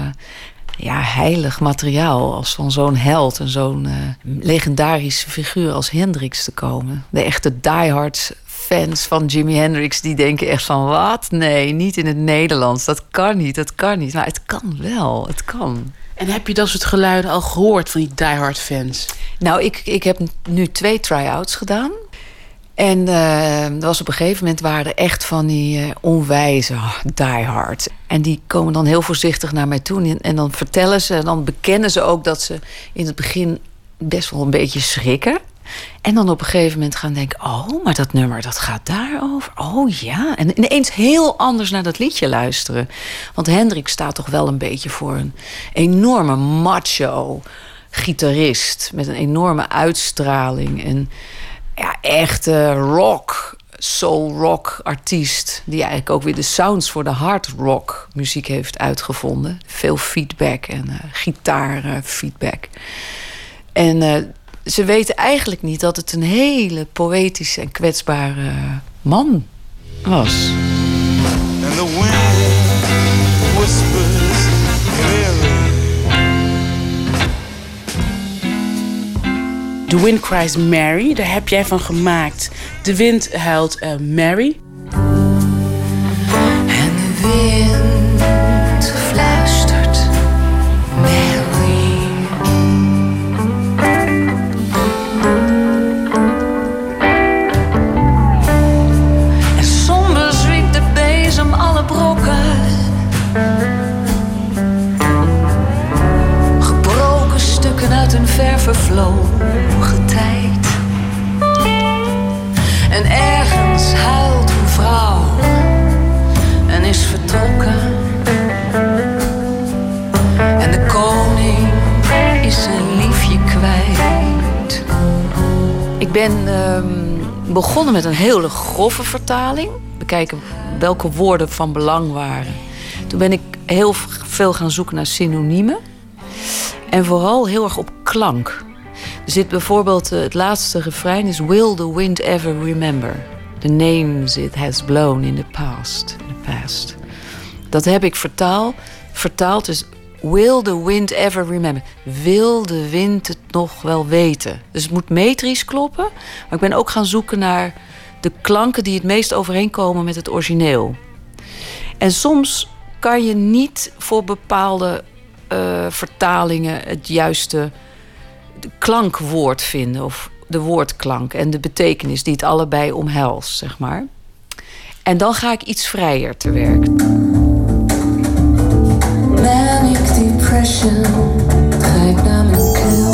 ja, heilig materiaal... als van zo'n held en zo'n eh, legendarische figuur als Hendrix te komen. De echte diehards fans van Jimi Hendrix... die denken echt van, wat? Nee, niet in het Nederlands. Dat kan niet, dat kan niet. Maar het kan wel, het kan. En heb je dat soort geluiden al gehoord van die diehard fans? Nou, ik, ik heb nu twee try-outs gedaan. En eh, er was op een gegeven moment waren er echt van die eh, onwijze diehard. En die komen dan heel voorzichtig naar mij toe. En, en dan vertellen ze, en dan bekennen ze ook dat ze in het begin best wel een beetje schrikken. En dan op een gegeven moment gaan denken: oh, maar dat nummer dat gaat daarover. Oh ja. En ineens heel anders naar dat liedje luisteren. Want Hendrik staat toch wel een beetje voor een enorme macho gitarist. Met een enorme uitstraling. En ja, echte rock, soul rock artiest. Die eigenlijk ook weer de sounds voor de hard rock muziek heeft uitgevonden. Veel feedback en eh gitaarfeedback. en eh, ze weten eigenlijk niet dat het een hele poëtische en kwetsbare man was. And the wind whispers clearly. The Wind Cries Mary, daar heb jij van gemaakt. De wind huilt eh, Mary. En ergens huilt een vrouw en is vertrokken. En de koning is zijn liefje kwijt. Ik ben ehm, begonnen met een hele grove vertaling. Bekijken welke woorden van belang waren. Toen ben ik heel veel gaan zoeken naar synoniemen. En vooral heel erg op klank. Zit bijvoorbeeld eh, het laatste refrein is Will the wind ever remember the names it has blown in the past. Past. Dat heb ik vertaal, vertaald dus Will the wind ever remember? Wil de wind het nog wel weten? Dus het moet metrisch kloppen. Maar ik ben ook gaan zoeken naar de klanken die het meest overeenkomen met het origineel. En soms kan je niet voor bepaalde eh, vertalingen het juiste de klankwoord vinden. Of de woordklank en de betekenis die het allebei omhelst, zeg maar. En dan ga ik iets vrijer te werk. Manic depression trekt naar mijn keel.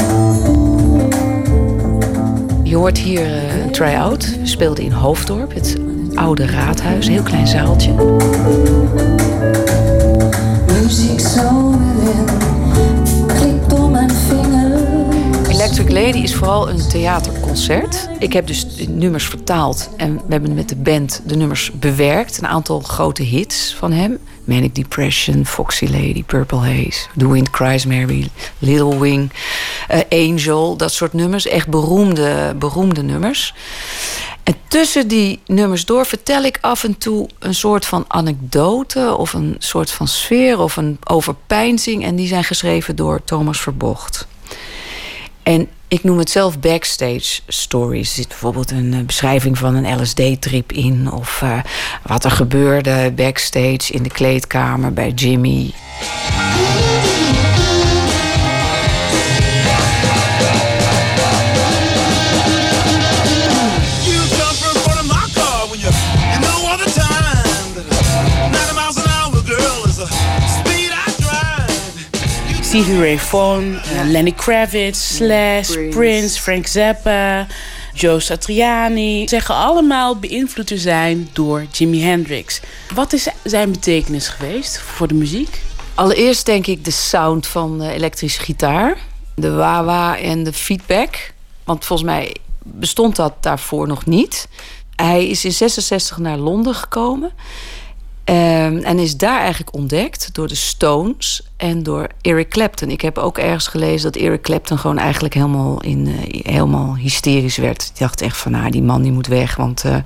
Je hoort hier eh, een try-out. We speelden in Hoofddorp, het oude raadhuis, een heel klein zaaltje. Muziek zo Electric Lady is vooral een theaterconcert. Ik heb dus nummers vertaald en we hebben met de band de nummers bewerkt. Een aantal grote hits van hem. Manic Depression, Foxy Lady, Purple Haze, The Wind Cries Mary, Little Wing, eh, Angel. Dat soort nummers, echt beroemde, beroemde nummers. En tussen die nummers door vertel ik af en toe een soort van anekdote... of een soort van sfeer of een overpeinzing. En die zijn geschreven door Thomas Verbocht. En ik noem het zelf backstage stories. Er zit bijvoorbeeld een eh, beschrijving van een LSD-trip in. Of eh, wat er gebeurde backstage in de kleedkamer bij Jimmy. Stevie Ray Vaughan, eh, Lenny Kravitz, Slash, Prince. Frank Zappa, Joe Satriani. Zeggen allemaal beïnvloed te zijn door Jimi Hendrix. Wat is zijn betekenis geweest voor de muziek? Allereerst denk ik de sound van de elektrische gitaar. De wah-wah en de feedback. Want volgens mij bestond dat daarvoor nog niet. Hij is in 66 naar Londen gekomen. Ehm, en is daar eigenlijk ontdekt door de Stones en door Eric Clapton. Ik heb ook ergens gelezen dat Eric Clapton gewoon eigenlijk helemaal, in, eh, helemaal hysterisch werd. Ik dacht echt van, nou, die man die moet weg, want eh,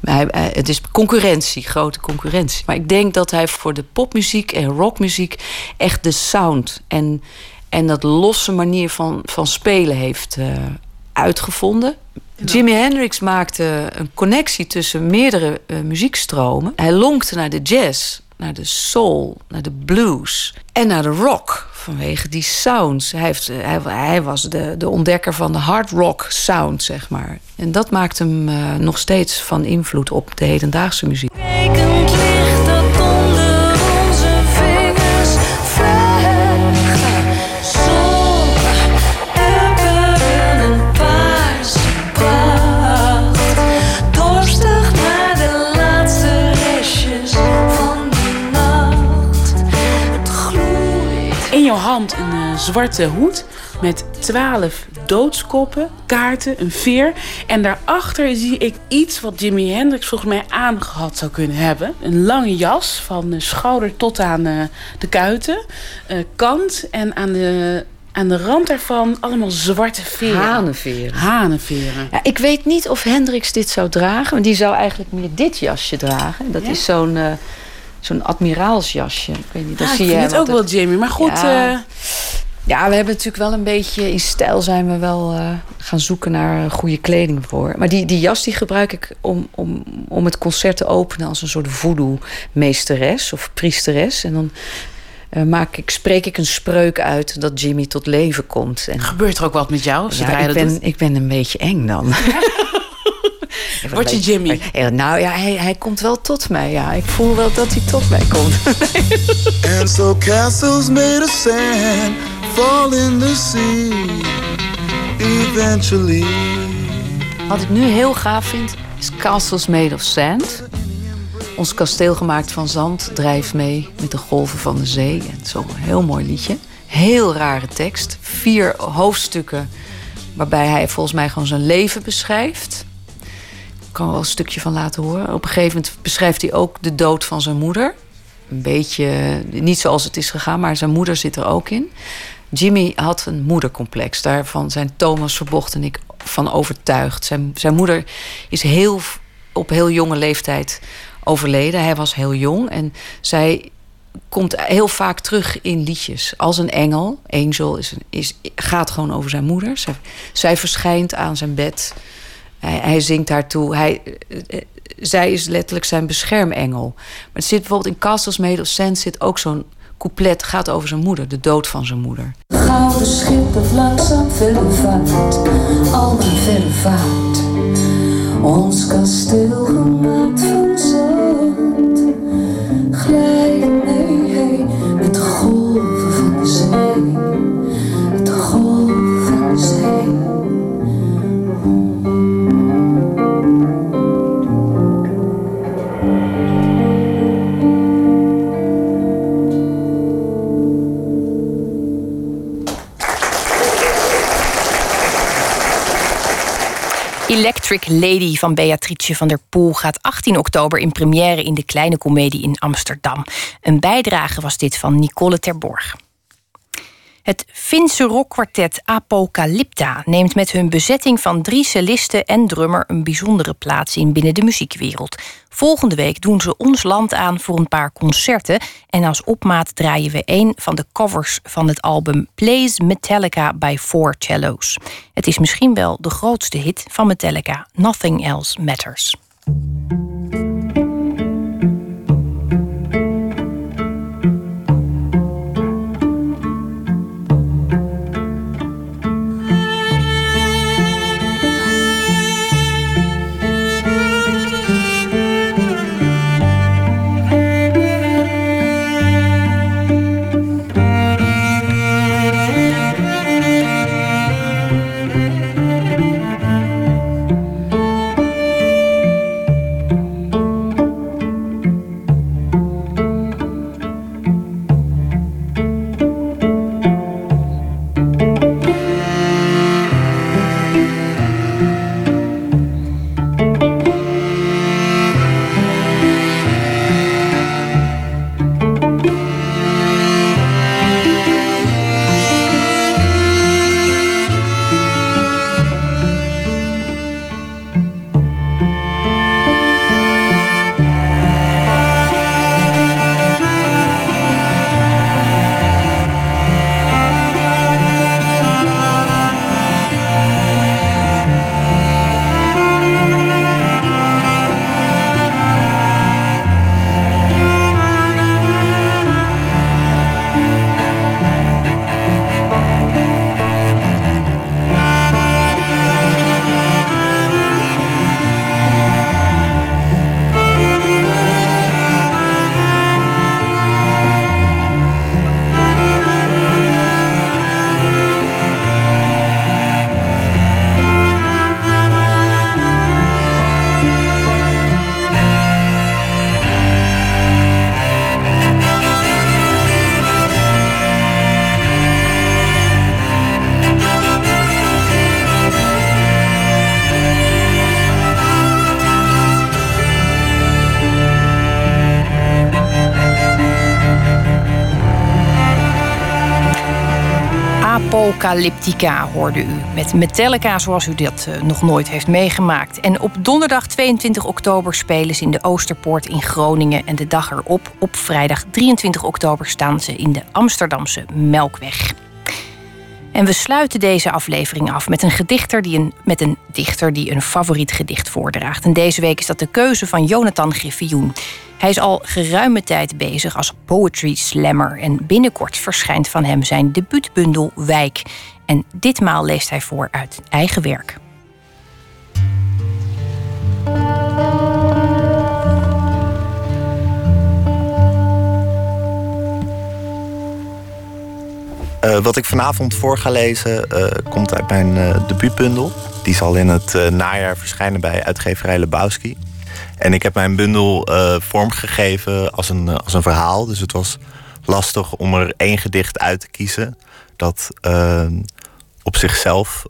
hij, hij- het is concurrentie, grote concurrentie. Maar ik denk dat hij voor de popmuziek en rockmuziek echt de sound en, en dat losse manier van, van spelen heeft eh, uitgevonden. Jimi Hendrix maakte een connectie tussen meerdere eh, muziekstromen. Hij lonkte naar de jazz, naar de soul, naar de blues en naar de rock. Vanwege die sounds. Hij, heeft, eh, hij, hij was de, de ontdekker van de hard rock sound, zeg maar. En dat maakt hem eh, nog steeds van invloed op de hedendaagse muziek. Zwarte hoed met twaalf doodskoppen, kaarten, een veer. En daarachter zie ik iets wat Jimi Hendrix volgens mij aangehad zou kunnen hebben. Een lange jas van de schouder tot aan eh, de kuiten. eh, kant en aan de, aan de rand daarvan allemaal zwarte veren. Hanenveren. Hanenveren. Ja, ik weet niet of Hendrix dit zou dragen. Want die zou eigenlijk meer dit jasje dragen. Dat Ja? is zo'n eh, zo'n admiraalsjasje. Ik weet niet, dat Ja, ik zie vind je het ook wel Jamie. Maar goed, Ja. eh, Ja, we hebben natuurlijk wel een beetje in stijl zijn we wel eh, gaan zoeken naar goede kleding voor. Maar die, die jas die gebruik ik om, om, om het concert te openen als een soort voodoo-meesteres of priesteres. En dan eh, maak ik, spreek ik een spreuk uit dat Jimmy tot leven komt. En, gebeurt er ook wat met jou zodra ja, je ik, dat ben, doet? ik ben een beetje eng dan. Word je Jimmy? Ja, nou ja, hij, hij komt wel tot mij. Ja, ik voel wel dat hij tot mij komt. And so castles made of sand fall in the sea eventually. Wat ik nu heel gaaf vind, is Castles Made of Sand. Ons kasteel gemaakt van zand drijft mee met de golven van de zee. En een heel mooi liedje. Heel rare tekst. Vier hoofdstukken waarbij hij volgens mij gewoon zijn leven beschrijft. Ik kan er wel een stukje van laten horen. Op een gegeven moment beschrijft hij ook de dood van zijn moeder. Een beetje, niet zoals het is gegaan, maar zijn moeder zit er ook in. Jimmy had een moedercomplex. Daarvan zijn Thomas Verbocht en ik van overtuigd. Zijn, zijn moeder is heel, op heel jonge leeftijd overleden. Hij was heel jong en zij komt heel vaak terug in liedjes. Als een engel. Angel is, een- is, gaat gewoon over zijn moeder. Zij, verschijnt aan zijn bed. Hij, hij zingt haar toe. Hij, eh, eh, zij is letterlijk zijn beschermengel. Maar er zit bijvoorbeeld in Castles Made of Sand zit ook zo'n couplet gaat over zijn moeder, de dood van zijn moeder. Gouden schip of langzaam verre vaart, al maar verre vaart. Ons kasteel gemaakt van zand. Electric Lady van Beatrice van der Poel gaat 18 oktober in première in de Kleine Comedie in Amsterdam. Een bijdrage was dit van Nicole Terborg. Het Finse rockkwartet Apocalypta neemt met hun bezetting van drie cellisten en drummer een bijzondere plaats in binnen de muziekwereld. Volgende week doen ze ons land aan voor een paar concerten en als opmaat draaien we een van de covers van het album Plays Metallica by Four Cellos. Het is misschien wel de grootste hit van Metallica, Nothing Else Matters. Apocalyptica hoorde u. Met Metallica zoals u dat eh, nog nooit heeft meegemaakt. En op donderdag 22 oktober spelen ze in de Oosterpoort in Groningen. En de dag erop, op vrijdag 23 oktober, staan ze in de Amsterdamse Melkweg. En we sluiten deze aflevering af met een, gedichter die een, met een dichter die een favoriet gedicht voordraagt. En deze week is dat de keuze van Jonathan Griffioen. Hij is al geruime tijd bezig als poetry slammer. En binnenkort verschijnt van hem zijn debuutbundel Wijk. En ditmaal leest hij voor uit eigen werk. Eh, wat ik vanavond voor ga lezen eh, komt uit mijn eh, debuutbundel. Die zal in het najaar verschijnen bij uitgeverij Lebowski. En ik heb mijn bundel eh, vormgegeven als een, eh, als een verhaal. Dus het was lastig om er één gedicht uit te kiezen dat eh, op zichzelf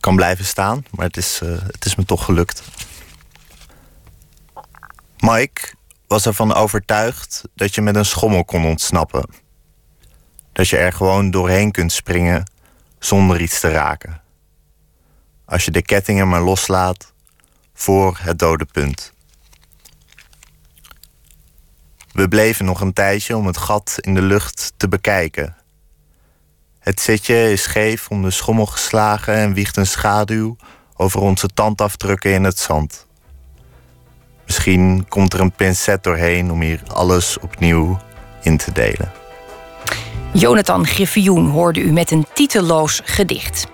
kan blijven staan. Maar het is, het is me toch gelukt. Mike was ervan overtuigd dat je met een schommel kon ontsnappen. Dat je er gewoon doorheen kunt springen zonder iets te raken. Als je de kettingen maar loslaat voor het dode punt. We bleven nog een tijdje om het gat in de lucht te bekijken. Het zitje is scheef om de schommel geslagen en wiegt een schaduw over onze tandafdrukken in het zand. Misschien komt er een pincet doorheen om hier alles opnieuw in te delen. Jonathan Griffioen hoorde u met een titeloos gedicht.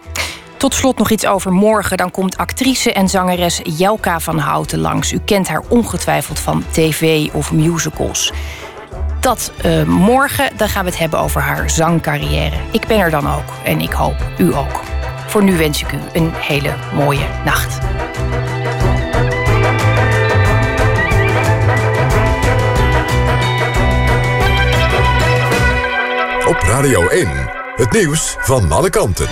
Tot slot nog iets over morgen. Dan komt actrice en zangeres Jelka van Houten langs. U kent haar ongetwijfeld van tv of musicals. Dat eh, morgen, dan gaan we het hebben over haar zangcarrière. Ik ben er dan ook en ik hoop u ook. Voor nu wens ik u een hele mooie nacht. Op Radio 1, het nieuws van alle kanten.